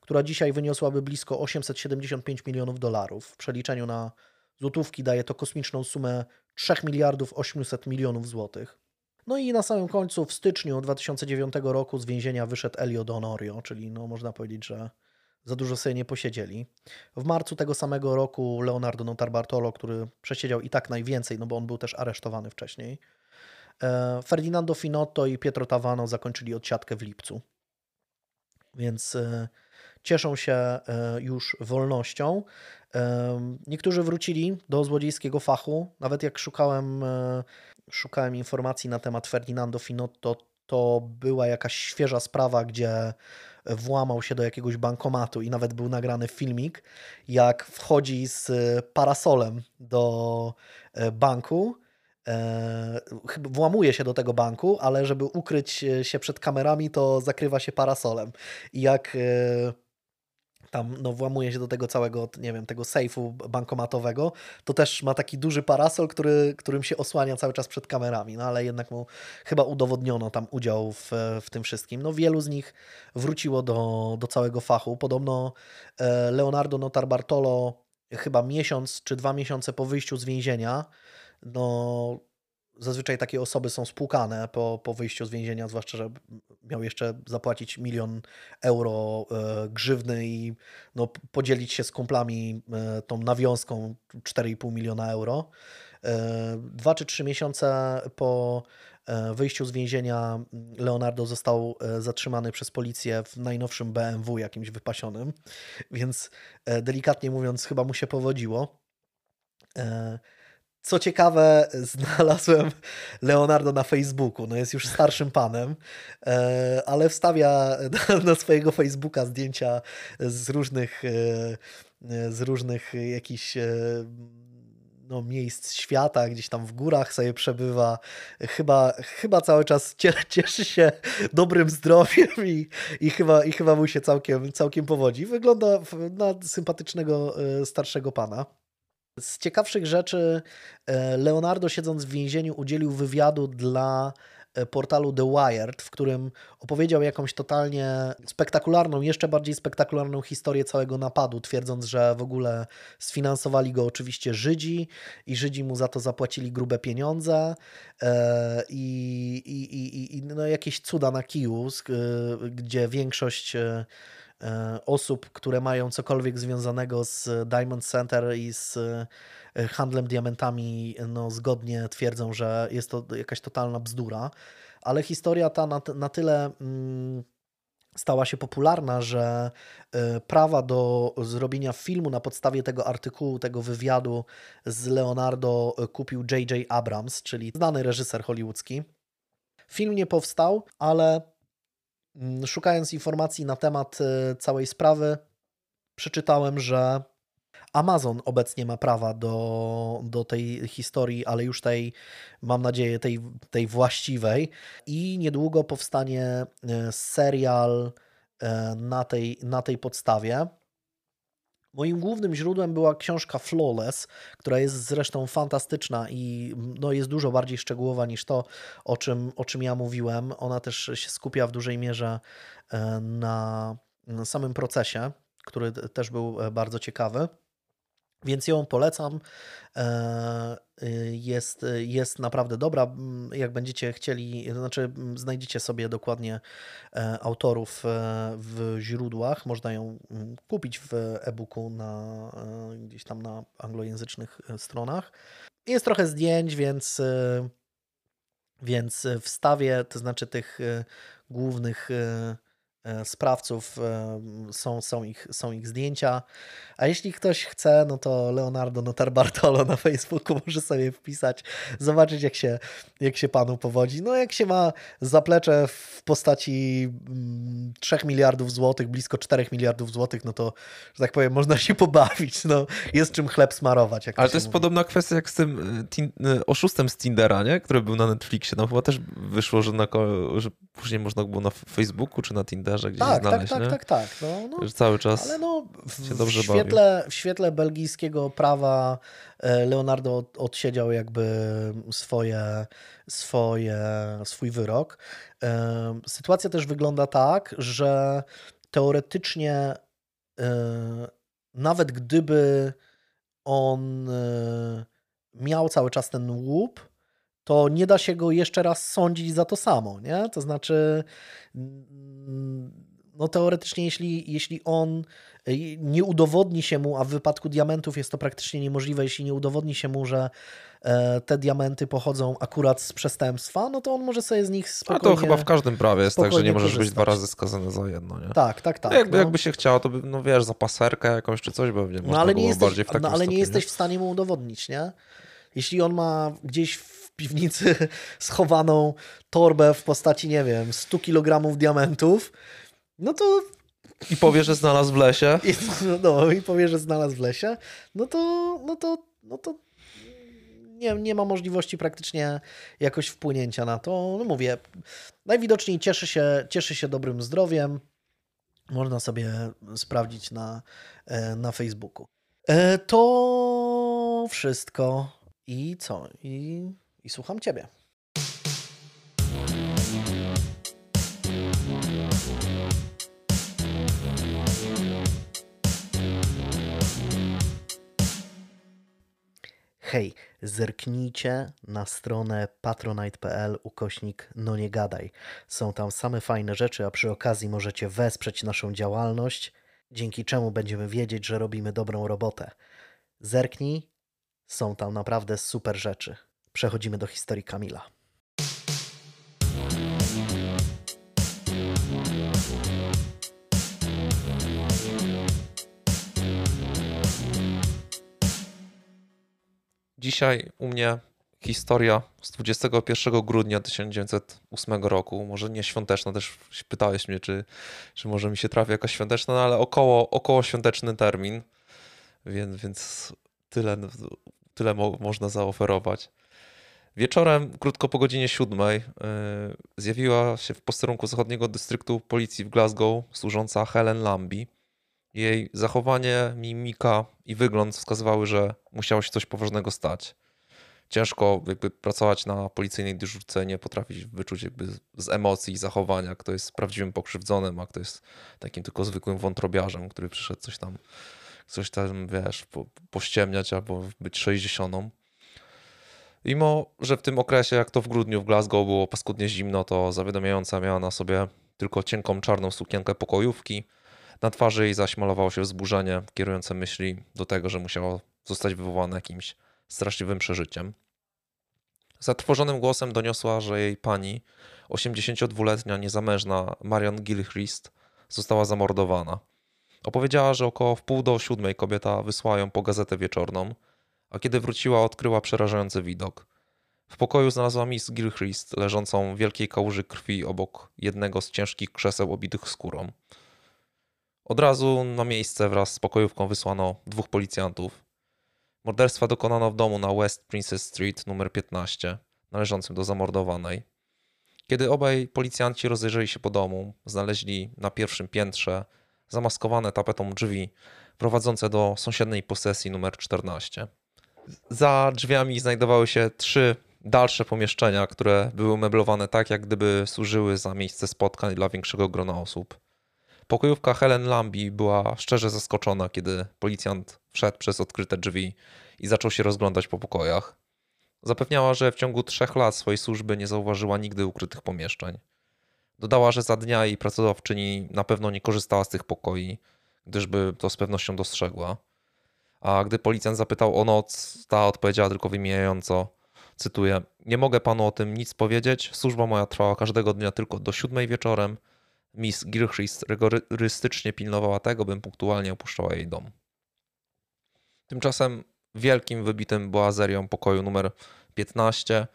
która dzisiaj wyniosłaby blisko 875 milionów dolarów. W przeliczeniu na złotówki daje to kosmiczną sumę 3 miliardów 800 milionów złotych. No i na samym końcu, w styczniu 2009 roku z więzienia wyszedł Elio Donorio, czyli no, można powiedzieć, że za dużo sobie nie posiedzieli. W marcu tego samego roku Leonardo Notarbartolo, który przesiedział i tak najwięcej, no bo on był też aresztowany wcześniej, e, Ferdinando Finotto i Pietro Tavano zakończyli odsiadkę w lipcu. Więc e, cieszą się e, już wolnością. Niektórzy wrócili do złodziejskiego fachu. Nawet jak szukałem, szukałem informacji na temat Ferdinando Finotto, to była jakaś świeża sprawa, gdzie włamał się do jakiegoś bankomatu i nawet był nagrany filmik, jak wchodzi z parasolem do e, banku. E, włamuje się do tego banku, ale żeby ukryć się przed kamerami, to zakrywa się parasolem. I jak e, tam no, włamuje się do tego całego, nie wiem, tego sejfu bankomatowego, to też ma taki duży parasol, który, którym się osłania cały czas przed kamerami, no ale jednak mu chyba udowodniono tam udział w, w tym wszystkim. No wielu z nich wróciło do, do całego fachu. Podobno e, Leonardo Notarbartolo chyba miesiąc czy dwa miesiące po wyjściu z więzienia, no zazwyczaj takie osoby są spłukane po, po wyjściu z więzienia, zwłaszcza, że miał jeszcze zapłacić milion euro e, grzywny i no, podzielić się z kumplami e, tą nawiązką 4,5 miliona euro. E, Dwa czy trzy miesiące po e, wyjściu z więzienia Leonardo został e, zatrzymany przez policję w najnowszym BMW jakimś wypasionym, więc e, delikatnie mówiąc chyba mu się powodziło. E, Co ciekawe, znalazłem Leonardo na Facebooku. No jest już starszym panem, e, ale wstawia na, swojego Facebooka zdjęcia z różnych, e, z różnych jakichś e, no, miejsc świata, gdzieś tam w górach sobie przebywa. Chyba, chyba cały czas cie- cieszy się dobrym zdrowiem i, i, chyba, i chyba mu się całkiem, całkiem powodzi. Wygląda na sympatycznego e, starszego pana. Z ciekawszych rzeczy e, Leonardo siedząc w więzieniu udzielił wywiadu dla e, portalu The Wired, w którym opowiedział jakąś totalnie spektakularną, jeszcze bardziej spektakularną historię całego napadu, twierdząc, że w ogóle sfinansowali go oczywiście Żydzi i Żydzi mu za to zapłacili grube pieniądze e, i, i, i, i no jakieś cuda na kiju, gdzie większość osób, które mają cokolwiek związanego z Diamond Center i z e, handlem diamentami, no zgodnie twierdzą, że jest to jakaś totalna bzdura, ale historia ta na, na tyle mm, stała się popularna, że e, prawa do zrobienia filmu na podstawie tego artykułu, tego wywiadu z Leonardo e, kupił J.J. Abrams, czyli znany reżyser hollywoodzki. Film nie powstał, ale Szukając informacji na temat e, całej sprawy, przeczytałem, że Amazon obecnie ma prawa do, do tej historii, ale już tej, mam nadzieję, tej, tej właściwej. I niedługo powstanie e, serial e, na tej, na tej podstawie. Moim głównym źródłem była książka Flawless, która jest zresztą fantastyczna i no, jest dużo bardziej szczegółowa niż to, o czym, o czym ja mówiłem. Ona też się skupia w dużej mierze e, na, samym procesie, który też był e, bardzo ciekawy. Więc ją polecam. E, y, Jest, jest naprawdę dobra. Jak będziecie chcieli, znaczy znajdziecie sobie dokładnie e, autorów e, w źródłach. Można ją kupić w e-booku na, gdzieś tam na anglojęzycznych stronach. Jest trochę zdjęć, więc, Więc wstawię, to znaczy tych głównych sprawców e, są, są, ich, są ich zdjęcia. A jeśli ktoś chce, no to Leonardo Notar Bartolo na Facebooku może sobie wpisać, zobaczyć jak się, jak się panu powodzi. No jak się ma zaplecze w postaci mm, 3 miliardów złotych, blisko 4 miliardów złotych, no to, że tak powiem, można się pobawić. No, jest czym chleb smarować. Ale to jest mówi. podobna kwestia jak z tym y, oszustem z Tindera, nie? który był na Netflixie. No chyba też wyszło, że, na, że później można było na Facebooku czy na Tinderze Tak, tak, znaleźć, tak, nie? tak, tak. No, no. Cały czas Ale no, w, świetle, w świetle belgijskiego prawa e, Leonardo od- odsiedział jakby swoje, swoje, swój wyrok. E, Sytuacja też wygląda tak, że teoretycznie e, nawet gdyby on miał cały czas ten łup, to nie da się go jeszcze raz sądzić za to samo, nie? To znaczy, mm, no teoretycznie, jeśli, jeśli on y, nie udowodni się mu, a w wypadku diamentów jest to praktycznie niemożliwe, jeśli nie udowodni się mu, że e, te diamenty pochodzą akurat z przestępstwa, no to on może sobie z nich A spokojnie... to chyba w każdym prawie jest tak, że nie możesz być korzystać. dwa razy skazany za jedno, nie? Tak, tak, tak. no jakby, no. jakby się chciało, to by, no wiesz, za paserkę jakąś czy coś pewnie No można ale, nie jesteś, bardziej w takim no, ale nie stopniu, jesteś w stanie mu udowodnić, nie? Jeśli on ma gdzieś piwnicy schowaną torbę w postaci, nie wiem, 100 kg diamentów, no to I powie, że znalazł w lesie. i, no, i powie, że znalazł w lesie, no to, no to, no to nie, nie ma możliwości praktycznie jakoś wpłynięcia na to. No mówię, najwidoczniej cieszy się, cieszy się dobrym zdrowiem. Można sobie sprawdzić na, e, na Facebooku. E, To wszystko. I co? I, i słucham Ciebie. Hej, zerknijcie na stronę patronite.pl ukośnik no nie gadaj. Są tam same fajne rzeczy, a przy okazji możecie wesprzeć naszą działalność, dzięki czemu będziemy wiedzieć, że robimy dobrą robotę. Zerknij, są tam naprawdę super rzeczy. Przechodzimy do historii Kamila. Dzisiaj u mnie historia z 21 grudnia 1908 roku. Może nie świąteczna, też pytałeś mnie, czy, czy może mi się trafi jakaś świąteczna, no ale około, około świąteczny termin, więc, więc tyle, tyle mo można zaoferować. Wieczorem, krótko po godzinie siódmej, yy, zjawiła się w posterunku zachodniego dystryktu policji w Glasgow służąca Helen Lambie. Jej zachowanie, mimika i wygląd wskazywały, że musiało się coś poważnego stać. Ciężko jakby pracować na policyjnej dyżurce, nie potrafić wyczuć jakby z emocji i zachowania, kto jest prawdziwym pokrzywdzonym, a kto jest takim tylko zwykłym wątrobiarzem, który przyszedł coś tam, coś tam, wiesz, po, pościemniać albo być sześćdziesiątą. Mimo, że w tym okresie, jak to w grudniu w Glasgow było paskudnie zimno, to zawiadamiająca miała na sobie tylko cienką czarną sukienkę pokojówki, na twarzy jej zaś malowało się wzburzenie, kierujące myśli do tego, że musiało zostać wywołane jakimś straszliwym przeżyciem. Zatrwożonym głosem doniosła, że jej pani, 82-letnia niezamężna Marion Gilchrist, została zamordowana. Opowiedziała, że około wpół do siódmej kobieta wysłała ją po gazetę wieczorną, a kiedy wróciła, odkryła przerażający widok. W pokoju znalazła Miss Gilchrist leżącą w wielkiej kałuży krwi obok jednego z ciężkich krzeseł obitych skórą. Od razu na miejsce wraz z pokojówką wysłano dwóch policjantów. Morderstwa dokonano w domu na West Princess Street numer 15, należącym do zamordowanej. Kiedy obaj policjanci rozejrzeli się po domu, znaleźli na pierwszym piętrze zamaskowane tapetą drzwi prowadzące do sąsiedniej posesji numer 14. Za drzwiami znajdowały się trzy dalsze pomieszczenia, które były umeblowane tak, jak gdyby służyły za miejsce spotkań dla większego grona osób. Pokojówka Helen Lambie była szczerze zaskoczona, kiedy policjant wszedł przez odkryte drzwi i zaczął się rozglądać po pokojach. Zapewniała, że w ciągu trzech lat swojej służby nie zauważyła nigdy ukrytych pomieszczeń. Dodała, że za dnia jej pracodawczyni na pewno nie korzystała z tych pokoi, gdyżby to z pewnością dostrzegła. A gdy policjant zapytał o noc, ta odpowiedziała tylko wymijająco: Cytuję: Nie mogę panu o tym nic powiedzieć. Służba moja trwała każdego dnia tylko do siódmej wieczorem. Miss Gilchrist rygorystycznie pilnowała tego, bym punktualnie opuszczała jej dom. Tymczasem wielkim, wybitym boazerią pokoju numer 15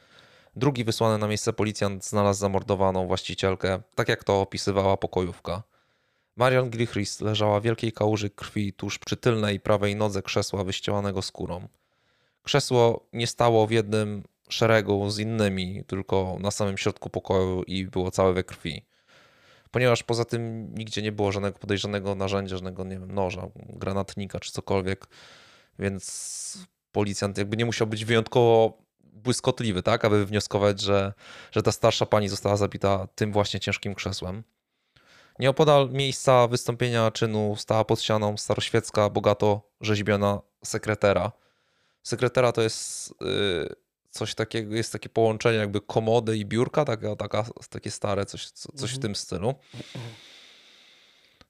drugi wysłany na miejsce policjant znalazł zamordowaną właścicielkę, tak jak to opisywała pokojówka. Marion Gilchrist leżała w wielkiej kałuży krwi tuż przy tylnej prawej nodze krzesła wyścielanego skórą. Krzesło nie stało w jednym szeregu z innymi, tylko na samym środku pokoju i było całe we krwi. Ponieważ poza tym nigdzie nie było żadnego podejrzanego narzędzia, żadnego nie wiem, noża, granatnika czy cokolwiek, więc policjant jakby nie musiał być wyjątkowo błyskotliwy, tak, aby wnioskować, że, że ta starsza pani została zabita tym właśnie ciężkim krzesłem. Nieopodal miejsca wystąpienia czynu stała pod ścianą staroświecka, bogato rzeźbiona sekretera. Sekretera to jest yy, coś takiego, jest takie połączenie jakby komody i biurka, taka, taka, takie stare, coś, coś w Mhm. tym stylu.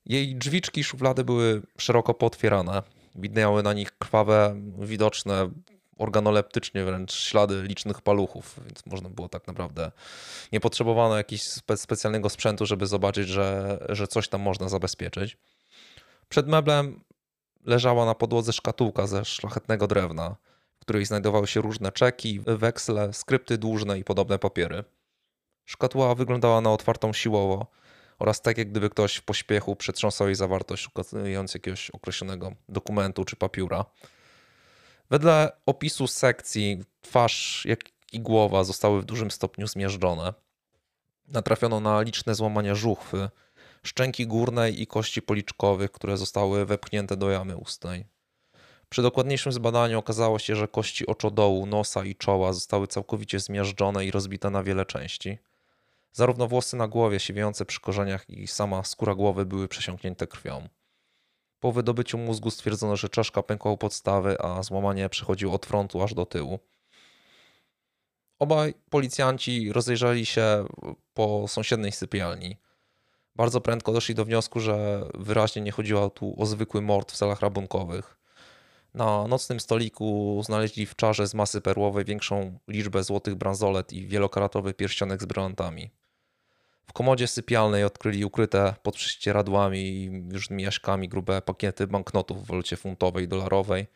Jej drzwiczki i szuflady były szeroko pootwierane. Widniały na nich krwawe, widoczne organoleptycznie wręcz ślady licznych paluchów, więc można było tak naprawdę, nie potrzebowano jakiegoś spe specjalnego sprzętu, żeby zobaczyć, że, że coś tam można zabezpieczyć. Przed meblem leżała na podłodze szkatułka ze szlachetnego drewna, w której znajdowały się różne czeki, weksle, skrypty dłużne i podobne papiery. Szkatuła wyglądała na otwartą siłowo oraz tak, jak gdyby ktoś w pośpiechu przetrząsał jej zawartość, szukając jakiegoś określonego dokumentu czy papiura. Wedle opisu sekcji, twarz jak i głowa zostały w dużym stopniu zmierzczone. Natrafiono na liczne złamania żuchwy, szczęki górnej i kości policzkowych, które zostały wepchnięte do jamy ustnej. Przy dokładniejszym zbadaniu okazało się, że kości oczodołu, nosa i czoła zostały całkowicie zmiażdżone i rozbite na wiele części. Zarówno włosy na głowie siwiejące przy korzeniach i sama skóra głowy były przesiąknięte krwią. Po wydobyciu mózgu stwierdzono, że czaszka pękła u podstawy, a złamanie przechodziło od frontu aż do tyłu. Obaj policjanci rozejrzeli się po sąsiedniej sypialni. Bardzo prędko doszli do wniosku, że wyraźnie nie chodziło tu o zwykły mord w celach rabunkowych. Na nocnym stoliku znaleźli w czarze z masy perłowej większą liczbę złotych bransolet i wielokaratowy pierścionek z brylantami. W komodzie sypialnej odkryli ukryte pod prześcieradłami i różnymi jaśkami grube pakiety banknotów w walucie funtowej i dolarowej,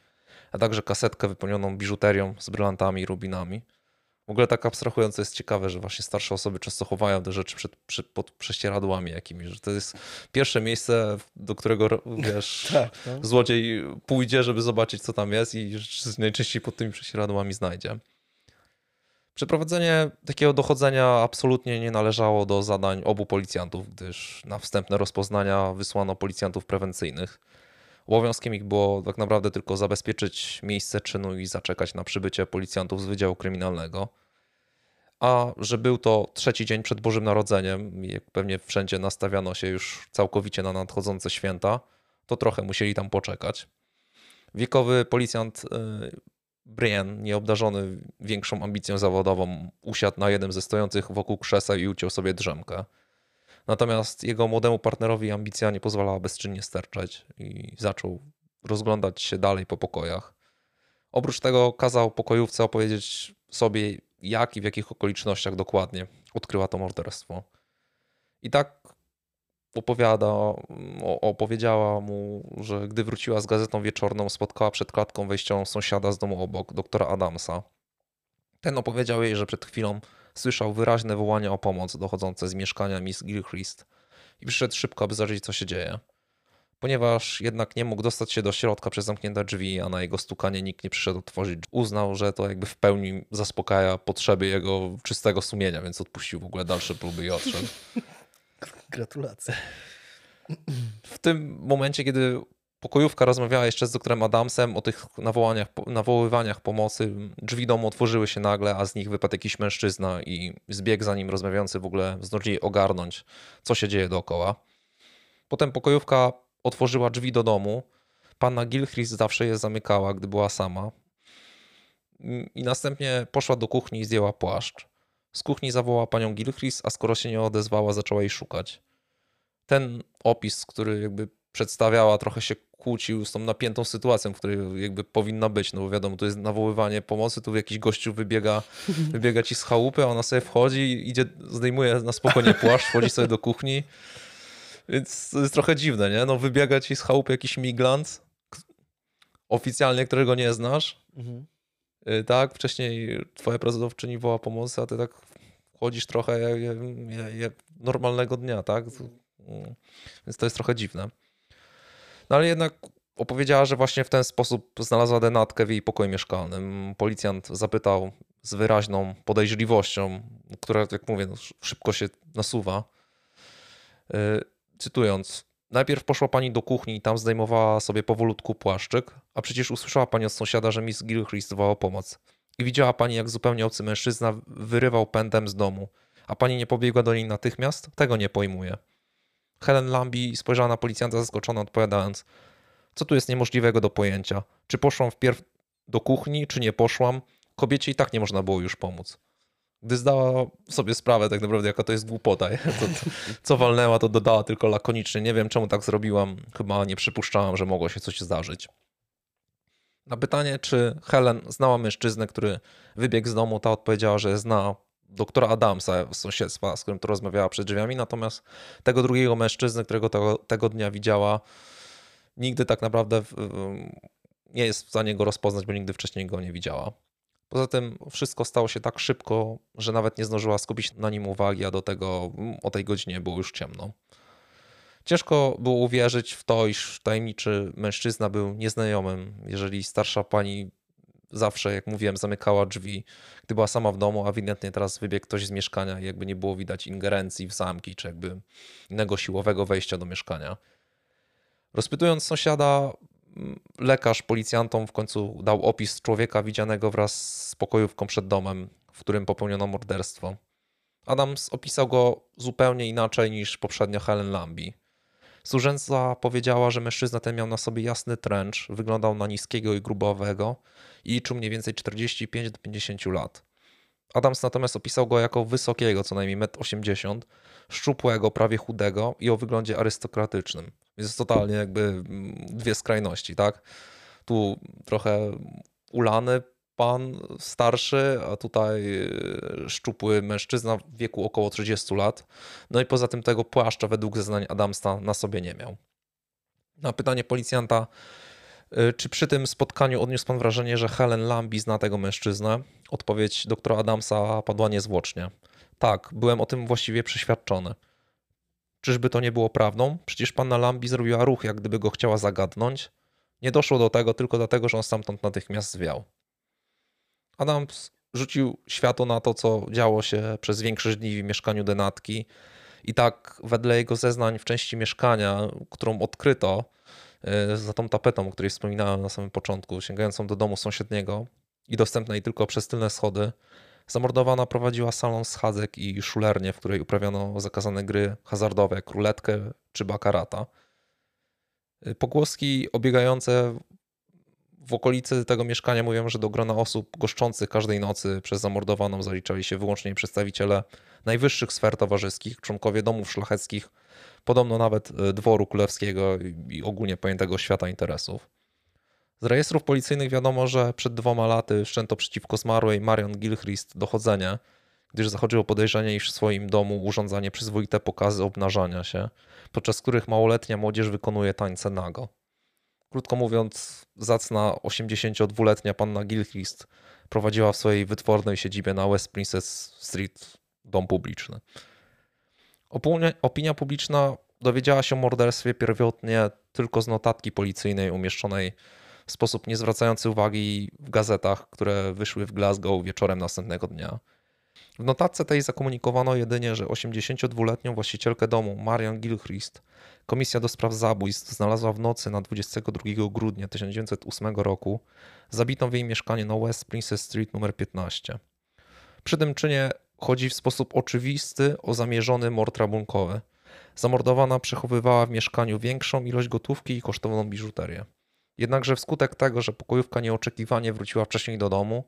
a także kasetkę wypełnioną biżuterią z brylantami i rubinami. W ogóle tak abstrahując, to jest ciekawe, że właśnie starsze osoby często chowają te rzeczy przed, przy, pod prześcieradłami jakimiś, że to jest pierwsze miejsce, do którego wiesz, Tak, no. złodziej pójdzie, żeby zobaczyć, co tam jest i najczęściej pod tymi prześcieradłami znajdzie. Przeprowadzenie takiego dochodzenia absolutnie nie należało do zadań obu policjantów, gdyż na wstępne rozpoznania wysłano policjantów prewencyjnych. Obowiązkiem ich było tak naprawdę tylko zabezpieczyć miejsce czynu i zaczekać na przybycie policjantów z Wydziału Kryminalnego. A że był to trzeci dzień przed Bożym Narodzeniem, jak pewnie wszędzie nastawiano się już całkowicie na nadchodzące święta, to trochę musieli tam poczekać. Wiekowy policjant Brian, nieobdarzony większą ambicją zawodową, usiadł na jednym ze stojących wokół krzeseł i uciął sobie drzemkę. Natomiast jego młodemu partnerowi ambicja nie pozwalała bezczynnie sterczeć i zaczął rozglądać się dalej po pokojach. Oprócz tego kazał pokojówce opowiedzieć sobie, jak i w jakich okolicznościach dokładnie odkryła to morderstwo. I tak opowiada, opowiedziała mu, że gdy wróciła z gazetą wieczorną, spotkała przed klatką wejściową sąsiada z domu obok, doktora Adamsa. Ten opowiedział jej, że przed chwilą słyszał wyraźne wołania o pomoc dochodzące z mieszkania Miss Gilchrist i przyszedł szybko, aby zobaczyć, co się dzieje. Ponieważ jednak nie mógł dostać się do środka przez zamknięte drzwi, a na jego stukanie nikt nie przyszedł otworzyć, uznał, że to jakby w pełni zaspokaja potrzeby jego czystego sumienia, więc odpuścił w ogóle dalsze próby i odszedł. Gratulacje. W tym momencie, kiedy pokojówka rozmawiała jeszcze z doktorem Adamsem o tych nawołaniach, nawoływaniach pomocy, drzwi domu otworzyły się nagle, a z nich wypadł jakiś mężczyzna i zbiegł za nim rozmawiający w ogóle zdążyli ogarnąć, co się dzieje dookoła. Potem pokojówka otworzyła drzwi do domu. Panna Gilchrist zawsze je zamykała, gdy była sama. I następnie poszła do kuchni i zdjęła płaszcz. Z kuchni zawołała panią Gilchrist, a skoro się nie odezwała, zaczęła jej szukać. Ten opis, który jakby przedstawiała, trochę się kłócił z tą napiętą sytuacją, w której jakby powinna być, no bo wiadomo, tu jest nawoływanie pomocy, tu jakiś gościu wybiega, wybiega ci z chałupy, a ona sobie wchodzi, idzie, zdejmuje na spokojnie płaszcz, wchodzi sobie do kuchni, więc to jest trochę dziwne, nie? No wybiega ci z chałupy jakiś miglant, oficjalnie, którego nie znasz, Mhm. Y, tak, wcześniej twoja pracodawczyni woła pomocy, a ty tak chodzisz trochę jak, jak, jak, normalnego dnia, tak? Mm. Więc to jest trochę dziwne. No ale jednak opowiedziała, że właśnie w ten sposób znalazła denatkę w jej pokoju mieszkalnym. Policjant zapytał z wyraźną podejrzliwością, która, jak mówię, no, sz- szybko się nasuwa. Y, Cytując, najpierw poszła pani do kuchni i tam zdejmowała sobie powolutku płaszczyk, a przecież usłyszała pani od sąsiada, że Miss Gilchrist woła o pomoc. I widziała pani, jak zupełnie obcy mężczyzna wyrywał pędem z domu. A pani nie pobiegła do niej natychmiast? Tego nie pojmuję. Helen Lambi spojrzała na policjanta zaskoczona, odpowiadając: Co tu jest niemożliwego do pojęcia? Czy poszłam wpierw do kuchni, czy nie poszłam? Kobiecie i tak nie można było już pomóc. Gdy zdała sobie sprawę, tak naprawdę, jaka to jest głupota, to, to, co walnęła, to dodała tylko lakonicznie. Nie wiem, czemu tak zrobiłam. Chyba nie przypuszczałam, że mogło się coś zdarzyć. Na pytanie, czy Helen znała mężczyznę, który wybiegł z domu, ta odpowiedziała, że zna doktora Adamsa z sąsiedztwa, z którym to rozmawiała przed drzwiami, natomiast tego drugiego mężczyzny, którego tego, tego dnia widziała, nigdy tak naprawdę nie jest w stanie go rozpoznać, bo nigdy wcześniej go nie widziała. Poza tym wszystko stało się tak szybko, że nawet nie zdążyła skupić na nim uwagi, a do tego mm, o tej godzinie było już ciemno. Ciężko było uwierzyć w to, iż tajemniczy mężczyzna był nieznajomym, jeżeli starsza pani zawsze, jak mówiłem, zamykała drzwi, gdy była sama w domu, a ewidentnie teraz wybiegł ktoś z mieszkania i jakby nie było widać ingerencji w zamki, czy jakby innego siłowego wejścia do mieszkania. Rozpytując sąsiada, lekarz policjantom w końcu dał opis człowieka widzianego wraz z pokojówką przed domem, w którym popełniono morderstwo. Adams opisał go zupełnie inaczej niż poprzednio Helen Lambi. Służęca powiedziała, że mężczyzna ten miał na sobie jasny trench, wyglądał na niskiego i grubowego i liczył mniej więcej 45 do 50 lat. Adams natomiast opisał go jako wysokiego, co najmniej 1,80 m, szczupłego, prawie chudego i o wyglądzie arystokratycznym. Więc totalnie jakby mm, dwie skrajności, tak? Tu trochę ulany pan starszy, a tutaj y, szczupły mężczyzna w wieku około 30 lat. No i poza tym tego płaszcza według zeznań Adamsa na sobie nie miał. Na pytanie policjanta, czy przy tym spotkaniu odniósł pan wrażenie, że Helen Lambi zna tego mężczyznę? Odpowiedź doktora Adamsa padła niezwłocznie. Tak, byłem o tym właściwie przeświadczony. Czyżby to nie było prawdą? Przecież panna Lambi zrobiła ruch, jak gdyby go chciała zagadnąć. Nie doszło do tego tylko dlatego, że on stamtąd natychmiast zwiał. Adams rzucił światło na to, co działo się przez większość dni w mieszkaniu denatki. I tak, wedle jego zeznań w części mieszkania, którą odkryto za tą tapetą, o której wspominałem na samym początku, sięgającą do domu sąsiedniego i dostępnej tylko przez tylne schody, zamordowana prowadziła salon schadzek i szulernię, w której uprawiano zakazane gry hazardowe, jak ruletkę czy bakarata. Y, Pogłoski obiegające w okolicy tego mieszkania mówią, że do grona osób goszczących każdej nocy przez zamordowaną zaliczali się wyłącznie przedstawiciele najwyższych sfer towarzyskich, członkowie domów szlacheckich, podobno nawet e, dworu królewskiego i- ogólnie pojętego świata interesów. Z rejestrów policyjnych wiadomo, że przed dwoma laty wszczęto przeciwko zmarłej Marion Gilchrist dochodzenie, gdyż zachodziło podejrzenie, iż w swoim domu urządza nieprzyzwoite pokazy obnażania się, podczas których małoletnia młodzież wykonuje tańce nago. Krótko mówiąc, zacna 82-letnia panna Gilchrist prowadziła w swojej wytwornej siedzibie na West Princess Street dom publiczny. Opinia, publiczna dowiedziała się o morderstwie pierwotnie tylko z notatki policyjnej umieszczonej w sposób nie zwracający uwagi w gazetach, które wyszły w Glasgow wieczorem następnego dnia. W notatce tej zakomunikowano jedynie, że 82-letnią właścicielkę domu, Marian Gilchrist, Komisja do spraw zabójstw znalazła w nocy na 22 grudnia 1908 roku zabitą w jej mieszkaniu na West Princess Street nr 15. Przy tym czynie chodzi w sposób oczywisty o zamierzony mord rabunkowy. Zamordowana przechowywała w mieszkaniu większą ilość gotówki i kosztowną biżuterię. Jednakże wskutek tego, że pokojówka nieoczekiwanie wróciła wcześniej do domu,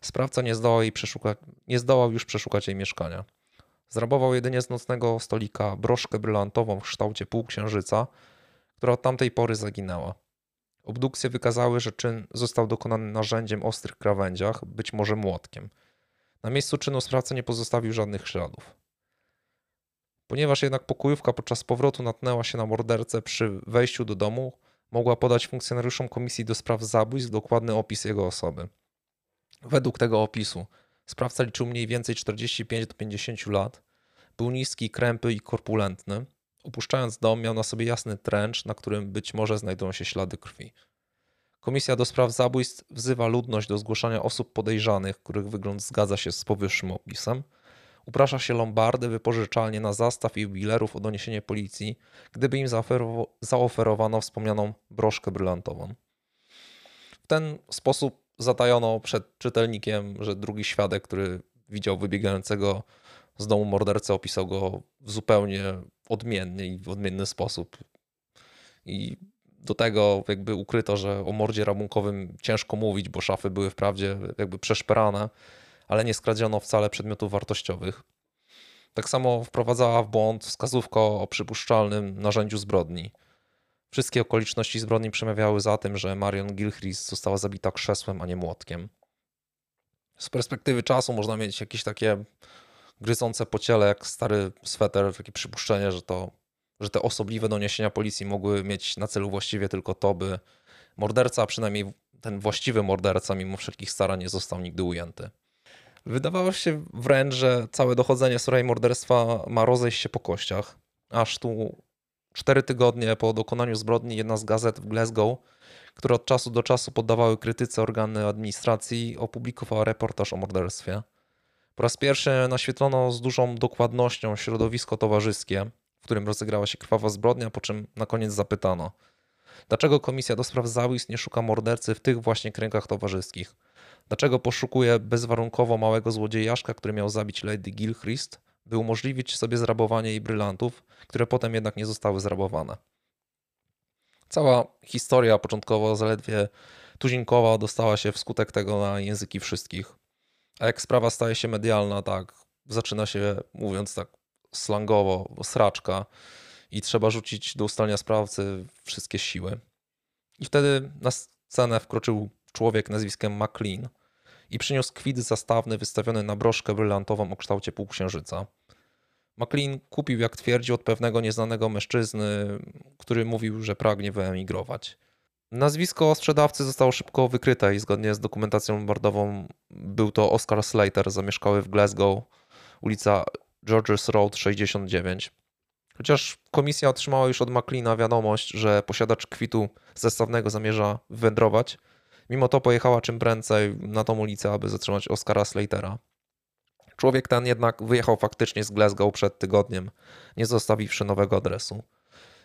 sprawca nie zdołał, jej nie zdołał już przeszukać jej mieszkania. Zrabował jedynie z nocnego stolika broszkę brylantową w kształcie półksiężyca, która od tamtej pory zaginęła. Obdukcje wykazały, że czyn został dokonany narzędziem ostrych krawędziach, być może młotkiem. Na miejscu czynu sprawca nie pozostawił żadnych śladów. Ponieważ jednak pokojówka podczas powrotu natknęła się na mordercę przy wejściu do domu, mogła podać funkcjonariuszom Komisji do Spraw Zabójstw dokładny opis jego osoby. Według tego opisu sprawca liczył mniej więcej 45 do 50 lat, był niski, krępy i korpulentny. Opuszczając dom, miał na sobie jasny trench, na którym być może znajdują się ślady krwi. Komisja do spraw zabójstw wzywa ludność do zgłaszania osób podejrzanych, których wygląd zgadza się z powyższym opisem. Uprasza się lombardy, wypożyczalnie na zastaw i jubilerów o doniesienie policji, gdyby im zaoferow- zaoferowano wspomnianą broszkę brylantową. W ten sposób zatajono przed czytelnikiem, że drugi świadek, który widział wybiegającego z domu mordercę, opisał go w zupełnie odmienny i w odmienny sposób. I do tego jakby ukryto, że o mordzie rabunkowym ciężko mówić, bo szafy były wprawdzie jakby przeszperane, ale nie skradziono wcale przedmiotów wartościowych. Tak samo wprowadzała w błąd wskazówka o przypuszczalnym narzędziu zbrodni. Wszystkie okoliczności zbrodni przemawiały za tym, że Marion Gilchrist została zabita krzesłem, a nie młotkiem. Z perspektywy czasu można mieć jakieś takie gryzące po ciele, jak stary sweter, takie przypuszczenie, że to, że te osobliwe doniesienia policji mogły mieć na celu właściwie tylko to, by morderca, a przynajmniej ten właściwy morderca, mimo wszelkich starań, nie został nigdy ujęty. Wydawało się wręcz, że całe dochodzenie sprawie morderstwa ma rozejść się po kościach, aż tu cztery tygodnie po dokonaniu zbrodni jedna z gazet w Glasgow, które od czasu do czasu poddawały krytyce organy administracji, opublikowała reportaż o morderstwie. Po raz pierwszy naświetlono z dużą dokładnością środowisko towarzyskie, w którym rozegrała się krwawa zbrodnia, po czym na koniec zapytano, dlaczego Komisja do Spraw Zabójstw nie szuka mordercy w tych właśnie kręgach towarzyskich? Dlaczego poszukuje bezwarunkowo małego złodziejaszka, który miał zabić Lady Gilchrist, by umożliwić sobie zrabowanie jej brylantów, które potem jednak nie zostały zrabowane? Cała historia początkowo zaledwie tuzinkowa dostała się wskutek tego na języki wszystkich. A jak sprawa staje się medialna, tak, zaczyna się, mówiąc tak slangowo, sraczka i trzeba rzucić do ustalenia sprawcy wszystkie siły. I wtedy na scenę wkroczył człowiek nazwiskiem McLean i przyniósł kwit zastawny wystawiony na broszkę brylantową o kształcie półksiężyca. McLean kupił, jak twierdził, od pewnego nieznanego mężczyzny, który mówił, że pragnie wyemigrować. Nazwisko sprzedawcy zostało szybko wykryte i zgodnie z dokumentacją lombardową był to Oscar Slater, zamieszkały w Glasgow, ulica Georges Road 69. Chociaż komisja otrzymała już od McLeana wiadomość, że posiadacz kwitu zestawnego zamierza wędrować, mimo to pojechała czym prędzej na tą ulicę, aby zatrzymać Oscara Slatera. Człowiek ten jednak wyjechał faktycznie z Glasgow przed tygodniem, nie zostawiwszy nowego adresu.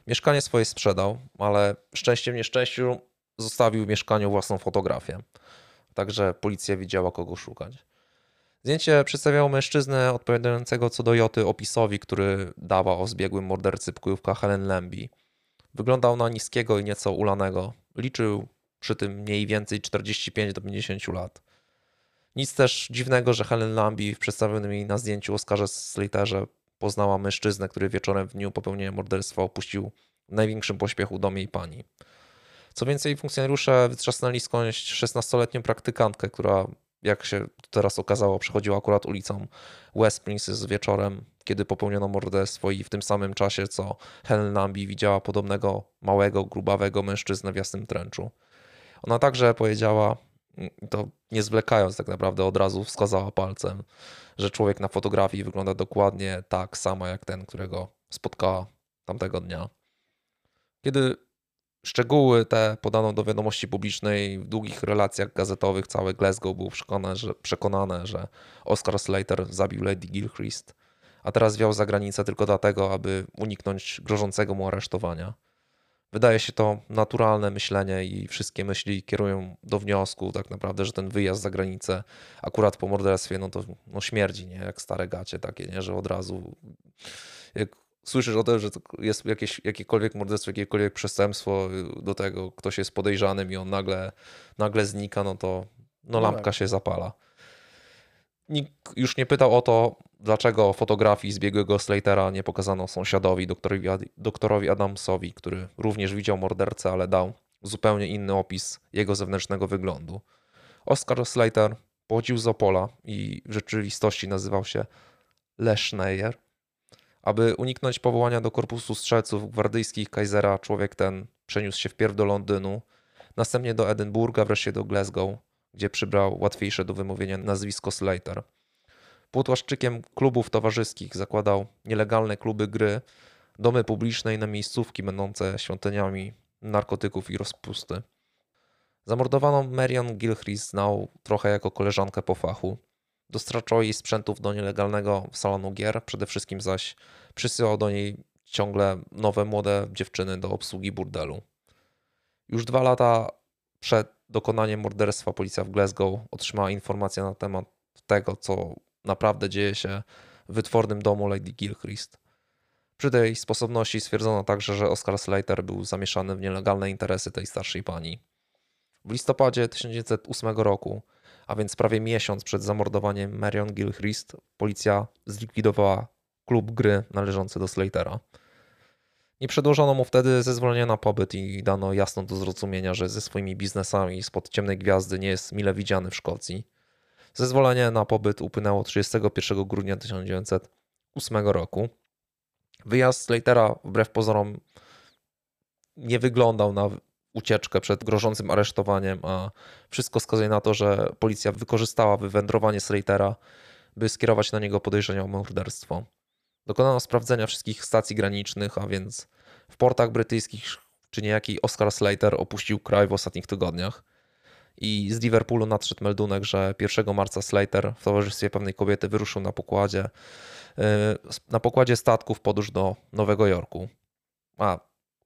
Mieszkanie swoje sprzedał, ale szczęściem nieszczęściu zostawił w mieszkaniu własną fotografię. Także policja wiedziała, kogo szukać. Zdjęcie przedstawiało mężczyznę odpowiadającego co do Joty opisowi, który dawał o zbiegłym mordercy pokojówka Helen Lemby. Wyglądał na niskiego i nieco ulanego. Liczył przy tym mniej więcej 45 do 50 lat. Nic też dziwnego, że Helen Lambi w przedstawionym jej na zdjęciu Oscarze Slaterze poznała mężczyznę, który wieczorem w dniu popełnienia morderstwa opuścił w największym pośpiechu dom jej pani. Co więcej, funkcjonariusze wytrzasnęli skądś 16-letnią praktykantkę, która, jak się teraz okazało, przechodziła akurat ulicą West Princess wieczorem, kiedy popełniono morderstwo i w tym samym czasie, co Helen Lambi widziała podobnego małego, grubawego mężczyznę w jasnym tręczu. Ona także powiedziała, to nie zwlekając tak naprawdę od razu wskazała palcem, że człowiek na fotografii wygląda dokładnie tak samo jak ten, którego spotkała tamtego dnia. Kiedy szczegóły te podano do wiadomości publicznej w długich relacjach gazetowych, całe Glasgow był przekonane, że, że Oscar Slater zabił Lady Gilchrist, a teraz wiał za granicę tylko dlatego, aby uniknąć grożącego mu aresztowania. Wydaje się to naturalne myślenie i wszystkie myśli kierują do wniosku tak naprawdę, że ten wyjazd za granicę akurat po morderstwie, no to no śmierdzi, nie? Jak stare gacie takie, nie? Że od razu jak słyszysz o tym, że jest jakieś, jakiekolwiek morderstwo, jakiekolwiek przestępstwo do tego, ktoś jest podejrzanym i on nagle, nagle znika, no to no lampka się zapala. Nikt już nie pytał o to, dlaczego fotografii zbiegłego Slatera nie pokazano sąsiadowi, doktorowi, doktorowi Adamsowi, który również widział mordercę, ale dał zupełnie inny opis jego zewnętrznego wyglądu. Oscar Slater pochodził z Opola i w rzeczywistości nazywał się Leschneier. Aby uniknąć powołania do korpusu strzelców gwardyjskich Kaisera, człowiek ten przeniósł się wpierw do Londynu, następnie do Edynburga, wreszcie do Glasgow, gdzie przybrał łatwiejsze do wymówienia nazwisko Slater. Pod łaszczykiem klubów towarzyskich zakładał nielegalne kluby gry, domy publiczne i na miejscówki będące świątyniami narkotyków i rozpusty. Zamordowaną Marion Gilchrist znał trochę jako koleżankę po fachu. Dostarczał jej sprzętów do nielegalnego salonu gier, przede wszystkim zaś przysyłał do niej ciągle nowe młode dziewczyny do obsługi burdelu. Już dwa lata przed dokonaniem morderstwa policja w Glasgow otrzymała informację na temat tego, co naprawdę dzieje się w wytwornym domu Lady Gilchrist. Przy tej sposobności stwierdzono także, że Oscar Slater był zamieszany w nielegalne interesy tej starszej pani. W listopadzie 1908 roku, a więc prawie miesiąc przed zamordowaniem Marion Gilchrist, policja zlikwidowała klub gry należący do Slatera. Nie przedłożono mu wtedy zezwolenia na pobyt i dano jasno do zrozumienia, że ze swoimi biznesami spod ciemnej gwiazdy nie jest mile widziany w Szkocji. Zezwolenie na pobyt upłynęło 31 grudnia 1908 roku. Wyjazd Slatera wbrew pozorom nie wyglądał na ucieczkę przed grożącym aresztowaniem, a wszystko wskazuje na to, że policja wykorzystała wywędrowanie Slatera, by skierować na niego podejrzenia o morderstwo. Dokonano sprawdzenia wszystkich stacji granicznych, a więc w portach brytyjskich czy niejaki Oscar Slater opuścił kraj w ostatnich tygodniach. I z Liverpoolu nadszedł meldunek, że 1 marca Slater w towarzystwie pewnej kobiety wyruszył na pokładzie, na pokładzie statków podróż do Nowego Jorku. A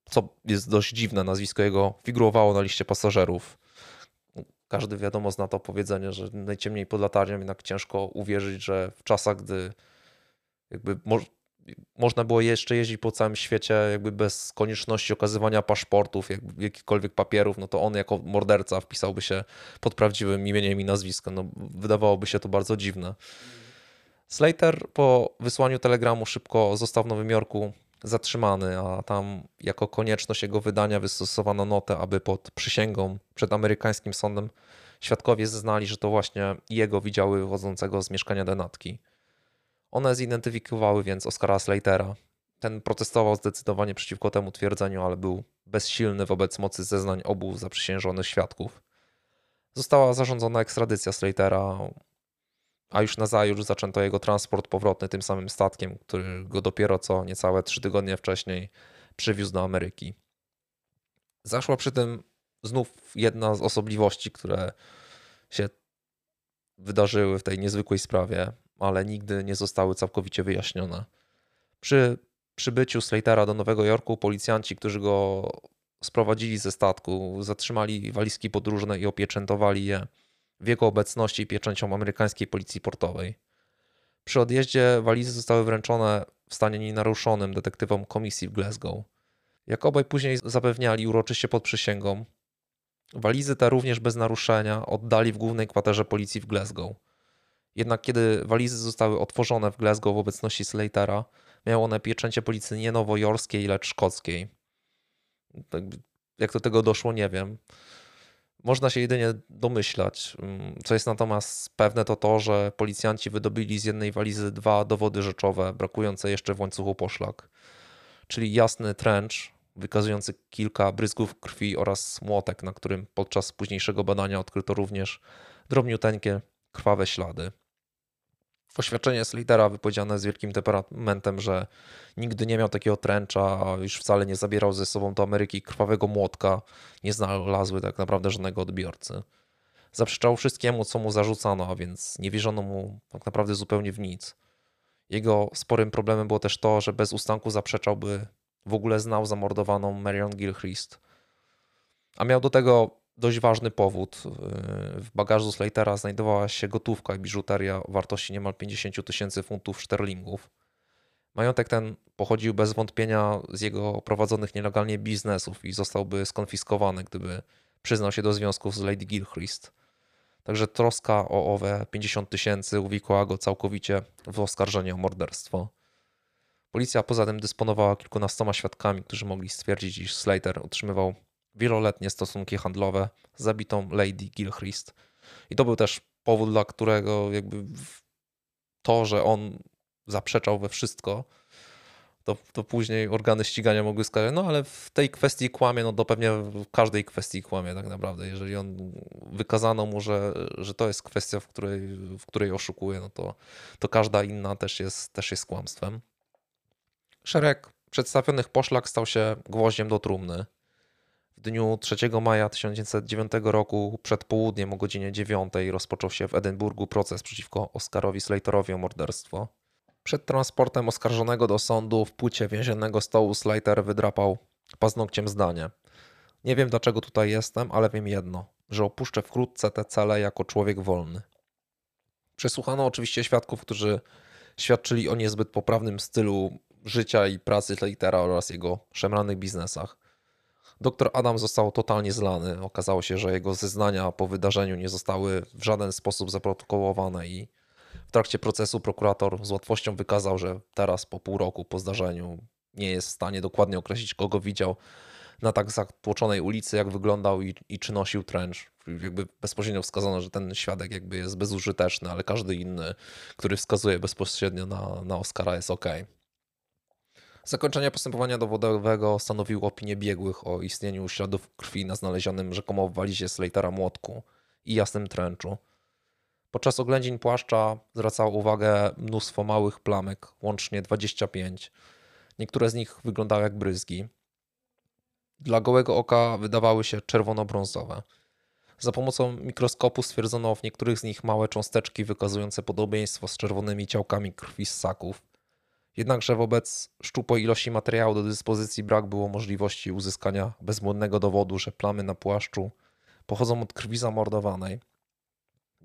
co jest dość dziwne, nazwisko jego figurowało na liście pasażerów. Każdy wiadomo zna to powiedzenie, że najciemniej pod latarnią jednak ciężko uwierzyć, że w czasach, gdy jakby można było jeszcze jeździć po całym świecie jakby bez konieczności okazywania paszportów, jak, jakichkolwiek papierów, no to on jako morderca wpisałby się pod prawdziwym imieniem i nazwiskiem. No, wydawałoby się to bardzo dziwne. Slater po wysłaniu telegramu szybko został w Nowym Jorku zatrzymany, a tam jako konieczność jego wydania wystosowano notę, aby pod przysięgą przed amerykańskim sądem świadkowie zeznali, że to właśnie jego widziały wychodzącego z mieszkania denatki. One zidentyfikowały więc Oscara Slatera. Ten protestował zdecydowanie przeciwko temu twierdzeniu, ale był bezsilny wobec mocy zeznań obu zaprzysiężonych świadków. Została zarządzona ekstradycja Slatera, a już na zajutrz zaczęto jego transport powrotny tym samym statkiem, który go dopiero co niecałe trzy tygodnie wcześniej przywiózł do Ameryki. Zaszła przy tym znów jedna z osobliwości, które się wydarzyły w tej niezwykłej sprawie, ale nigdy nie zostały całkowicie wyjaśnione. Przy przybyciu Slatera do Nowego Jorku policjanci, którzy go sprowadzili ze statku, zatrzymali walizki podróżne i opieczętowali je w jego obecności pieczęcią amerykańskiej policji portowej. Przy odjeździe walizy zostały wręczone w stanie nienaruszonym detektywom komisji w Glasgow. Jak obaj później zapewniali uroczyście pod przysięgą, walizy te również bez naruszenia oddali w głównej kwaterze policji w Glasgow. Jednak kiedy walizy zostały otworzone w Glasgow w obecności Slatera, miały one pieczęcie policji nie nowojorskiej, lecz szkockiej. Tak, jak do tego doszło, nie wiem. Można się jedynie domyślać. Mm, co jest natomiast pewne, to to, że policjanci wydobili z jednej walizy dwa dowody rzeczowe, brakujące jeszcze w łańcuchu poszlak. Czyli jasny trench, wykazujący kilka bryzgów krwi oraz młotek, na którym podczas późniejszego badania odkryto również drobniuteńkie krwawe ślady. Oświadczenie Slidera wypowiedziane z wielkim temperamentem, że nigdy nie miał takiego tręcza, już wcale nie zabierał ze sobą do Ameryki krwawego młotka, nie znalazły tak naprawdę żadnego odbiorcy. Zaprzeczał wszystkiemu, co mu zarzucano, a więc nie wierzono mu tak naprawdę zupełnie w nic. Jego sporym problemem było też to, że bez ustanku zaprzeczał, by w ogóle znał zamordowaną Marion Gilchrist. A miał do tego dość ważny powód. W bagażu Slatera znajdowała się gotówka i biżuteria o wartości niemal 50 tysięcy funtów sterlingów. Majątek ten pochodził bez wątpienia z jego prowadzonych nielegalnie biznesów i zostałby skonfiskowany, gdyby przyznał się do związków z Lady Gilchrist. Także troska o owe 50 tysięcy uwikłała go całkowicie w oskarżenie o morderstwo. Policja poza tym dysponowała kilkunastoma świadkami, którzy mogli stwierdzić, iż Slater utrzymywał wieloletnie stosunki handlowe z zabitą Lady Gilchrist. I to był też powód, dla którego jakby to, że on zaprzeczał we wszystko, to, to później organy ścigania mogły skazać, no ale w tej kwestii kłamie, no to pewnie w każdej kwestii kłamie tak naprawdę. Jeżeli on wykazano mu, że, że to jest kwestia, w której, w której oszukuje, no to, to każda inna też jest, też jest kłamstwem. Szereg przedstawionych poszlak stał się gwoździem do trumny. W dniu 3 maja 1909 roku przed południem o godzinie 9 rozpoczął się w Edynburgu proces przeciwko Oscarowi Slaterowi o morderstwo. Przed transportem oskarżonego do sądu w płycie więziennego stołu Slater wydrapał paznokciem zdanie. Nie wiem dlaczego tutaj jestem, ale wiem jedno, że opuszczę wkrótce te cele jako człowiek wolny. Przesłuchano oczywiście świadków, którzy świadczyli o niezbyt poprawnym stylu życia i pracy Slatera oraz jego szemranych biznesach. Doktor Adam został totalnie zlany. Okazało się, że jego zeznania po wydarzeniu nie zostały w żaden sposób zaprotokołowane i w trakcie procesu prokurator z łatwością wykazał, że teraz po pół roku po zdarzeniu nie jest w stanie dokładnie określić, kogo widział na tak zatłoczonej ulicy, jak wyglądał i, i czy nosił trench. Jakby bezpośrednio wskazano, że ten świadek jakby jest bezużyteczny, ale każdy inny, który wskazuje bezpośrednio na, na Oscara jest ok. Zakończenie postępowania dowodowego stanowiło opinię biegłych o istnieniu śladów krwi na znalezionym rzekomo w walizie Slatera młotku i jasnym tręczu. Podczas oględzin płaszcza zwracało uwagę mnóstwo małych plamek, łącznie 25. Niektóre z nich wyglądały jak bryzgi. Dla gołego oka wydawały się czerwono-brązowe. Za pomocą mikroskopu stwierdzono w niektórych z nich małe cząsteczki wykazujące podobieństwo z czerwonymi ciałkami krwi ssaków. Jednakże wobec szczupłej ilości materiału do dyspozycji brak było możliwości uzyskania bezmłodnego dowodu, że plamy na płaszczu pochodzą od krwi zamordowanej.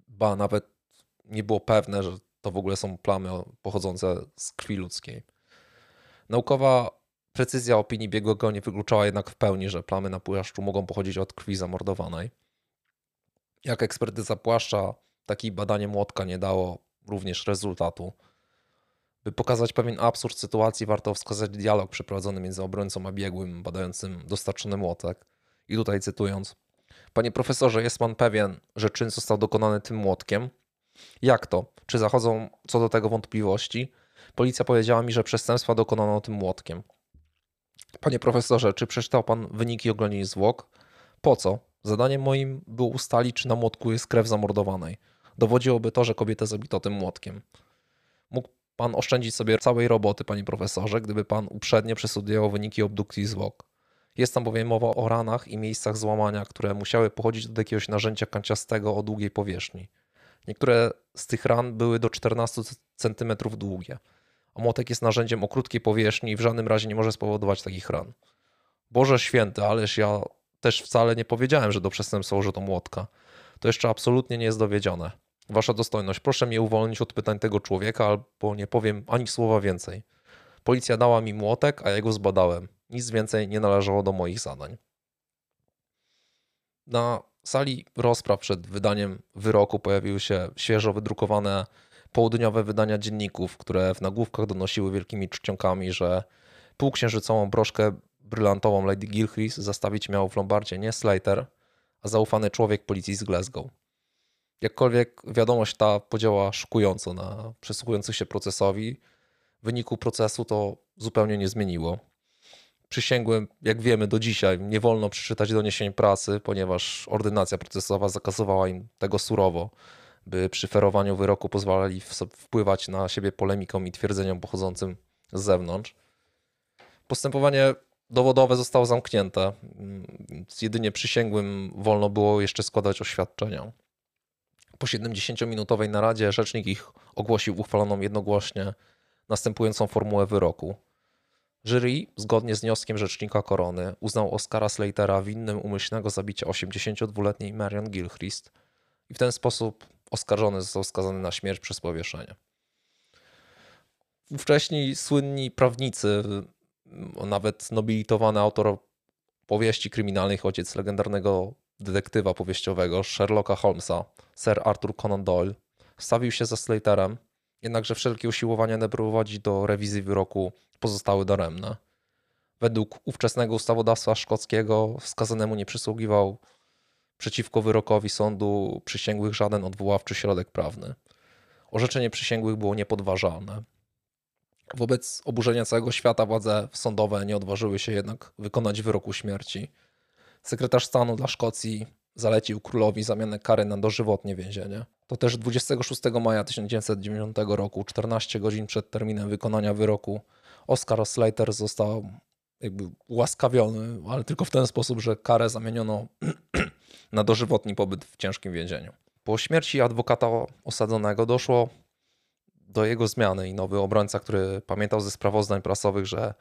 Ba, nawet nie było pewne, że to w ogóle są plamy pochodzące z krwi ludzkiej. Naukowa precyzja opinii biegłego nie wykluczała jednak w pełni, że plamy na płaszczu mogą pochodzić od krwi zamordowanej. Jak ekspertyza płaszcza, takie badanie młotka nie dało również rezultatu. By pokazać pewien absurd sytuacji, warto wskazać dialog przeprowadzony między obrońcą a biegłym badającym dostarczony młotek. I tutaj cytując: Panie profesorze, jest pan pewien, że czyn został dokonany tym młotkiem? Jak to? Czy zachodzą co do tego wątpliwości? Policja powiedziała mi, że przestępstwa dokonano tym młotkiem. Panie profesorze, czy przeczytał pan wyniki oględzin zwłok? Po co? Zadaniem moim było ustalić, czy na młotku jest krew zamordowanej. Dowodziłoby to, że kobietę zabito tym młotkiem. Mógł pan oszczędzić sobie całej roboty, panie profesorze, gdyby pan uprzednio przestudiował wyniki obdukcji zwłok. Jest tam bowiem mowa o ranach i miejscach złamania, które musiały pochodzić od jakiegoś narzędzia kanciastego o długiej powierzchni. Niektóre z tych ran były do 14 cm długie, a młotek jest narzędziem o krótkiej powierzchni i w żadnym razie nie może spowodować takich ran. Boże święty, ależ ja też wcale nie powiedziałem, że do przestępstwa użyto młotka. To jeszcze absolutnie nie jest dowiedzione. Wasza dostojność, proszę mnie uwolnić od pytań tego człowieka, albo nie powiem ani słowa więcej. Policja dała mi młotek, a ja go zbadałem. Nic więcej nie należało do moich zadań. Na sali rozpraw przed wydaniem wyroku pojawiły się świeżo wydrukowane południowe wydania dzienników, które w nagłówkach donosiły wielkimi czcionkami, że półksiężycową broszkę brylantową Lady Gilchrist zastawić miał w Lombardzie nie Slater, a zaufany człowiek policji z Glasgow. Jakkolwiek wiadomość ta podziała szokująco na przysłuchujących się procesowi, wyniku procesu to zupełnie nie zmieniło. Przysięgłem, jak wiemy do dzisiaj, nie wolno przeczytać doniesień pracy, ponieważ ordynacja procesowa zakazywała im tego surowo, by przy ferowaniu wyroku pozwalali wpływać na siebie polemiką i twierdzeniom pochodzącym z zewnątrz. Postępowanie dowodowe zostało zamknięte. Z jedynie przysięgłym wolno było jeszcze składać oświadczenia. Po 70-minutowej naradzie rzecznik ich ogłosił uchwaloną jednogłośnie następującą formułę wyroku. Jury, zgodnie z wnioskiem rzecznika korony, uznał Oscara Slatera winnym umyślnego zabicia 82-letniej Marion Gilchrist i w ten sposób oskarżony został skazany na śmierć przez powieszenie. Wcześniej słynni prawnicy, nawet nobilitowany autor powieści kryminalnych, ojciec legendarnego detektywa powieściowego Sherlocka Holmesa, Sir Arthur Conan Doyle, stawił się za Slaterem, jednakże wszelkie usiłowania doprowadzić do rewizji wyroku pozostały daremne. Według ówczesnego ustawodawstwa szkockiego skazanemu nie przysługiwał przeciwko wyrokowi sądu przysięgłych żaden odwoławczy środek prawny. Orzeczenie przysięgłych było niepodważalne. Wobec oburzenia całego świata władze sądowe nie odważyły się jednak wykonać wyroku śmierci. Sekretarz stanu dla Szkocji zalecił królowi zamianę kary na dożywotnie więzienie. To też 26 maja 1990 roku, 14 godzin przed terminem wykonania wyroku, Oscar Slater został jakby ułaskawiony, ale tylko w ten sposób, że karę zamieniono na dożywotni pobyt w ciężkim więzieniu. Po śmierci adwokata osadzonego doszło do jego zmiany i nowy obrońca, który pamiętał ze sprawozdań prasowych, że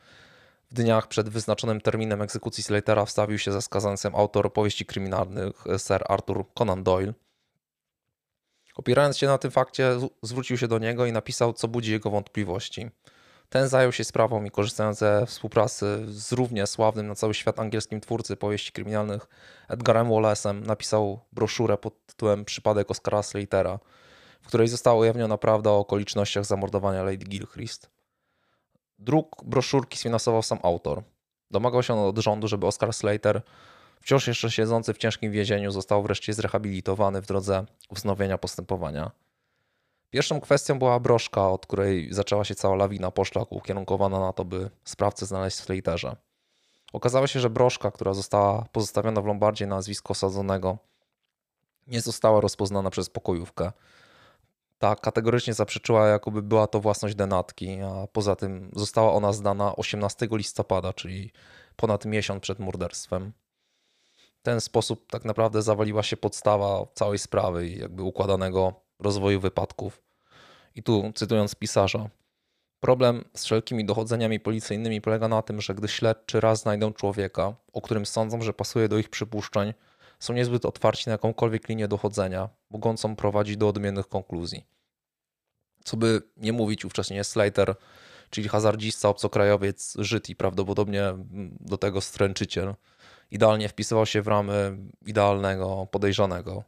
w dniach przed wyznaczonym terminem egzekucji Slatera wstawił się za skazancem autor powieści kryminalnych Sir Arthur Conan Doyle. Opierając się na tym fakcie, zwrócił się do niego i napisał, co budzi jego wątpliwości. Ten zajął się sprawą i korzystając ze współpracy z równie sławnym na cały świat angielskim twórcy powieści kryminalnych Edgarem Wallace'em napisał broszurę pod tytułem Przypadek Oscara Slatera, w której została ujawniona prawda o okolicznościach zamordowania Lady Gilchrist. Druk broszurki sfinansował sam autor. Domagał się on od rządu, żeby Oscar Slater, wciąż jeszcze siedzący w ciężkim więzieniu, został wreszcie zrehabilitowany w drodze wznowienia postępowania. Pierwszą kwestią była broszka, od której zaczęła się cała lawina poszlaku ukierunkowana na to, by sprawcę znaleźć w Slaterze. Okazało się, że broszka, która została pozostawiona w Lombardzie na nazwisko osadzonego, nie została rozpoznana przez pokojówkę. Ta kategorycznie zaprzeczyła, jakoby była to własność denatki, a poza tym została ona zdana 18 listopada, czyli ponad miesiąc przed morderstwem. W ten sposób tak naprawdę zawaliła się podstawa całej sprawy i jakby układanego rozwoju wypadków. I tu cytując pisarza, problem z wszelkimi dochodzeniami policyjnymi polega na tym, że gdy śledczy raz znajdą człowieka, o którym sądzą, że pasuje do ich przypuszczeń, są niezbyt otwarci na jakąkolwiek linię dochodzenia, mogącą prowadzić do odmiennych konkluzji. Co by nie mówić, ówcześnie Slater, czyli hazardzista, obcokrajowiec, Żyd i prawdopodobnie do tego stręczyciel, idealnie wpisywał się w ramy idealnego podejrzanego.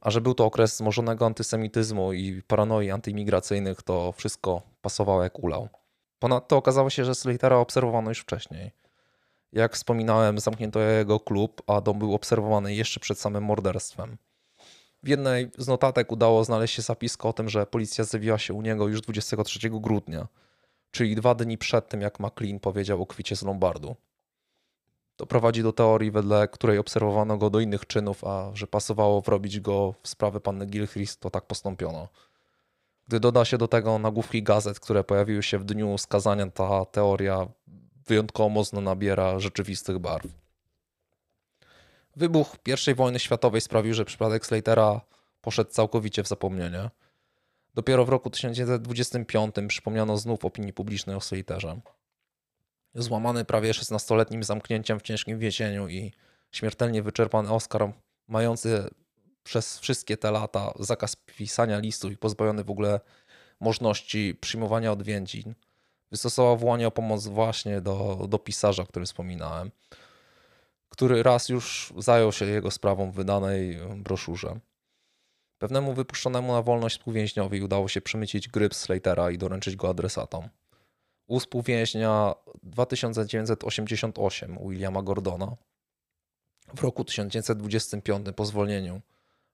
A że był to okres zmożonego antysemityzmu i paranoi antyimigracyjnych, to wszystko pasowało jak ulał. Ponadto okazało się, że Slatera obserwowano już wcześniej. Jak wspominałem, zamknięto jego klub, a dom był obserwowany jeszcze przed samym morderstwem. W jednej z notatek udało znaleźć się zapiska o tym, że policja zjawiła się u niego już 23 grudnia, czyli dwa dni przed tym, jak McLean powiedział o kwicie z Lombardu. To prowadzi do teorii, wedle której obserwowano go do innych czynów, a że pasowało wrobić go w sprawę panny Gilchrist, to tak postąpiono. Gdy doda się do tego nagłówki gazet, które pojawiły się w dniu skazania, ta teoria wyjątkowo mocno nabiera rzeczywistych barw. Wybuch I wojny światowej sprawił, że przypadek Slatera poszedł całkowicie w zapomnienie. Dopiero w roku 1925 przypomniano znów opinii publicznej o Slaterze. Złamany prawie 16-letnim zamknięciem w ciężkim więzieniu i śmiertelnie wyczerpany Oscar, mający przez wszystkie te lata zakaz pisania listów i pozbawiony w ogóle możliwości przyjmowania odwiedzin, wystosował wołanie o pomoc właśnie do, do pisarza, o którym wspominałem, który raz już zajął się jego sprawą w wydanej broszurze. Pewnemu wypuszczonemu na wolność współwięźniowi udało się przemycić gryp Slatera i doręczyć go adresatom. U współwięźnia 2988 Williama Gordona w roku 1925 po zwolnieniu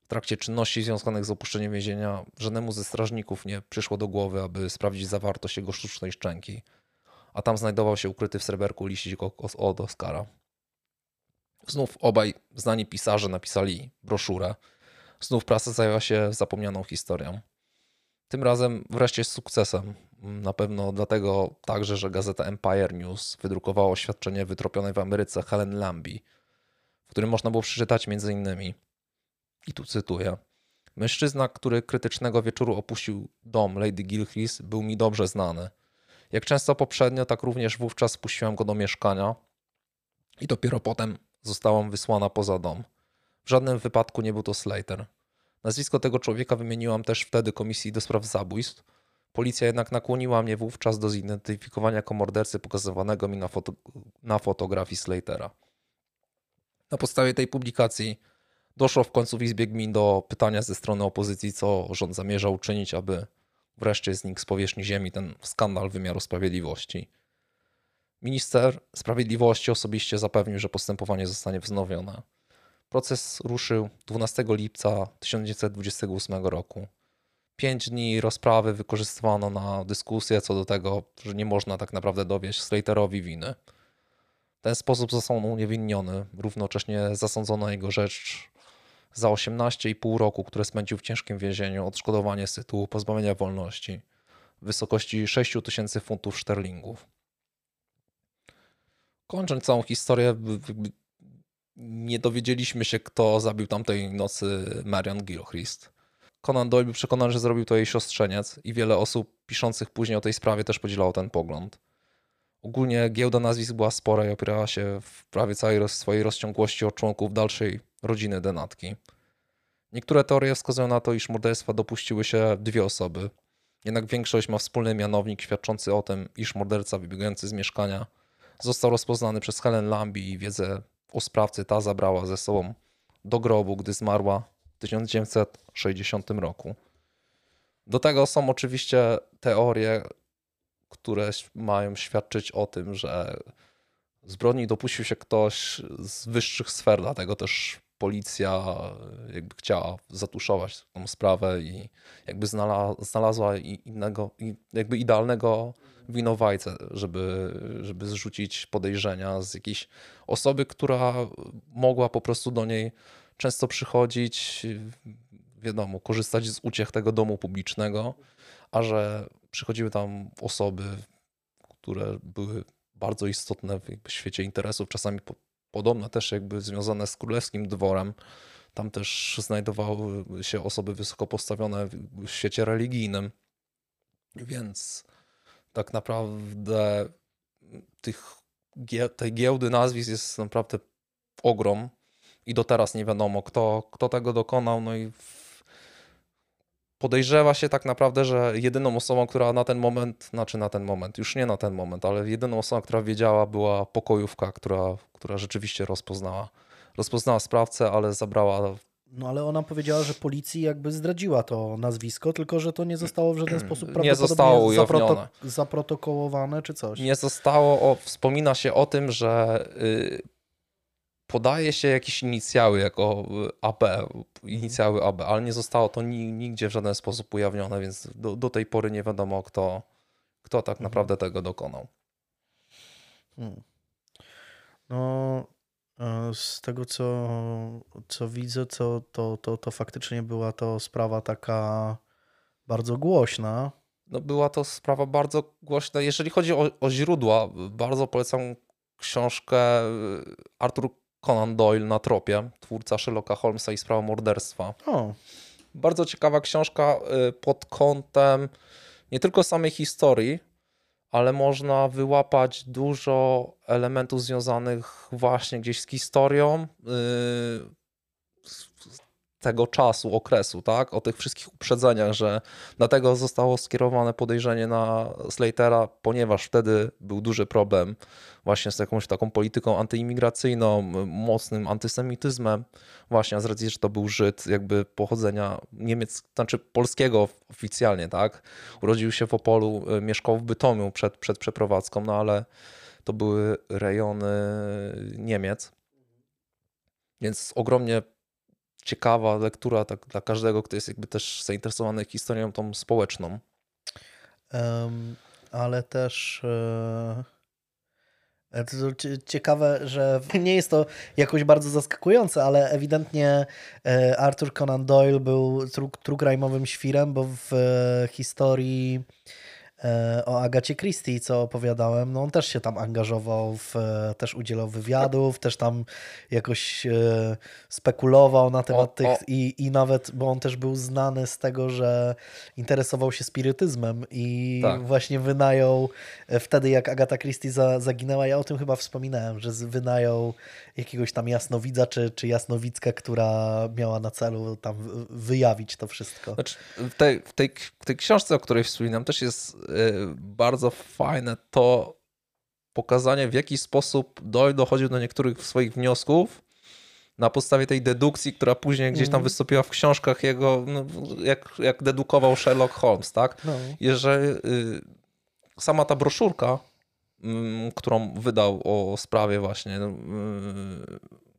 w trakcie czynności związanych z opuszczeniem więzienia żadnemu ze strażników nie przyszło do głowy, aby sprawdzić zawartość jego sztucznej szczęki, a tam znajdował się ukryty w sreberku liścik od Oscara. Znów obaj znani pisarze napisali broszurę. Znów prasa zajęła się zapomnianą historią. Tym razem wreszcie z sukcesem. Na pewno dlatego także, że gazeta Empire News wydrukowała oświadczenie wytropionej w Ameryce Helen Lambie, w którym można było przeczytać m.in. i tu cytuję. Mężczyzna, który krytycznego wieczoru opuścił dom Lady Gilchrist, był mi dobrze znany. Jak często poprzednio, tak również wówczas spuściłem go do mieszkania i dopiero potem zostałam wysłana poza dom. W żadnym wypadku nie był to Slater. Nazwisko tego człowieka wymieniłam też wtedy komisji do spraw zabójstw. Policja jednak nakłoniła mnie wówczas do zidentyfikowania jako mordercy pokazywanego mi na, foto na fotografii Slatera. Na podstawie tej publikacji Doszło w końcu w Izbie Gmin do pytania ze strony opozycji, co rząd zamierza uczynić, aby wreszcie znikł z powierzchni ziemi ten skandal wymiaru sprawiedliwości. Minister Sprawiedliwości osobiście zapewnił, że postępowanie zostanie wznowione. Proces ruszył 12 lipca 1928 roku. Pięć dni rozprawy wykorzystywano na dyskusję co do tego, że nie można tak naprawdę dowieść Slaterowi winy. W ten sposób został on uniewinniony, równocześnie zasądzono jego rzecz za 18,5 roku, które spędził w ciężkim więzieniu, odszkodowanie z tytułu pozbawienia wolności w wysokości 6 tysięcy funtów szterlingów. Kończąc całą historię, nie dowiedzieliśmy się, kto zabił tamtej nocy Marian Gilchrist. Conan Doyle był przekonany, że zrobił to jej siostrzeniec i wiele osób piszących później o tej sprawie też podzielało ten pogląd. Ogólnie giełda nazwisk była spora i opierała się w prawie całej swojej rozciągłości od członków dalszej rodziny Denatki. Niektóre teorie wskazują na to, iż morderstwa dopuściły się dwie osoby. Jednak większość ma wspólny mianownik świadczący o tym, iż morderca wybiegający z mieszkania został rozpoznany przez Helen Lambi i wiedzę o sprawcy ta zabrała ze sobą do grobu, gdy zmarła w 1960 roku. Do tego są oczywiście teorie, które mają świadczyć o tym, że zbrodni dopuścił się ktoś z wyższych sfer, dlatego też policja jakby chciała zatuszować tą sprawę i jakby znalazła innego, jakby idealnego winowajcę, żeby, żeby zrzucić podejrzenia z jakiejś osoby, która mogła po prostu do niej często przychodzić, wiadomo, korzystać z uciech tego domu publicznego, a że przychodziły tam osoby, które były bardzo istotne w świecie interesów, czasami po, podobno też jakby związane z królewskim dworem. Tam też znajdowały się osoby wysoko postawione w świecie religijnym. Więc tak naprawdę tych, tej giełdy nazwisk jest naprawdę ogrom i do teraz nie wiadomo, kto, kto tego dokonał. No i podejrzewa się tak naprawdę, że jedyną osobą, która na ten moment, znaczy na ten moment, już nie na ten moment, ale jedyną osobą, która wiedziała, była pokojówka, która, która rzeczywiście rozpoznała, rozpoznała sprawcę, ale zabrała no ale ona powiedziała, że policji jakby zdradziła to nazwisko, tylko że to nie zostało w żaden sposób nie zostało zaproto zaprotokołowane czy coś. Nie zostało, o, wspomina się o tym, że y, podaje się jakieś inicjały jako AB, inicjały AB, ale nie zostało to ni nigdzie w żaden sposób ujawnione, więc do, do tej pory nie wiadomo kto, kto tak mhm. naprawdę tego dokonał. Hmm. No, E, z tego, co, co widzę, to, to, to, to faktycznie była to sprawa taka bardzo głośna. No była to sprawa bardzo głośna. Jeżeli chodzi o, o źródła, bardzo polecam książkę e, Arthur Conan Doyle na tropie, twórca Sherlocka Holmesa i sprawa morderstwa. O. Bardzo ciekawa książka e, pod kątem nie tylko samej historii, ale można wyłapać dużo elementów związanych właśnie gdzieś z historią yy, tego czasu, okresu, tak? O tych wszystkich uprzedzeniach, że dlatego zostało skierowane podejrzenie na Slatera, ponieważ wtedy był duży problem właśnie z jakąś taką polityką antyimigracyjną, mocnym antysemityzmem, właśnie z racji, że to był Żyd jakby pochodzenia niemieckiego, znaczy polskiego oficjalnie, tak? Urodził się w Opolu, y, mieszkał w Bytomiu przed, przed przeprowadzką, no ale to były rejony Niemiec. Więc ogromnie ciekawa lektura tak, dla każdego, kto jest jakby też zainteresowany historią tą społeczną. Um, ale też e, to ciekawe, że nie jest to jakoś bardzo zaskakujące, ale ewidentnie e, Arthur Conan Doyle był true, true świrem, bo w e, historii E, o Agacie Christie, co opowiadałem, no on też się tam angażował, w, e, też udzielał wywiadów, też tam jakoś e, spekulował na temat o, tych o. I, i nawet, bo on też był znany z tego, że interesował się spirytyzmem i tak. właśnie wynajął, wtedy jak Agata Christie za, zaginęła, ja o tym chyba wspominałem, że wynajął jakiegoś tam jasnowidza czy, czy jasnowickę, która miała na celu tam wyjawić to wszystko. Znaczy, w, tej, w, tej, tej książce, o której wspominam, też jest bardzo fajne to pokazanie, w jaki sposób Doyle dochodził do niektórych swoich wniosków na podstawie tej dedukcji, która później gdzieś tam wystąpiła w książkach jego, no, jak, jak dedukował Sherlock Holmes, tak? No. I że y, sama ta broszurka, mm, którą wydał o sprawie właśnie, y,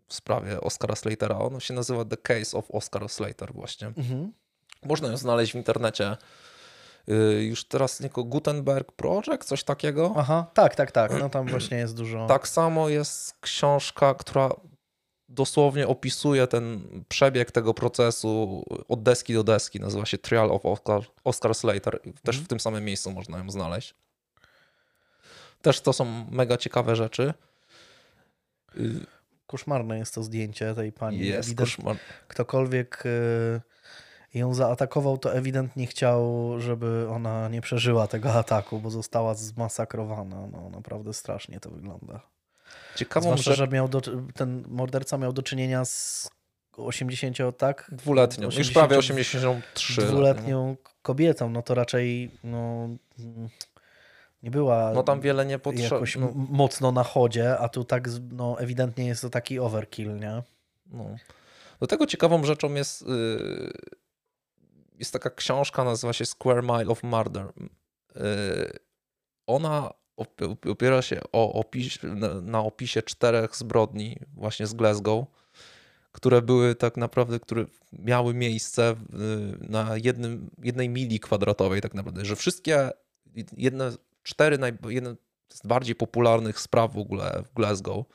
w sprawie Oscara Slatera, ona się nazywa The Case of Oscar Slater właśnie. Mhm. Można ją znaleźć w internecie. Y, Już teraz tylko Gutenberg Project, coś takiego. Aha, tak, tak, tak. No tam właśnie jest dużo. Tak samo jest książka, która dosłownie opisuje ten przebieg tego procesu od deski do deski. Nazywa się Trial of Oscar, Oscar Slater. Też w tym samym miejscu można ją znaleźć. Też to są mega ciekawe rzeczy. Y, Koszmarne jest to zdjęcie tej pani. Jest Ewident- koszmar. Ktokolwiek y, ją zaatakował, to ewidentnie chciał, żeby ona nie przeżyła tego ataku, bo została zmasakrowana. No naprawdę strasznie to wygląda. Ciekawą Zwłaszcza, rzecz, że miał do, ten morderca miał do czynienia z 80, tak? dwuletnią, już 80 prawie 83. lat, nie? Dwuletnią kobietą, no to raczej no, nie była No tam wiele nie potrzeba. jakoś No, mocno na chodzie, a tu tak no, ewidentnie jest to taki overkill, nie? No. Do tego ciekawą rzeczą jest, yy, jest taka książka, nazywa się Square Mile of Murder. Yy, ona op- opiera się o opis, na, opisie czterech zbrodni właśnie z Glasgow, które były tak naprawdę, które miały miejsce na jednym, jednej mili kwadratowej tak naprawdę, że wszystkie jedne, cztery jedne z bardziej popularnych spraw w ogóle w Glasgow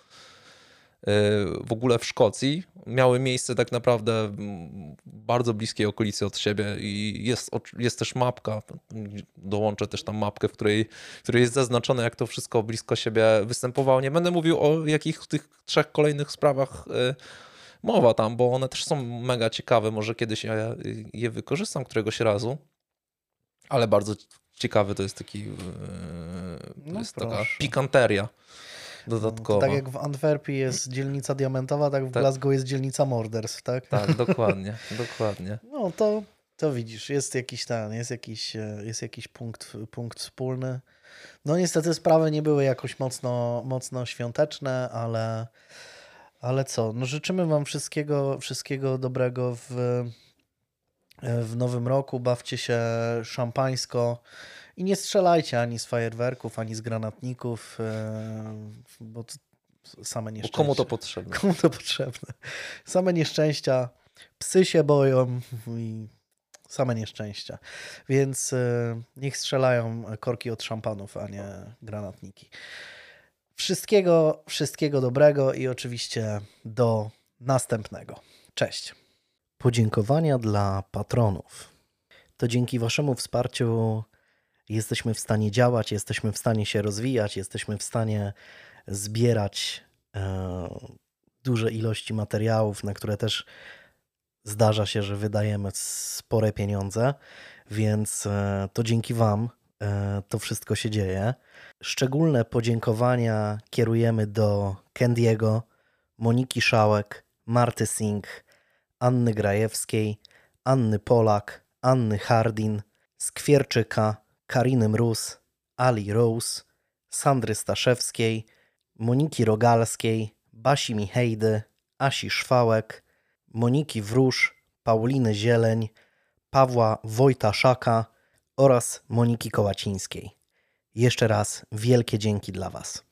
w ogóle w Szkocji miały miejsce tak naprawdę w bardzo bliskiej okolicy od siebie i jest, jest też mapka, dołączę też tam mapkę, w której, w której jest zaznaczone jak to wszystko blisko siebie występowało. Nie będę mówił o jakich tych trzech kolejnych sprawach y, mowa tam, bo one też są mega ciekawe, może kiedyś ja je wykorzystam któregoś razu, ale bardzo ciekawy to jest taki, y, to No jest taka proszę. pikanteria Tak jak w Antwerpii jest dzielnica diamentowa, tak w Tak. Glasgow jest dzielnica morderstw, tak? Tak, dokładnie, dokładnie. No to, to widzisz, jest jakiś ten, jest jakiś, e, jest jakiś punkt, punkt wspólny. No niestety sprawy nie były jakoś mocno, mocno świąteczne, ale, ale co, no życzymy wam wszystkiego, wszystkiego dobrego w, e, w nowym roku, bawcie się szampańsko i nie strzelajcie ani z fajerwerków, ani z granatników, e, bo same Bo nieszczęścia. komu to potrzebne? Komu to potrzebne? Same nieszczęścia, psy się boją i same nieszczęścia. Więc y, niech strzelają korki od szampanów, a nie granatniki. Wszystkiego, wszystkiego dobrego i oczywiście do następnego. Cześć. Podziękowania dla patronów. To dzięki Waszemu wsparciu jesteśmy w stanie działać, jesteśmy w stanie się rozwijać, jesteśmy w stanie zbierać e, duże ilości materiałów, na które też zdarza się, że wydajemy spore pieniądze, więc e, to dzięki Wam e, to wszystko się dzieje. Szczególne podziękowania kierujemy do Kendiego, Moniki Szałek, Marty Singh, Anny Grajewskiej, Anny Polak, Anny Hardin, Skwierczyka, Kariny Mróz, Ali Rose, Sandry Staszewskiej, Moniki Rogalskiej, Basi Michejdy, Asi Szwałek, Moniki Wróż, Pauliny Zieleń, Pawła Wojta Szaka oraz Moniki Kołacińskiej. Jeszcze raz wielkie dzięki dla Was.